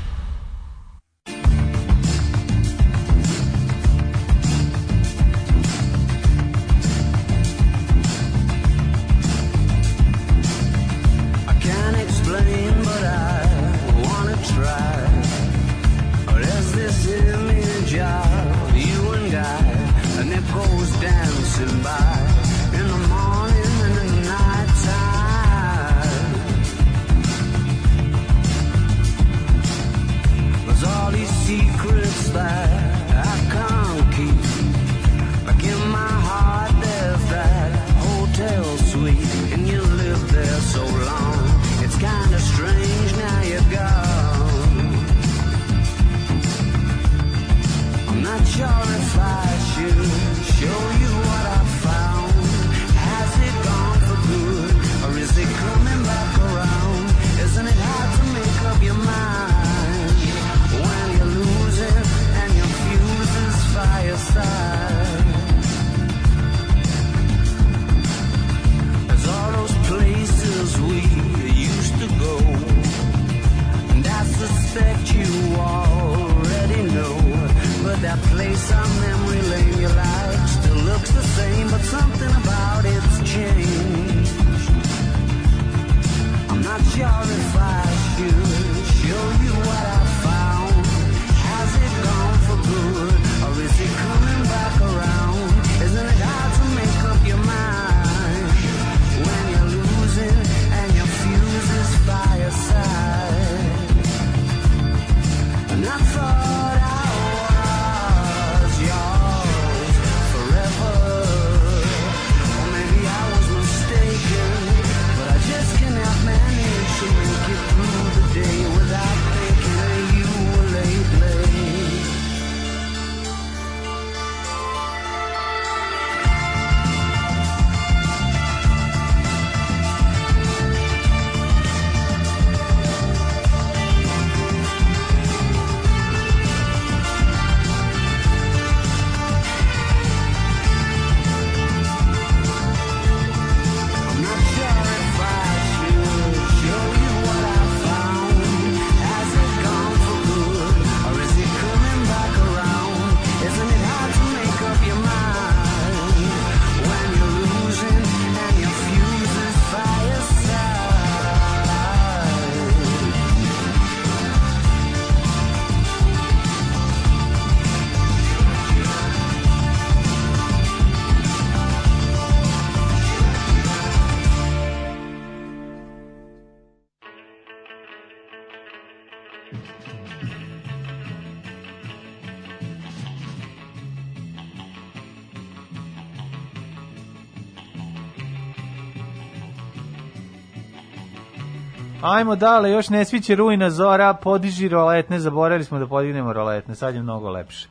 ajmo dale, još ne sviće rujna zora, podiži roletne, zaboravili smo da podignemo roletne, sad je mnogo lepše.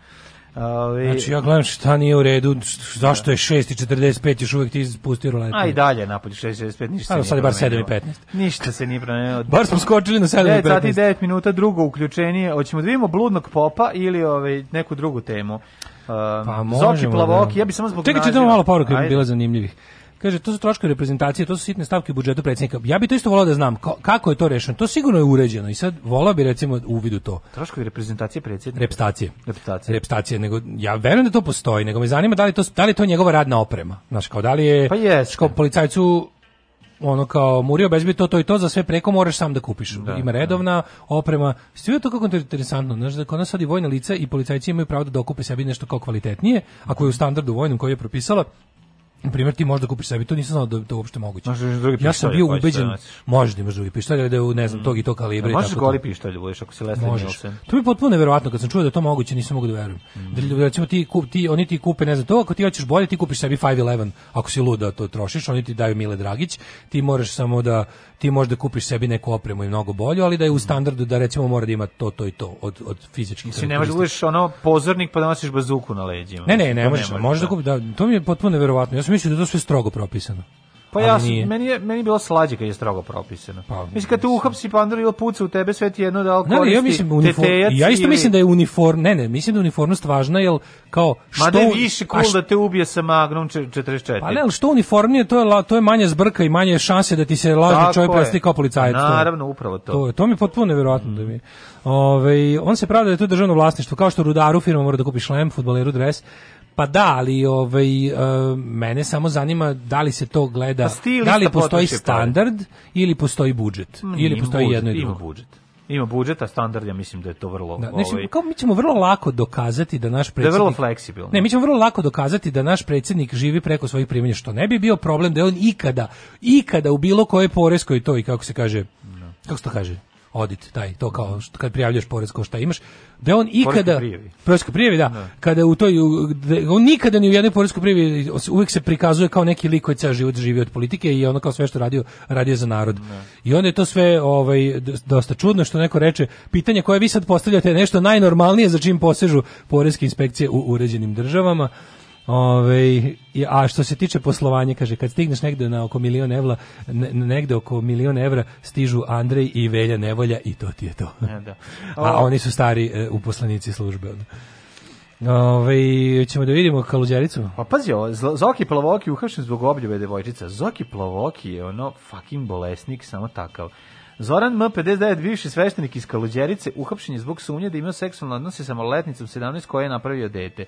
Ovi... Znači ja gledam šta nije u redu, zašto je 6.45 da. još uvek ti ispustio roletne. A i dalje napolje 6.45, ništa Ajmo, se sad je bar 7.15. Ništa se nije promenilo. bar smo skočili na 7.15. 9 sati 9 minuta, drugo uključenje, Hoćemo da vidimo bludnog popa ili ovaj, neku drugu temu. Pa um, pa možemo. Zoki da. plavoki, ja bi samo zbog Čekaj, čitamo malo poruka, bi bila zanimljivih. Kaže, to su troškovi reprezentacije, to su sitne stavke budžeta predsednika. Ja bih to isto voleo da znam ka, kako je to rešeno. To sigurno je uređeno i sad volao bih recimo uvid u to. Troškovi reprezentacije predsednika. Reprezentacije. Reprezentacije. Repstacije. Nego, ja verujem da to postoji, nego me zanima da li, to, da li to njegova radna oprema. Znaš, kao da li je pa jeste. kao policajcu ono kao murio obezbedi to, to i to za sve preko moraš sam da kupiš. Da, Ima da. redovna da. oprema. Sve to kako interesantno, znaš da kod nas sad i vojna lica i policajci imaju pravo da dokupe sebi nešto kao kvalitetnije, ako je u standardu vojnom koji je propisala, Na primjer, ti da kupiš sebi, to nisam znao da to uopšte moguće. Možeš drugi pištolj. Ja sam bio ubeđen, možeš da imaš drugi pištolj, da je ne znam, mm. tog i tog kalibra. Možeš goli pištolj, da budeš ako si Leslie Nielsen. To mi je potpuno neverovatno, kad sam čuo da je to moguće, nisam mogu da verujem. Mm. Da, da recimo, ti, kup, ti, oni ti kupe, ne znam, to ako ti hoćeš bolje, ti kupiš sebi 5.11, ako si luda to trošiš, oni ti daju Mile Dragić, ti moraš samo da ti možda kupiš sebi neku opremu i mnogo bolju, ali da je u mhm. standardu da recimo mora da ima to, to i to od, od fizičkih Mislim, ne možeš da budeš ono pozornik pa da nosiš bazuku na leđima. Ne, ne, ne, ne možeš, možeš da, da. kupiš, da, to mi je potpuno verovatno. Ja sam mislio da to sve strogo propisano. Pa ja sam, meni je meni je bilo slađe kad je strogo propisano. Pa, mislim kad te uhapsi pa onda ili puca u tebe sve ti jedno da al koristi. Ne, ja mislim uniform, ja isto ili... mislim da je uniform, ne ne, mislim da je uniformnost važna jel kao što Ma da je više cool šta... da te ubije sa Magnum 44. Pa ne, al što uniformnije to je la, to je manje zbrka i manje šanse da ti se lažni čovjek predstavi kao policajac. Naravno, upravo to. To, je to mi je potpuno neverovatno mm. da mi. Ove, ovaj, on se pravda da je to državno vlasništvo, kao što rudaru firma mora da kupi šlem, fudbaleru dres. Pa da, ali ovaj, uh, mene samo zanima da li se to gleda, pa da li postoji standard pare. ili postoji budžet, mm, ili postoji budžet, jedno i drugo. Ima budžet. Ima budžet, standard ja mislim da je to vrlo... Da, znači, ovaj... kao mi ćemo vrlo lako dokazati da naš predsjednik... Da je vrlo fleksibilno. Ne, mi ćemo vrlo lako dokazati da naš predsjednik živi preko svojih primanja, što ne bi bio problem da je on ikada, ikada u bilo koje poreskoj toj, kako se kaže, no. Da. kako se to kaže, odit taj to kao što, kad prijavljuješ porez kao šta imaš da on ikada poreskoj prijavi da. da kada u toj on nikada ni u jednoj poreskoj prijavi uvijek se prikazuje kao neki lik koji ceo život živi od politike i ono kao sve što radio radio za narod ne. Da. i onda je to sve ovaj dosta čudno što neko reče pitanje koje vi sad postavljate je nešto najnormalnije za čim posežu poreske inspekcije u uređenim državama Ove, a što se tiče poslovanja, kaže, kad stigneš negde na oko milion evra, negde oko milion evra stižu Andrej i Velja Nevolja i to ti je to. Ja, e, da. A oni su stari e, uposlenici službe. Ove, ćemo da vidimo kaluđericu. Pa pazi ovo, Zoki Plavoki uhašen zbog obljube devojčica. Zoki Plavoki je ono fucking bolesnik, samo takav. Zoran M59, bivši sveštenik iz Kaluđerice, uhapšen je zbog sumnje da ima seksualne odnose sa maloletnicom 17 koje je napravio dete.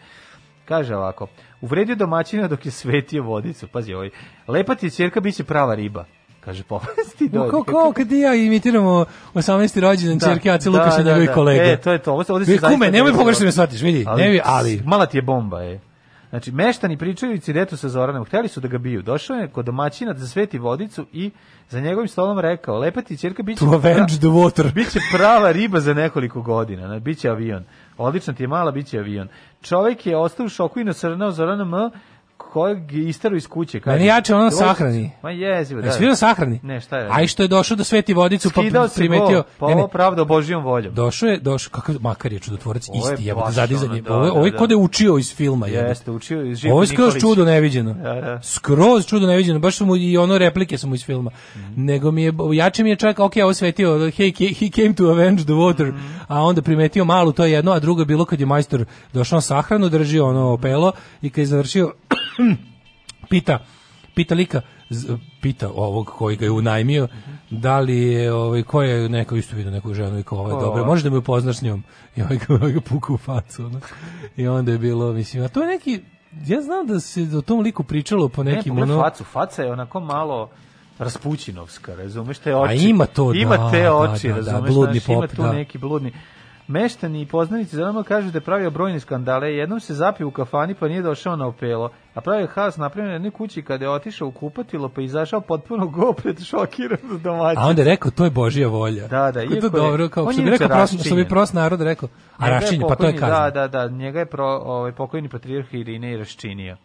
Kaže ovako, uvredio domaćina dok je svetio vodicu. Pazi, ovaj, lepa ti je čerka, bit će prava riba kaže povesti do. Kao kao kad ja imitiramo 18. rođendan da, ćerke Ace da, Lukaša da, da, njegovih kolega. E, to je to. Ovo se ovde se zaista. Kume, nemoj pogrešno me da shvatiš, vidi. Ali, ne, ali mala ti je bomba, je. Znači, meštani pričaju i incidentu sa Zoranom. Hteli su da ga biju. Došao je kod domaćina za da sveti vodicu i za njegovim stolom rekao, lepa ti ćerka, biće, pra... the water. biće prava riba za nekoliko godina. Biće avion odlična ti je mala, bit će avion. Čovek je ostao u šoku i nasrnao Zorana M, kojeg isteru iz kuće. kaže Meni jače ono sahrani. Ma jezivo, da. Jesi da. vidio sahrani? Ne, šta je? A i što je došao do da Sveti Vodicu pa Skidao pa primetio. Pa ovo pravda božjom voljom. Došao je, došao, kakav makar je čudotvorac, isti je, zadizanje. Ovo je, ovo je kod da, je učio iz filma. je Jeste, učio iz živog Ovo je skroz čudo neviđeno. Da, da. Skroz čudo neviđeno, baš su mu i ono replike su mu iz filma. Mm. Nego mi je, jače mi je čak, okay, ovo svetio, he, he came to avenge the water, mm. a onda primetio malu, to je jedno, a drugo je bilo kad je majstor došao sahranu, držio ono opelo i kad je završio, pita, pita lika, pita ovog koji ga je unajmio, da li je, ovaj, ko je neko isto vidio neku ženu i kao, je dobro, možeš da me upoznaš s njom? I ovaj ga, ovaj ga puka u facu. No? I onda je bilo, mislim, a to je neki, ja znam da se o tom liku pričalo po nekim... Ne, ono... facu, faca je onako malo... Raspućinovska, razumeš te oči. A ima to, ima da, te da, oči, da, da, razumeš, da, bludni znaš, pop, ima tu da. neki bludni. Meštani i poznanici za kažu da je pravio brojne skandale. Jednom se zapio u kafani pa nije došao na opelo. A pravio haos napravio na jednoj kući kada je otišao u kupatilo pa izašao potpuno gopet šokiran za domaćin. A onda je rekao to je Božija volja. Da, da. Kako to dobro, kao što bi rekao prost, što bi prost narod rekao. A raščinje, pa to je kazna. Da, da, da. Njega je pro, ovaj, pokojni patrijarh Irine i raščinio.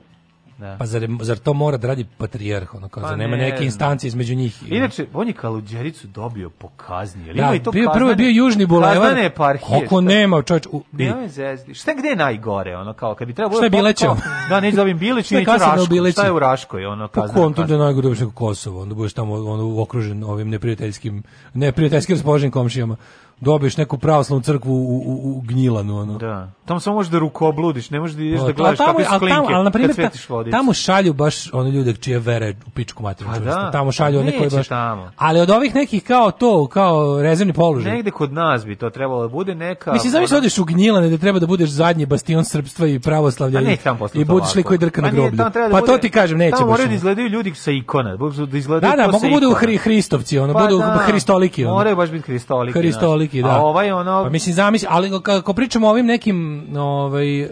Da. Pa zar, zar to mora da radi patrijarh, ono kao, pa zar nema ne, neke instancije između njih? Inače, on je Kaludjericu dobio po kazni, da, ima i to bio, kaznane, Prvo je bio Južni Bulevar. Kaznane eparhije. Kako nema, čovječ, u, bi. Nema zezdi. Šta gde je najgore, ono kao, kad bi trebalo... Šta je da Bilećevo? Da, neću da dobim Bileć, neću Raško. Šta je u Raškoj, ono kaznane? Po kontu da je najgore u Kosovo, onda budeš tamo ono, okružen ovim neprijateljskim, neprijateljskim raspoloženim komšijama dobiješ neku pravoslavnu crkvu u, u, u Gnjilanu. Ono. Da. Tamo samo možeš da rukobludiš, ne možeš da ideš pa da gledaš tamo, kakve su klinke tamo, ali, na primjer, ta, Tamo šalju baš one ljude čije vere u pičku materiju. Pa da, tamo šalju one koji baš... Tamo. Ali od ovih nekih kao to, kao rezervni položaj. Negde kod nas bi to trebalo da bude neka... Mislim, znaš ona... odiš u Gnjilane da treba da budeš zadnji bastion srpstva i pravoslavlja i, i budiš lik koji drka na pa groblju. Da pa to ti kažem, neće baš. Tamo moraju da izgledaju ljudi sa ikona. Da da, da, da, mogu bude u Hristovci, ono, pa budu Hristoliki. Moraju baš biti Hristoliki. Hristoliki otprilike, da. A ovaj ono... Pa mislim, zamisli, ali kako pričamo o ovim nekim, ovaj, e,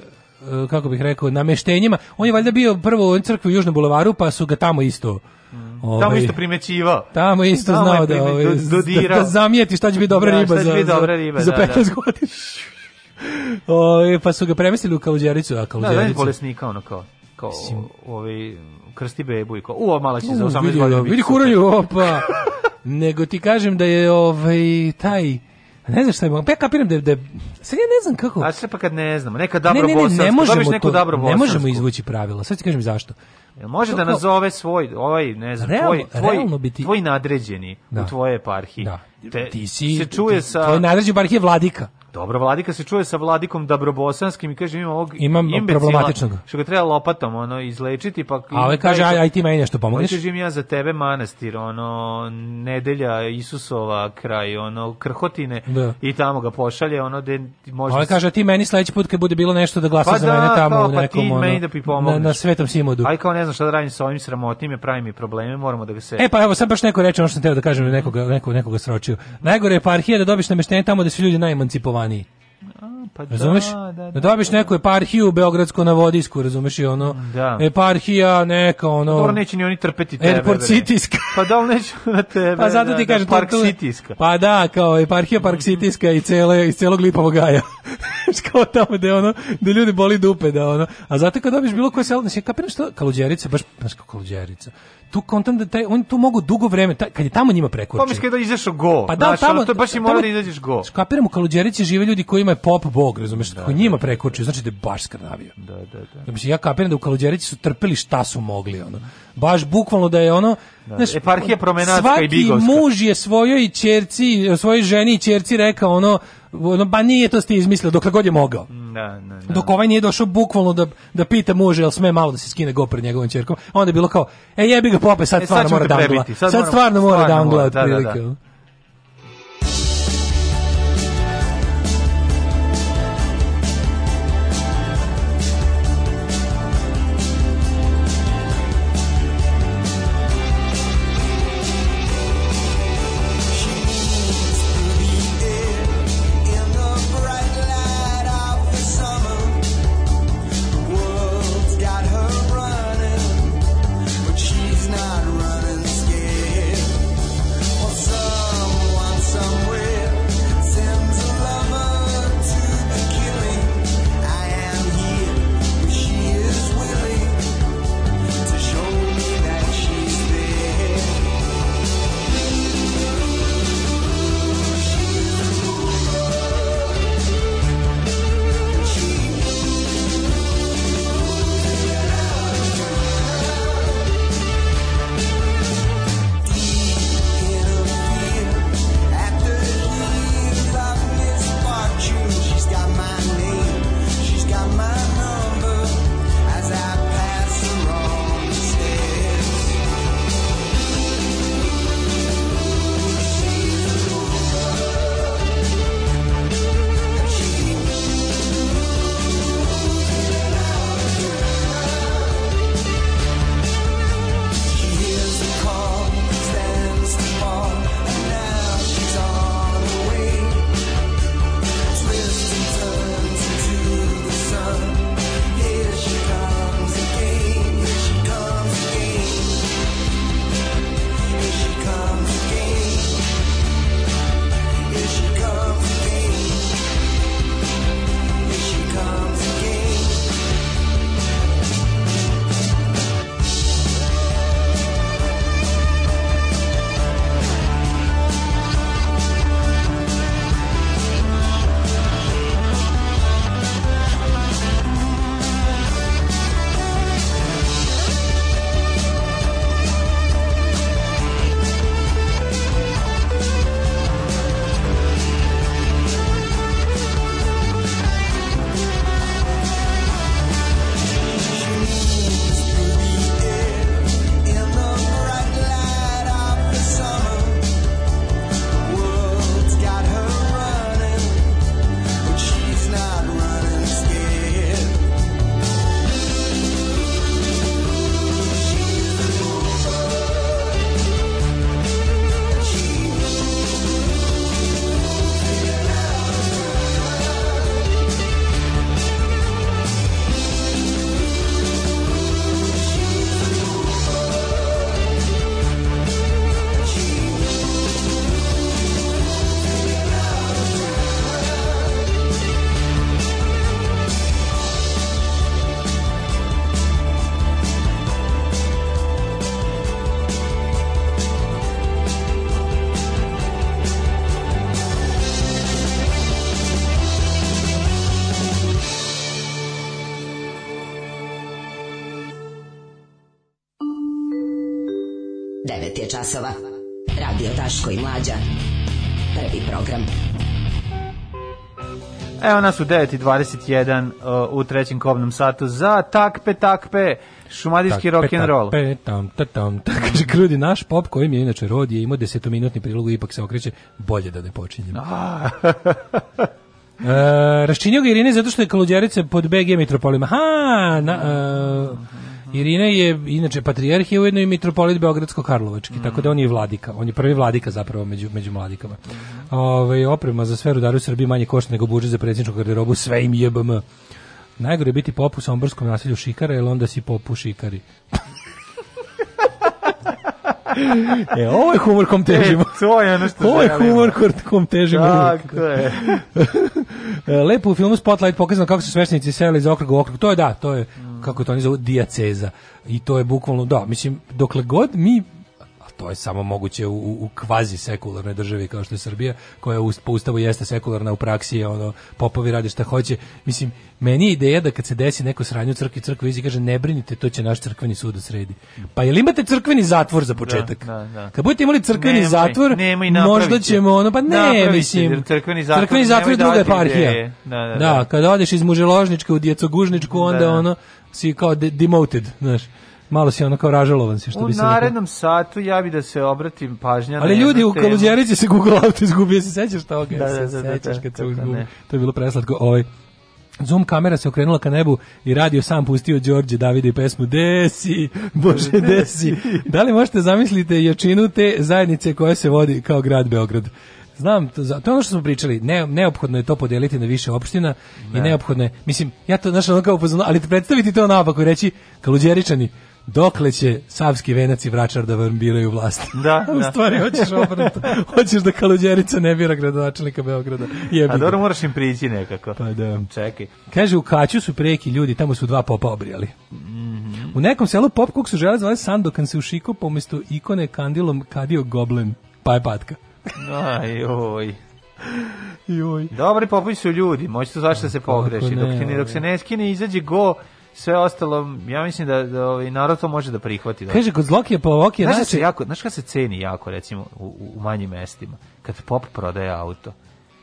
kako bih rekao, nameštenjima, on je valjda bio prvo u crkvi u Južnom bulevaru, pa su ga tamo isto mm. Ovaj, tamo isto primećivao. Tamo isto tamo znao da, ovaj, da, da zamijeti šta će biti dobra da, riba, za, dobra riba za, da, za 15 da. godina. o, ovaj, pa su ga premestili u Kaluđericu, a Kaluđericu. Da, da je bolesnika, ono kao, kao Sim. ovaj, krsti bebu i kao, uo, mala će za 18 godina. Vidi kuraju, opa. Nego ti kažem da je ovaj, taj Ne znam šta je, pa ja kapiram da, da sad ja ne znam kako. A sve pa kad ne znamo, neka dobro ne, ne, ne, ne, možemo neku dobro Ne možemo izvući pravila. Sad ti kažem zašto. Jel može Toko, da nazove svoj, ovaj, ne znam, realno, tvoj, tvoj, realno bi ti, tvoj nadređeni da, u tvoje eparhiji. Da. Te, ti si, se čuje ti, sa... Tvoj nadređeni eparhije vladika. Dobro, Vladika se čuje sa Vladikom Dabrobosanskim i kaže ima ovog imam imbecila, problematičnog. Što ga treba lopatom ono izlečiti pa A ovaj kaže aj, aj ti meni nešto pomogneš. Kaže im ja za tebe manastir, ono nedelja Isusova kraj, ono krhotine da. i tamo ga pošalje, ono da može Ovaj kaže ti meni sledeći put kad bude bilo nešto da glasa pa za da, mene tamo kao, u pa nekom ti ono, meni da na, na Svetom Simodu. Aj kao ne znam šta da radim sa ovim sramotnim, je pravi mi probleme, moramo da ga se E pa evo sad baš neko reče ono što sam teo da kažem nekoga nekoga, nekoga sročio. Najgore je parhija pa da dobiš nameštene tamo da su ljudi najemancipovani kompaniji. A, pa razumeš? Da, da, da, da dobiš da. neku eparhiju beogradsku na Vodisku, razumeš i ono. Da. Eparhija neka ono. Dobro neće ni oni trpeti tebe. Airport Cityska. pa da li neće na tebe? Pa zato da, ti kažem Park Cityska. Pa da, kao eparhija Park mhm. Cityska i cele iz celog Lipovog gaja. kao tamo da ono da ljudi boli dupe da ono. A zato kad dobiš bilo koje selo, znači kapiraš što kaluđerica baš baš kaluđerica tu kontam da taj, oni tu mogu dugo vreme, taj, kad je tamo njima prekoči. Pa Pomisli da, pa da, da izađeš go. Pa da, znači, tamo, to baš i mora da izađeš go. Skapiramo kaluđeriće žive ljudi koji imaju pop bog, razumeš, da, kako da, njima prekoči, da. znači da je baš skrnavio. Da, da, da. Mislim, ja kapiram da u kaluđerići su trpeli šta su mogli, ono. Baš bukvalno da je ono, da, znaš, eparhija promenadska svaki i bigovska. muž je svojoj ćerci, svojoj ženi i ćerci rekao ono, ono, ba nije to ste izmislio, dokle god je mogao. Mm Da, da, da, Dok ovaj nije došao bukvalno da, da pita muže jel sme malo da se skine go pred njegovom ćerkom, onda je bilo kao, e jebi ga pope, sad e, da stvarno mora da angla. Sad, sad, stvarno mora da angla, otprilike. Da, da, da. časova. Radio Taško i Mlađa. Prvi program. Evo nas u 9.21 e, u trećem kobnom satu za takpe, takpe, šumadijski rock and roll. Takpe, tam, ta, tam, ta, kaže Krudi, naš pop kojim je inače rod je imao desetominutni prilog ipak se okreće, bolje da ne počinjem. E, raščinio ga Irine zato što je kaluđerica pod BG Metropolima. Ha, na, e, Irina je inače patrijarhija ujedno i mitropolit Beogradsko-Karlovački, mm. tako da on je vladika, on je prvi vladika zapravo među, među vladikama. Mm. Ove, ovaj, oprema za sferu daru u Srbiji manje košta nego budžet za predsjedničku garderobu, sve im jebam. Najgore je biti pop u somborskom naselju Šikara, jer onda si pop u Šikari e, ovo je humor kom e, težimo. E, to je ono što Ovo je humor kom težimo. Tako je. E, lepo u filmu Spotlight pokazano kako su svešnici seli iz okruga u okrug. To je da, to je, mm. kako to oni zovu, diaceza. I to je bukvalno, da, mislim, dokle god mi to je samo moguće u, u kvazi sekularnoj državi kao što je Srbija, koja u, po ustavu jeste sekularna u praksi, je ono, popovi rade šta hoće. Mislim, meni je ideja da kad se desi neko sranje u crkvi, crkva izi kaže ne brinite, to će naš crkveni sud da sredi. Pa jel imate crkveni zatvor za da, početak? Da, da, da. Kad budete imali crkveni nemoj, zatvor, nemoj možda ćemo ono, pa ne, napravići, mislim, crkveni zatvor, crkveni zatvor je druga eparhija. da, da, da. da, kada odeš iz muželožničke u djecogužničku, da, onda ono, si kao de demoted, znaš malo si ono kao ražalovan si što u bi se U narednom rekao. satu ja bi da se obratim pažnja Ali ljudi u Kaluđerici se Google Auto izgubio, se sećaš toga? Da, da, se da, da sećaš da, kad se izgubio. To je bilo preslatko. Ovaj Zoom kamera se okrenula ka nebu i radio sam pustio Đorđe Davide i pesmu Desi, Bože Desi. Da li možete zamislite jačinu te zajednice koja se vodi kao grad Beograd? Znam, to, to je ono što smo pričali, ne, neophodno je to podeliti na više opština ne. i da. neophodno je, mislim, ja to našao ono kao pozvano, ali predstaviti to naopako i reći, kaluđeričani, dokle će Savski venac i Vračar da vam biraju vlast. Da, U da. stvari, hoćeš obrnuto. hoćeš da kaludjerica ne bira gradonačelnika Beograda. Jebi A dobro moraš im prići nekako. Pa da. Čekaj. Kaže, u Kaću su preki ljudi, tamo su dva popa obrijali. Mm U nekom selu pop kog su žele zvali Sandokan se ušiko pa umjesto ikone kandilom kadio goblen, pa je patka. Aj, oj. Joj. Dobri popovi su ljudi, moćete zašto da se pogreši, dok, ne, dok se ne skine, izađe go sve ostalo, ja mislim da, da ovaj, narod to može da prihvati. Da. Kaže, kod zlokije po ovokije... Znaš, da naši... jako, znaš kada se ceni jako, recimo, u, u manjim mestima? Kad pop prodaje auto,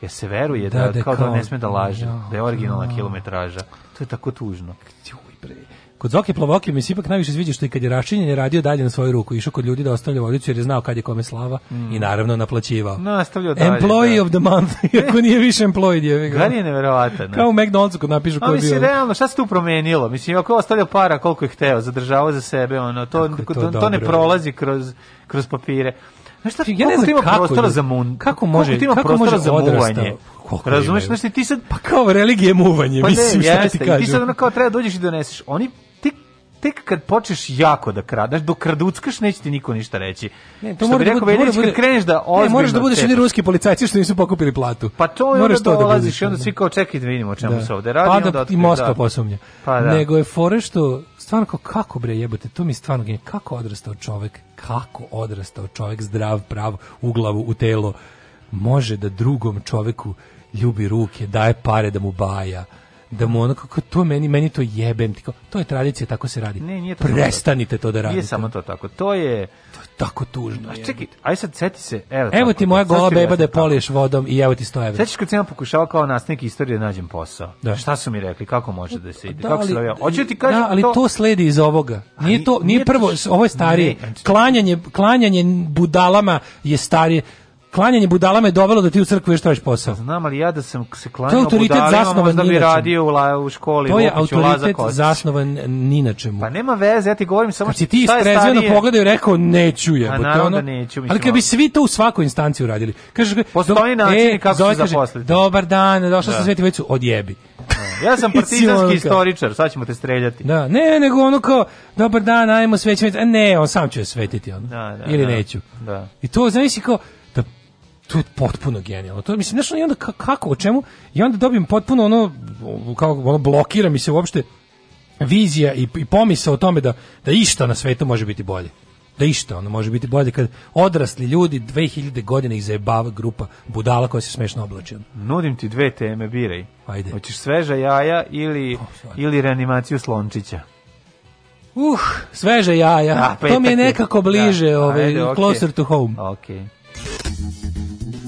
jer se veruje da, da, da kao, da ne sme da laže, ja, da je originalna ja. Da. kilometraža. To je tako tužno. Juj, bre. Kod Zoke Plavoke mi se ipak najviše sviđa što i kad je raščinjen je radio dalje na svoju ruku, išao kod ljudi da ostavlja vodicu jer je znao kad je kome slava mm. i naravno naplaćivao. Nastavljao dalje. Employee da. of the month, iako nije više employee. je. Gari je neverovatan. Da. Kao u McDonald'su kad napišu ko je bio. realno, šta se tu promenilo? Mislim, ako je ostavljao para koliko je hteo, zadržavao za sebe, ono, to, to, to, to ne prolazi kroz, kroz papire. Znaš šta, ja ne znam ima kako prostora za mun, kako može, kako, kako može za muvanje. Razumeš, znači ti sad pa kao religije muvanje, pa mislim ne, šta jeste, ti kažem. Ti sad ono kao treba dođeš da i doneseš. Oni tek kad počneš jako da kradeš, dok kraduckaš neće ti niko ništa reći. Ne, to što bi da rekao da Veljić, kad kreneš da ozbiljno... Ne, moraš da budeš ili ruski policajci što nisu pokupili platu. Pa to je onda da dolaziš da i onda svi kao čekaj da vidimo o čemu da. se ovde radi. Pa da i Moskva posumnja. Pa da. Nego je fore što stvarno kao kako bre jebote, to mi stvarno genije, kako odrastao čovek, kako odrastao čovek zdrav, prav, u glavu, u telo, može da drugom čoveku ljubi ruke, daje pare da mu baja, da mu ono kako to meni meni to jebem ti kao, to je tradicija tako se radi ne, nije to prestanite to da radite nije samo to tako to je to je tako tužno a čekaj aj sad seti se evo, evo ti moja gola beba da poliješ vodom i evo ti 100 evra sećaš kad sam pokušao kao nastavnik istorije da nađem posao da. šta su mi rekli kako može da se ide da, kako se doja hoćeš ti kažem da, ali to... to sledi iz ovoga nije to nije, prvo ovo je starije znači- klanjanje klanjanje budalama je starije klanjanje budalama je dovelo da ti u crkvu što radiš posao. Znam, ali ja da sam se klanjao budalama, možda bi radio u, la, u školi. To je autoritet zasnovan ni na čemu. Pa nema veze, ja ti govorim samo... Kad si ti strezveno pogledao i rekao, neću je. Pa naravno da neću. Ali kad bi svi to u svakoj instanciji uradili. Kažeš, Postoji e, način kako se zaposliti. Dobar dan, došao sam da. sveti vecu, odjebi. Da. Ja sam partizanski istoričar, sad ćemo te streljati. Da, ne, nego ono kao, dobar dan, ajmo svećati. Ne, on sam će svetiti. Ono. Da, da, Ili da. neću. Da. I to, znaš, kao, to je potpuno genijalno. To mislim nešto i onda kako o čemu i onda dobijem potpuno ono kao ono blokira mi se uopšte vizija i, i pomisao o tome da da išta na svetu može biti bolje. Da išta ono može biti bolje kad odrasli ljudi 2000 godina ih zajebava grupa budala koja se smešno oblači. Nudim ti dve teme, biraj. Ajde. Hoćeš sveža jaja ili oh, ili reanimaciju slončića. Uh, sveže jaja. Da, to mi je nekako da. bliže, da. ovaj, Ajde, okay. closer to home. Okay.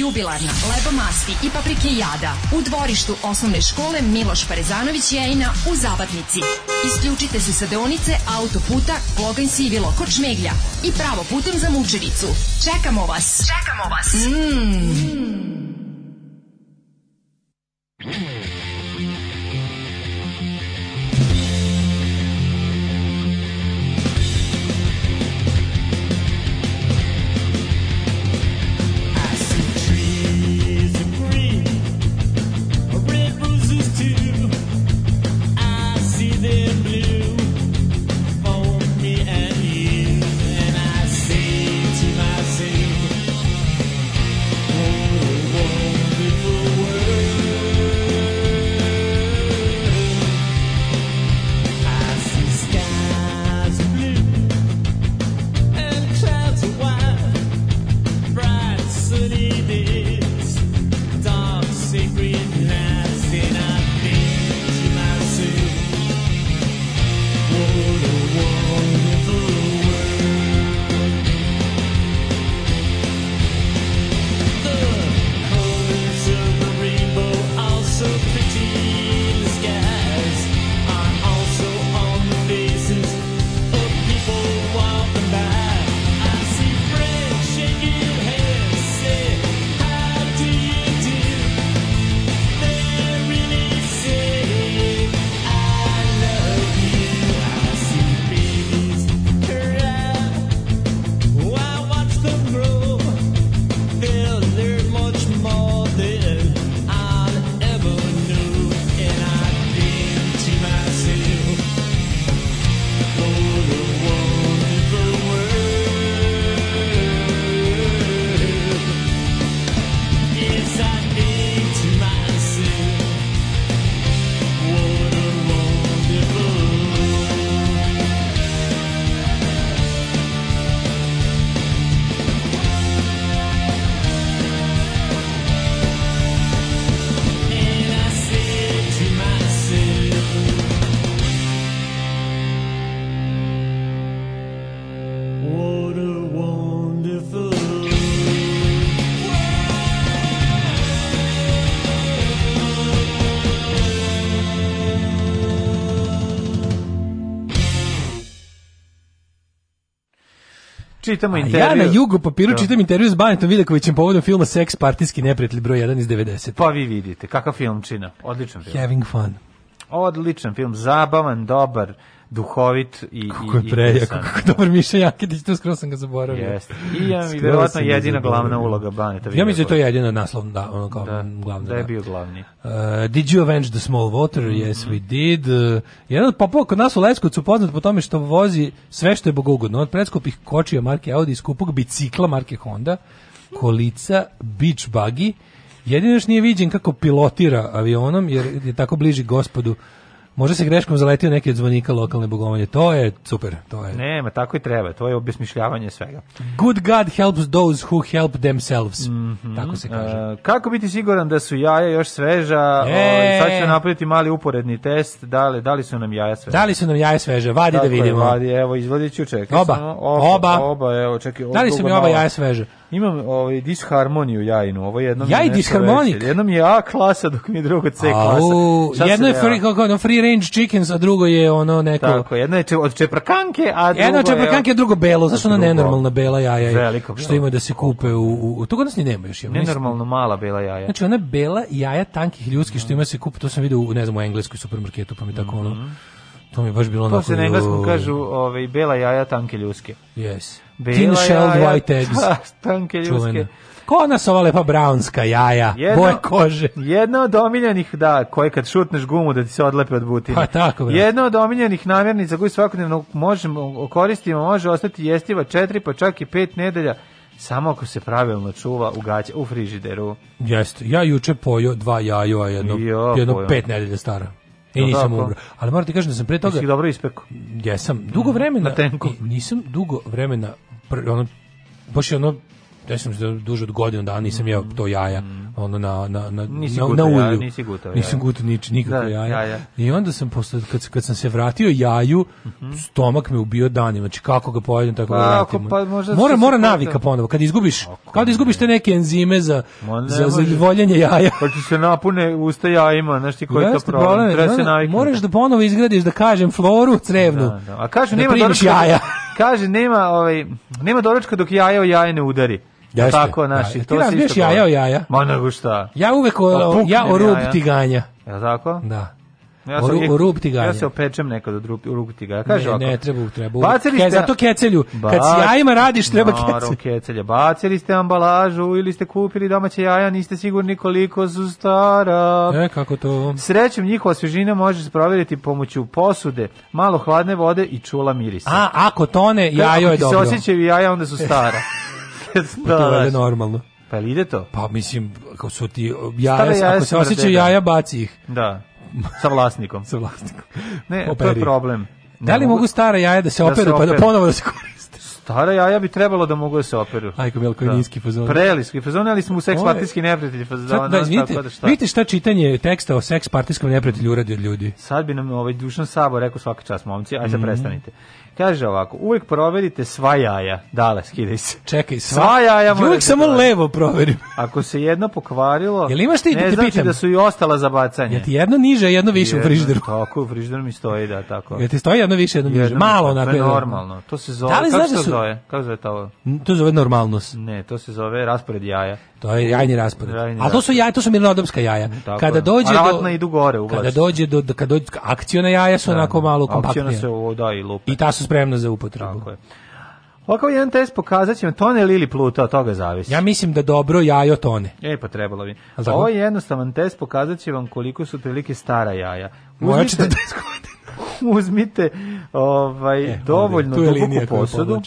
jubilarna, masti i paprike jada u dvorištu osnovne škole Miloš Parezanović Jejna u Zabatnici. Isključite se sa deonice autoputa Kloganj Sivilo kod Šmeglja i pravo putem za Mučericu. Čekamo vas! Čekamo vas! Mmm! čitamo intervju. ja na Jugo papiru no. Da. čitam intervju s Banetom Vidakovićem povodom filma Seks partijski neprijatelj broj 1 iz 90. Pa vi vidite, kakav film čina. Odličan film. Having fun. Odličan film, zabavan, dobar, duhovit i kako je prejako, kako dobar Miša Jakitić, to skroz sam ga zaboravio. Jeste. I ja mi verovatno jedina glavna uloga Baneta. Ja mislim da to je jedina naslovna da, ono kao da, da glavna. Da je bio glavni. Uh, did you avenge the small water? Mm -hmm. Yes we did. Uh, jedan od popova kod nas u Leskovcu poznat po tome što vozi sve što je bogugodno. od preskupih kočija marke Audi, i skupog bicikla marke Honda, kolica, beach buggy, Jedino još nije viđen kako pilotira avionom, jer je tako bliži gospodu. Možda se greškom zaletio neki od zvonika lokalne bogovanje. To je super. To je. Nema, tako i treba. To je obesmišljavanje svega. Good God helps those who help themselves. Mm -hmm. Tako se kaže. E, kako biti siguran da su jaja još sveža? E. O, ovaj, sad ću napraviti mali uporedni test. Da li, da li su nam jaja sveža? Da li su nam jaja sveža? Vadi da tako da vidimo. Je, vadi, evo, izvodit ću, čekaj. Oba. Oba. oba. oba. evo, čekaj, da li su mi oba jaja sveža? Imam ovaj disharmoniju jajnu, ovo jedno Jaj disharmonik. Jednom je A klasa dok mi je drugo C klasa. Au, jedno je free, kako, ono, free range chickens, a drugo je ono neko. Tako, jedno je če, od čeprkanke, a drugo jedno je čeprkanke, a drugo belo, zašto ona nenormalna bela jaja. Veliko, što ima da se kupe u u, u to kod nas ni nema još. Nenormalno mala bela jaja. Znači ona bela jaja tankih ljudskih što ima se kupe, to sam video u ne znam u engleskoj supermarketu, pa mi tako mhm. ono. To mi baš bilo na. To se na engleskom kažu, ove, ovaj, bela jaja tanke ljuske. Yes. Bela Thin shelled white eggs. Tanke ljuske. Ko nas ova lepa brownska jaja, jedno, boje kože. Jedna od omiljenih, da, koje kad šutneš gumu da ti se odlepe od butine. Pa tako, bro. Jedna od omiljenih namirnica koju svakodnevno možemo, koristimo, može ostati jestiva četiri, pa čak i pet nedelja, samo ako se pravilno čuva u gaće, u frižideru. Jeste, ja juče pojo dva a jedno, jo, jedno pet nedelja stara. I nisam umro. Ali moram ti kažem da sam pre toga... Jesi dobro ispekao? Jesam. Dugo vremena... Na tenku. Nisam dugo vremena... Pr, ono, baš je ono ja sam duže od godinu dana nisam jeo to jaja mm. ono na na na nisi na, na ulju. Jaja, nisi gutao jaja. Nisam gutao nič nikako da, jaja. jaja. I onda sam posle kad kad sam se vratio jaju uh mhm. -huh. stomak me ubio danima. Znači kako ga pojedem tako pa, ga vratim. Pa, možda mora mora navika to... ponovo kad izgubiš Oko, kad da izgubiš te neke enzime za ne, za za voljenje jaja. Pa ti se napune usta jajima, znaš ti koji Veste, to problem. Treba se naviknuti. Moraš da ponovo izgradiš da kažem floru crevnu. Da, da. A kaže da nema jaja. Kaže nema ovaj nema doručka dok jaja o jaje ne udari. Jeste, tako naši. Da. Ti razbiješ ja, o ja. Ma nego šta? Ja uvek o, pa o, ja o rub jaja. ti ganja. Je tako? Da. Ja sam o, o rub ti ganja. Ja se opečem nekad od rub, rub ti ganja. Kaže ne, ne, treba, treba. Bacili ste... Zato kecelju. Bac... Kad s jajima radiš, treba kecelju. Naravno, kecelja. Bacili ste ambalažu ili ste kupili domaće jaja, niste sigurni koliko su stara. E, kako to? Srećem, njihova svježina može se provjeriti pomoću posude, malo hladne vode i čula mirisa. A, ako tone, jajo je dobro. Ako se osjećaju jaja, onda su stara. da, to je normalno. Pa ide to? Pa mislim, ako su ti jaja, Stave jaja ako se osjećaju da. jaja, baci ih. Da, sa vlasnikom. sa vlasnikom. Ne, Operi. to je problem. da li mogu stara jaja da se da operu, pa da ponovo da se koriste? Stara jaja bi trebalo da mogu da se operu. Ajko Belko je da. niski fazon. Preliski fazon, ali smo u seks partijski neprijatelji fazon. Da, izvinite, da šta? vidite šta čitanje teksta o seks partijskom neprijatelju uradi od ljudi. Sad bi nam ovaj Dušan Sabo rekao svaka čast, momci, ajde mm -hmm. prestanite. Kaže ovako, uvek proverite sva jaja. Dale, skidaj se. Čekaj, sva, sva jaja ja Uvek samo proverim. levo proverim. Ako se jedno pokvarilo, Jel imaš ti, da ne te znači pitam. da su i ostala za bacanje. Ja ti jedno niže, jedno više jedno, u frižideru. Tako, u frižideru mi stoji, da, tako. Ja ti stoji jedno više, jedno, jedno niže. Malo onako. To je normalno. To se zove, da kako se da su... zove? Kako zove to? To zove normalnost. Ne, to se zove raspored jaja. To je jajni raspored. Jajni Ali to su jaja, to su mirnodopska jaja. Tako kada dođe do idu gore u Kada dođe do kada dođe akciona jaja su da, onako malo Akciona se voda i lupe. I ta su spremna za upotrebu. Tako je. Ovakav jedan test pokazat će vam tone ili pluta, od toga zavisi. Ja mislim da dobro jajo tone. E, pa trebalo bi. Ovo je jednostavan test, pokazat će vam koliko su prilike stara jaja. Uzmite... Moja 40 godina. uzmite ovaj, e, dovoljno duboku posudu,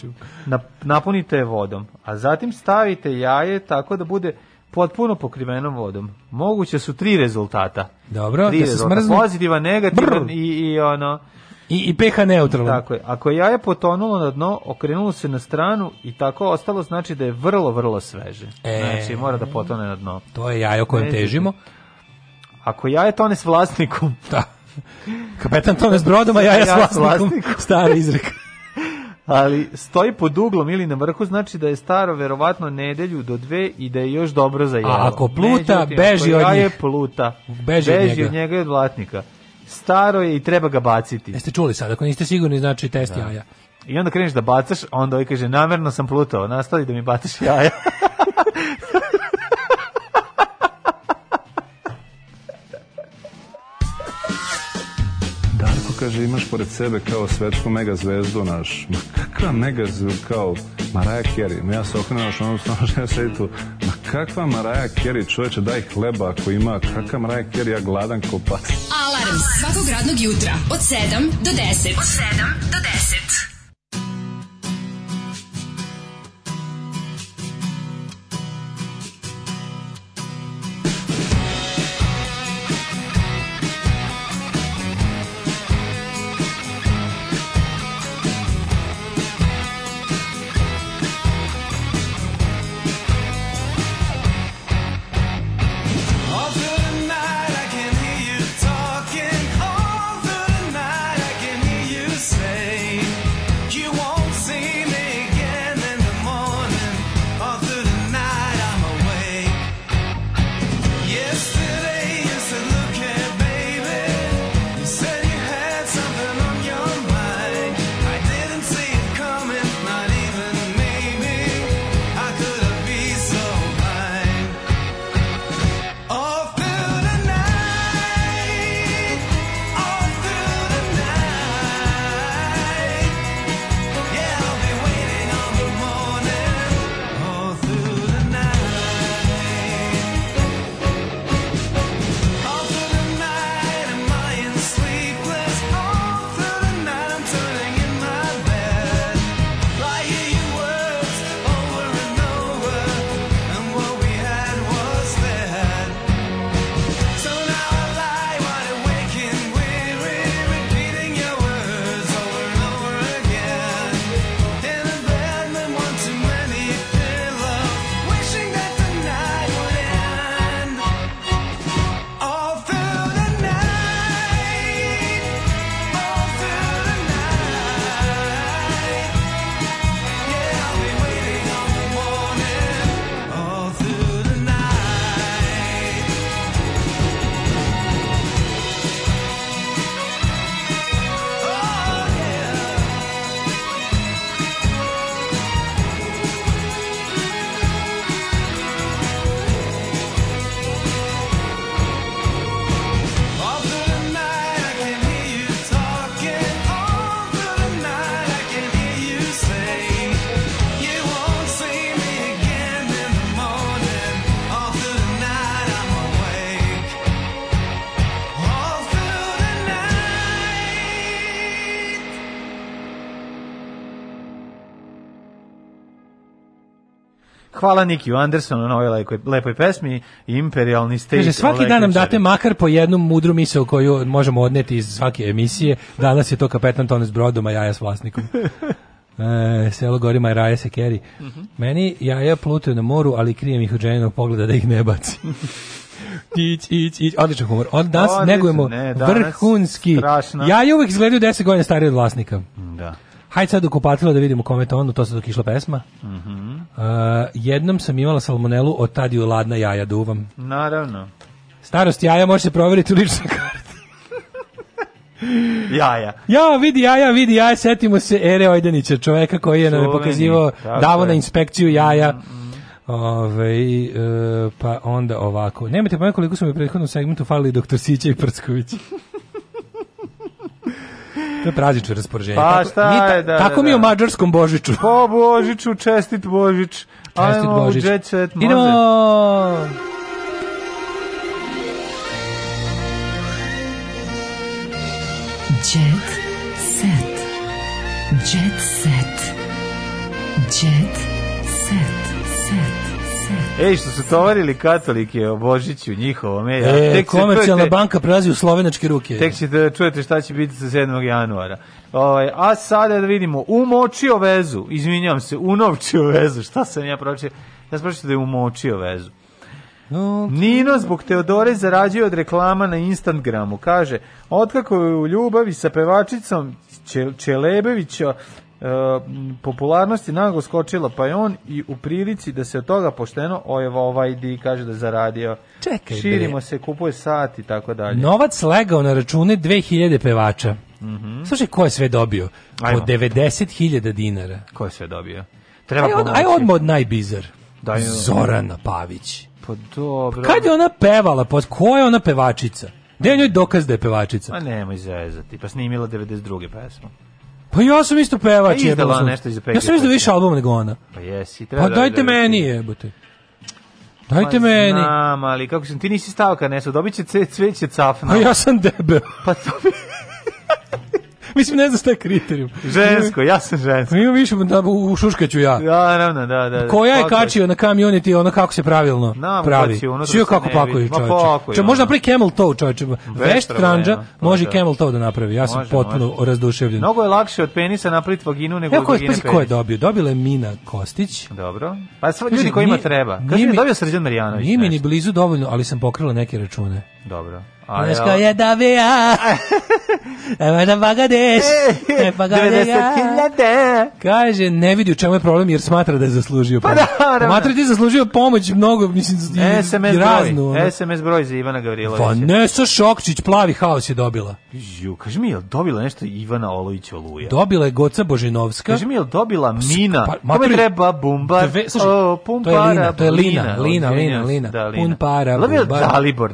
napunite je vodom, a zatim stavite jaje tako da bude potpuno pokriveno vodom. Moguće su tri rezultata. Dobro, tri da se smrznu. Pozitivan, negativan i, i ono... I, i pH neutralno. Tako je. Ako je jaje potonulo na dno, okrenulo se na stranu i tako ostalo znači da je vrlo, vrlo sveže. E, znači mora da potone na dno. To je jaje kojem težimo. Ako jaje tone s vlasnikom. Da. Kapetan Tome s brodom, a ja ja s vlasnikom. Stara izreka. Ali stoji pod uglom ili na vrhu, znači da je staro verovatno nedelju do dve i da je još dobro za jelo. A ako pluta, Međutim, beži od njih. je pluta, beži, beži od njega. od njega i od vlatnika. Staro je i treba ga baciti. Jeste čuli sad, ako niste sigurni, znači test da. jaja. I onda kreneš da bacaš, onda ovaj kaže, namerno sam plutao, nastavi da mi baciš jaja. kaže imaš pored sebe kao svetsku mega zvezdu naš. Ma kakva mega zvezdu kao Maraja Kerry. Ja se okrenuo naš onom stano što ja sedi tu. Ma kakva Mariah Carey, čoveče daj hleba ako ima. Kakva Mariah Carey, ja gladan ko pas. Alarm svakog radnog jutra od 7 do 10. Od 7 do 10. hvala Nikiju Andersonu na ovoj lepoj, lepoj pesmi, imperialni state. Kaže, svaki ovaj, dan nam date makar po jednom mudru misao koju možemo odneti iz svake emisije. Danas je to kapetan Tone s brodom, a jaja s vlasnikom. E, selo Gorima i Raja se keri. Mm -hmm. Meni jaja plutaju na moru, ali krijem ih od ženjenog pogleda da ih ne baci. Ić, ić, ić. Odličan humor. Od nas negujemo ne, vrhunski. Strašno. Jaja uvek izgledaju 10 godina starije od vlasnika. Da. Hajde sad okupatilo da vidimo kome to ono, to se dok išla pesma. Mm -hmm. uh, jednom sam imala salmonelu, od tad ju ladna jaja duvam. Da Naravno. Starost jaja može se proveriti u ličnoj karti. jaja. Ja, vidi jaja, vidi jaja, setimo se Ere Ojdenića, čoveka koji je nam pokazivao, davo na inspekciju jaja. Mm -hmm. Ove, e, pa onda ovako. Nemate pojma pa koliko su mi u prethodnom segmentu falili doktor Sića i Prcković. To je praznično raspoređenje. Pa šta tako, je, da, tako da, mi da. o mađarskom Božiću. Po pa, Božiću, čestit Božić. Čestit Ajmo Božić. Jet set, može. Idemo! Jet set. Jet set. Jet set. Ej, što su tovarili katolike o Božiću njihovom. Ej, e, tek komercijalna čujete, banka prelazi u slovenačke ruke. Tek ćete da čujete šta će biti sa 7. januara. Ovaj, a sada da vidimo, umočio vezu, izvinjam se, unovčio vezu, šta sam ja pročio? Ja sam pročio da je umočio vezu. Nino zbog Teodore zarađuje od reklama na Instagramu. Kaže, otkako je u ljubavi sa pevačicom Čelebevića Eh, popularnost je naglo skočila, pa je on i u prilici da se od toga pošteno ojeva ovaj di kaže da zaradio. Čekaj, Širimo be. se, kupuje sat i tako dalje. Novac legao na račune 2000 pevača. Mm -hmm. Slušaj, ko je sve dobio? Ajmo. Od 90.000 dinara. Ko je sve dobio? Treba aj, od, aj odmah od najbizar. Daj, Zorana Pavić. Pa dobro. Kad je ona pevala? Pa ko je ona pevačica? Gde je njoj dokaz da je pevačica? Pa nemoj zezati, pa snimila 92. pesmu. Pa ja sam isto pevač. Pa izdala nešto iz Ja sam izdala više albuma nego ona. Pa jesi, treba. Pa da dajte meni jebote. Dajte pa meni. Znam, ali kako sam, ti nisi stavka, ne su, dobit će cveće cafna. Pa A ja sam debel. Pa to bi... Mislim, ne znam šta je kriterijum. Žensko, ja sam žensko. Ima više, da, u šuškaću ja. Da, naravno, da, da. da. Koja je kačio na kamioniti, ona kako se pravilno Nam, pravi. Svi da kako pakuje čovječe. Če, možda pri camel toe, čovječe. Veš tranđa može da. camel toe da napravi. Ja sam potpuno razduševljen. Mnogo je lakše od penisa napraviti vaginu nego od vagine penisa. ko je dobio? Dobila je Mina Kostić. Dobro. Pa sva ljudi kojima treba. Kaže mi dobio Srđan Marijanović. Nije mi ni blizu dovoljno, ali sam pokrila neke račune. Dobro. Znaš kao je da bi e, ja Evo da bagadeš e, Bagadeš Kaže, ne vidi u čemu je problem jer smatra da je zaslužio pa pomoć. Pa da, smatra da je zaslužio pomoć mnogo, mislim, i, SMS raznu. Broj. SMS broj za Ivana Gavrilovića. Pa Nesa Šokčić, plavi haos je dobila. Ju, kaži mi, je li dobila nešto Ivana Olović Oluja? Dobila je Goca Božinovska. Kaže mi, je li dobila pa Mina? Pa, matri... Kome treba bumbar? Dve, slušaj, o, pum to je Lina, to je Lina, Lina, Lina, Lina, Lina, Lina, Lina, Lina, Lina, Lina, Lina, Lina, Lina, Lina,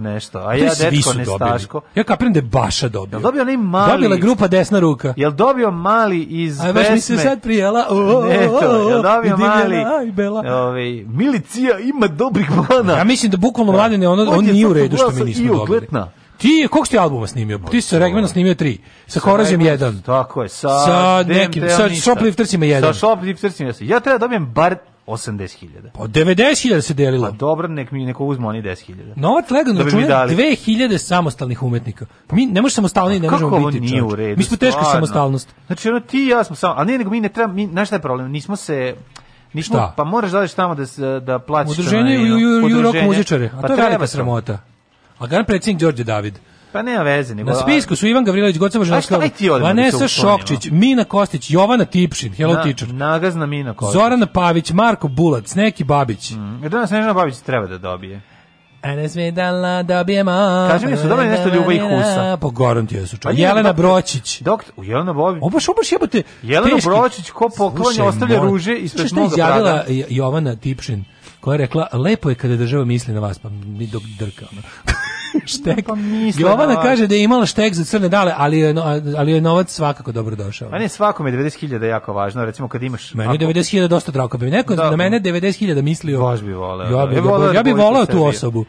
Lina, Lina, Lina, Lina, Lina, Staško. Ja kapiram da je Baša dobio. Jel dobio onaj mali? Dobila grupa desna ruka. Jel dobio mali iz Aj, baš mi se sad prijela. O, o, o, ne, to, jel dobio mali? Aj, bela. Ove, ovaj, milicija ima dobrih plana. Ja mislim da bukvalno da. mladine, ono, on, on nije u redu što mi nismo dobili. Ogletna. Ti je, kog ste albuma snimio? Ti si sa Regmanom snimio tri. Sa Horazijom jedan. Tako je. Sa, sa nekim, sa Shopliftersima jedan. Sa Shopliftersima jedan. Ja treba da dobijem bar 80.000. Pa 90.000 se delilo. Pa dobro, nek mi neko uzme oni 10.000. Novac legalno da računa 2.000 samostalnih umetnika. Mi ne možemo samostalni, ne možemo biti. Kako nije u redu? Mi smo teška stvarno. samostalnost. Znači, ono ti i ja smo samo, a ne, nego mi ne treba, mi, znaš šta je problem? Nismo se, nismo, šta? pa moraš da odeš tamo da, da plaćaš. Udruženje i rock muzičare, a pa to je velika sramota. A garan predsjednik Đorđe David. Pa nema veze, nego... Na da- spisku su Ivan Gavrilović, Goca Božanskog, Vanessa Šokčić, Mina Kostić, Jovana Tipšin, Hello Na, Teacher. Nagazna Mina Kostić. Zorana Pavić, Marko Bulac, neki Babić. Mm. Da danas Snežana Babić treba da dobije. A ne sme da dobijemo. Kaži mi su dobili da nešto ljuba i kusa. Po garantije su čovjek. Jelena Bročić. Doktor, u Jelena Bobić. Oba što jebote. Jelena Bročić ko poklanja ostavlja ruže i sve što je izjavila Jovana Tipšin koja je rekla lepo je kada država misli na vas pa mi dok drka štek. Pa misle, Jovana no, da- kaže da je imala štek za crne dale, ali je, ali je novac svakako dobro došao. Meni je svakome 90.000 jako važno, recimo kad imaš... Meni je 90.000 dosta drago. Bi neko da, na da. mene 90.000 mislio... Baš bi voleo. Ja da. bih voleo, ja bi voleo tu osobu.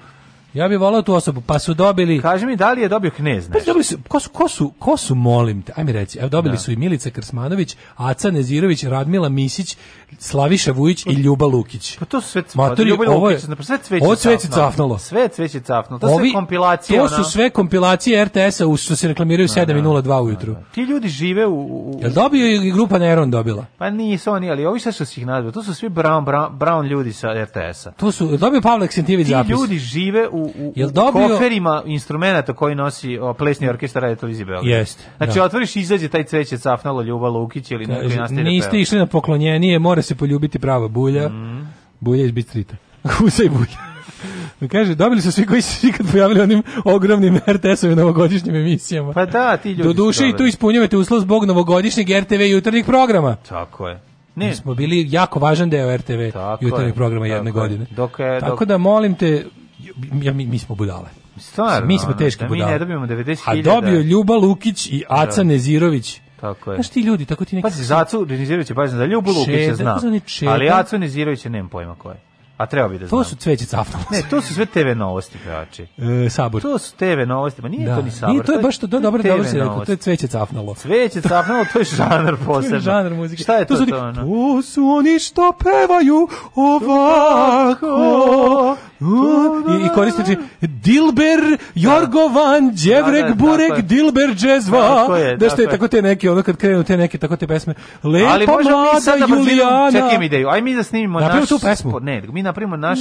Ja bih volao tu osobu, pa su dobili... Kaži mi, da li je dobio knez pa nešto? Pa dobili su, ko su, ko su, ko su molim te, ajme reci, evo dobili da. su i Milica Krsmanović, Aca Nezirović, Radmila Misić, Slaviša Vujić i Ljuba Lukić. Pa to su sve pa Maturi, Ljuba ovo je, Lukić, sve cveće, ovo cveće cafnulo. Sve cveće cafnulo. To Ovi, sve kompilacije. To su sve kompilacije RTS-a što se reklamiraju 7.02 da, da, da, ujutru. Ti ljudi žive u... u... Jel dobio i grupa Neron dobila? Pa nisu oni, ali ovi šta su svih nazva. To su svi brown, brown, brown ljudi sa RTS-a. To su, dobio Pavle Ksentijević zapis. Ti ljudi žive u, u, Jel dobio... koferima instrumenta koji nosi o, plesni orkestar Radio Televizije Beograd. Jeste. Znači, da. otvoriš, izađe taj cveće cafnulo Ljuba Lukić ili neko nastaje. Niste išli na poklonjenije, mora se poljubiti prava bulja. Mm. Bulja iz Bistrita. Husaj bulja. Kaže, dobili su svi koji su se ikad pojavili onim ogromnim RTS-ovim novogodišnjim emisijama. Pa da, ti ljudi Do duše i tu ispunjavate uslov zbog novogodišnjeg RTV jutarnjih programa. Tako je. Ne. Mi smo bili jako važan deo RTV tako jutarnjeg je, programa jedne tako godine. Je. Dok, je, tako da molim te, ja, mi, mi smo budale. Stvarno, mi smo teški da budale. Mi ne dobijemo 90.000. A dobio Ljuba Lukić i Aca da. Nezirović Tako je. Znaš ti ljudi, tako ti neki... Pazi, Zacu Nizirović pazi, za Ljubu Lukića zna. ali Acu Nizirović nemam pojma ko je. A treba bi da znam. To su cveće cafnalo. Ne, to su sve TV novosti, pevači. E, sabor. To su TV novosti, ma nije da. to ni sabor. Nije, to je baš to, to dobro, dobro si rekao, to je cveće cafnalo. Cveće cafnalo, to je žanar posebno. je žanar muzike. Šta je to? To su, to, ono? to su oni što pevaju ovako. I, i korističi Dilber, Jorgovan, da. Djevrek, da, da, Burek, Dilber, Džezva. Tako je, da ste tako, tako te neke, ono kad krenu te neke, tako te pesme. Lepa mlada Julijana. Čekaj mi ideju, aj mi da snimimo našu... Da, tu pesmu. Ne, mi napravimo naš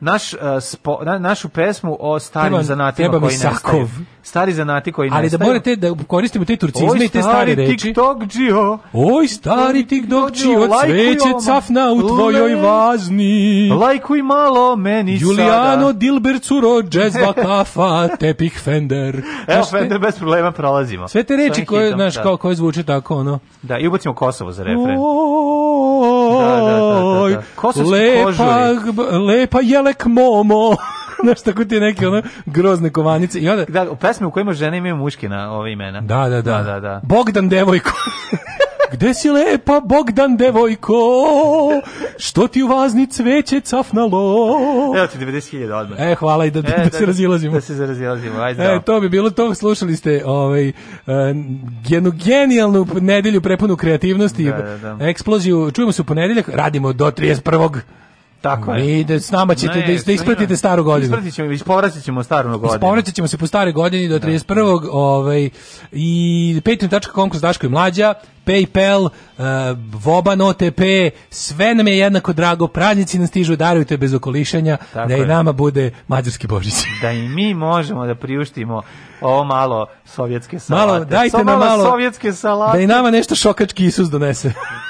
naš uh, spo, na, našu pesmu o starim treba, zanatima treba koji nestaju. Stari zanati koji nestaju. Ali da morate da koristimo te turcizme i te stare reči. Oj stari TikTok džio. Oj stari TikTok džio, cveće cafna u tvojoj vazni. Lajkuj malo meni Juliano sada. Juliano Dilbercuro, džezva kafa, tepih Fender. Evo Fender bez problema prolazimo. Sve te reči koje, znaš, kao koje zvuče tako ono. Da, i ubacimo Kosovo za refren moj, da, da, da, lepa, lepa jelek momo. Znaš, tako ti neke ono, grozne kovanice. I onda... Da, pesme u kojima žene imaju muške na ove imena. Da, da, da. da, da, da. Bogdan devojko. Gde si lepa Bogdan devojko? Što ti u vazni cveće cafnalo? Evo ti 90.000 odmah. E, hvala i da, e, da, da se da, razilazimo. Da se razilazimo, ajde. E, to bi bilo to, slušali ste ovaj, uh, jednu genijalnu nedelju prepunu kreativnosti, da, da, da. eksploziju. Čujemo se u ponedeljak, radimo do 31. Tako je. I da s nama ćete ne, da, da ispratite staru godinu. Ispratit ćemo, ispovraćat ćemo staru godinu. Ispovraćat ćemo se po stare godini do 31. Da. Ovaj, I patreon.com kroz Daško i Mlađa, Paypal, uh, Voban OTP, sve nam je jednako drago, praznici nam stižu, darujte bez okolišanja, Tako da i nama bude mađarski božić. Da i mi možemo da priuštimo ovo malo sovjetske salate. Malo, dajte so nam malo, sovjetske salate. Da i nama nešto šokački Isus donese.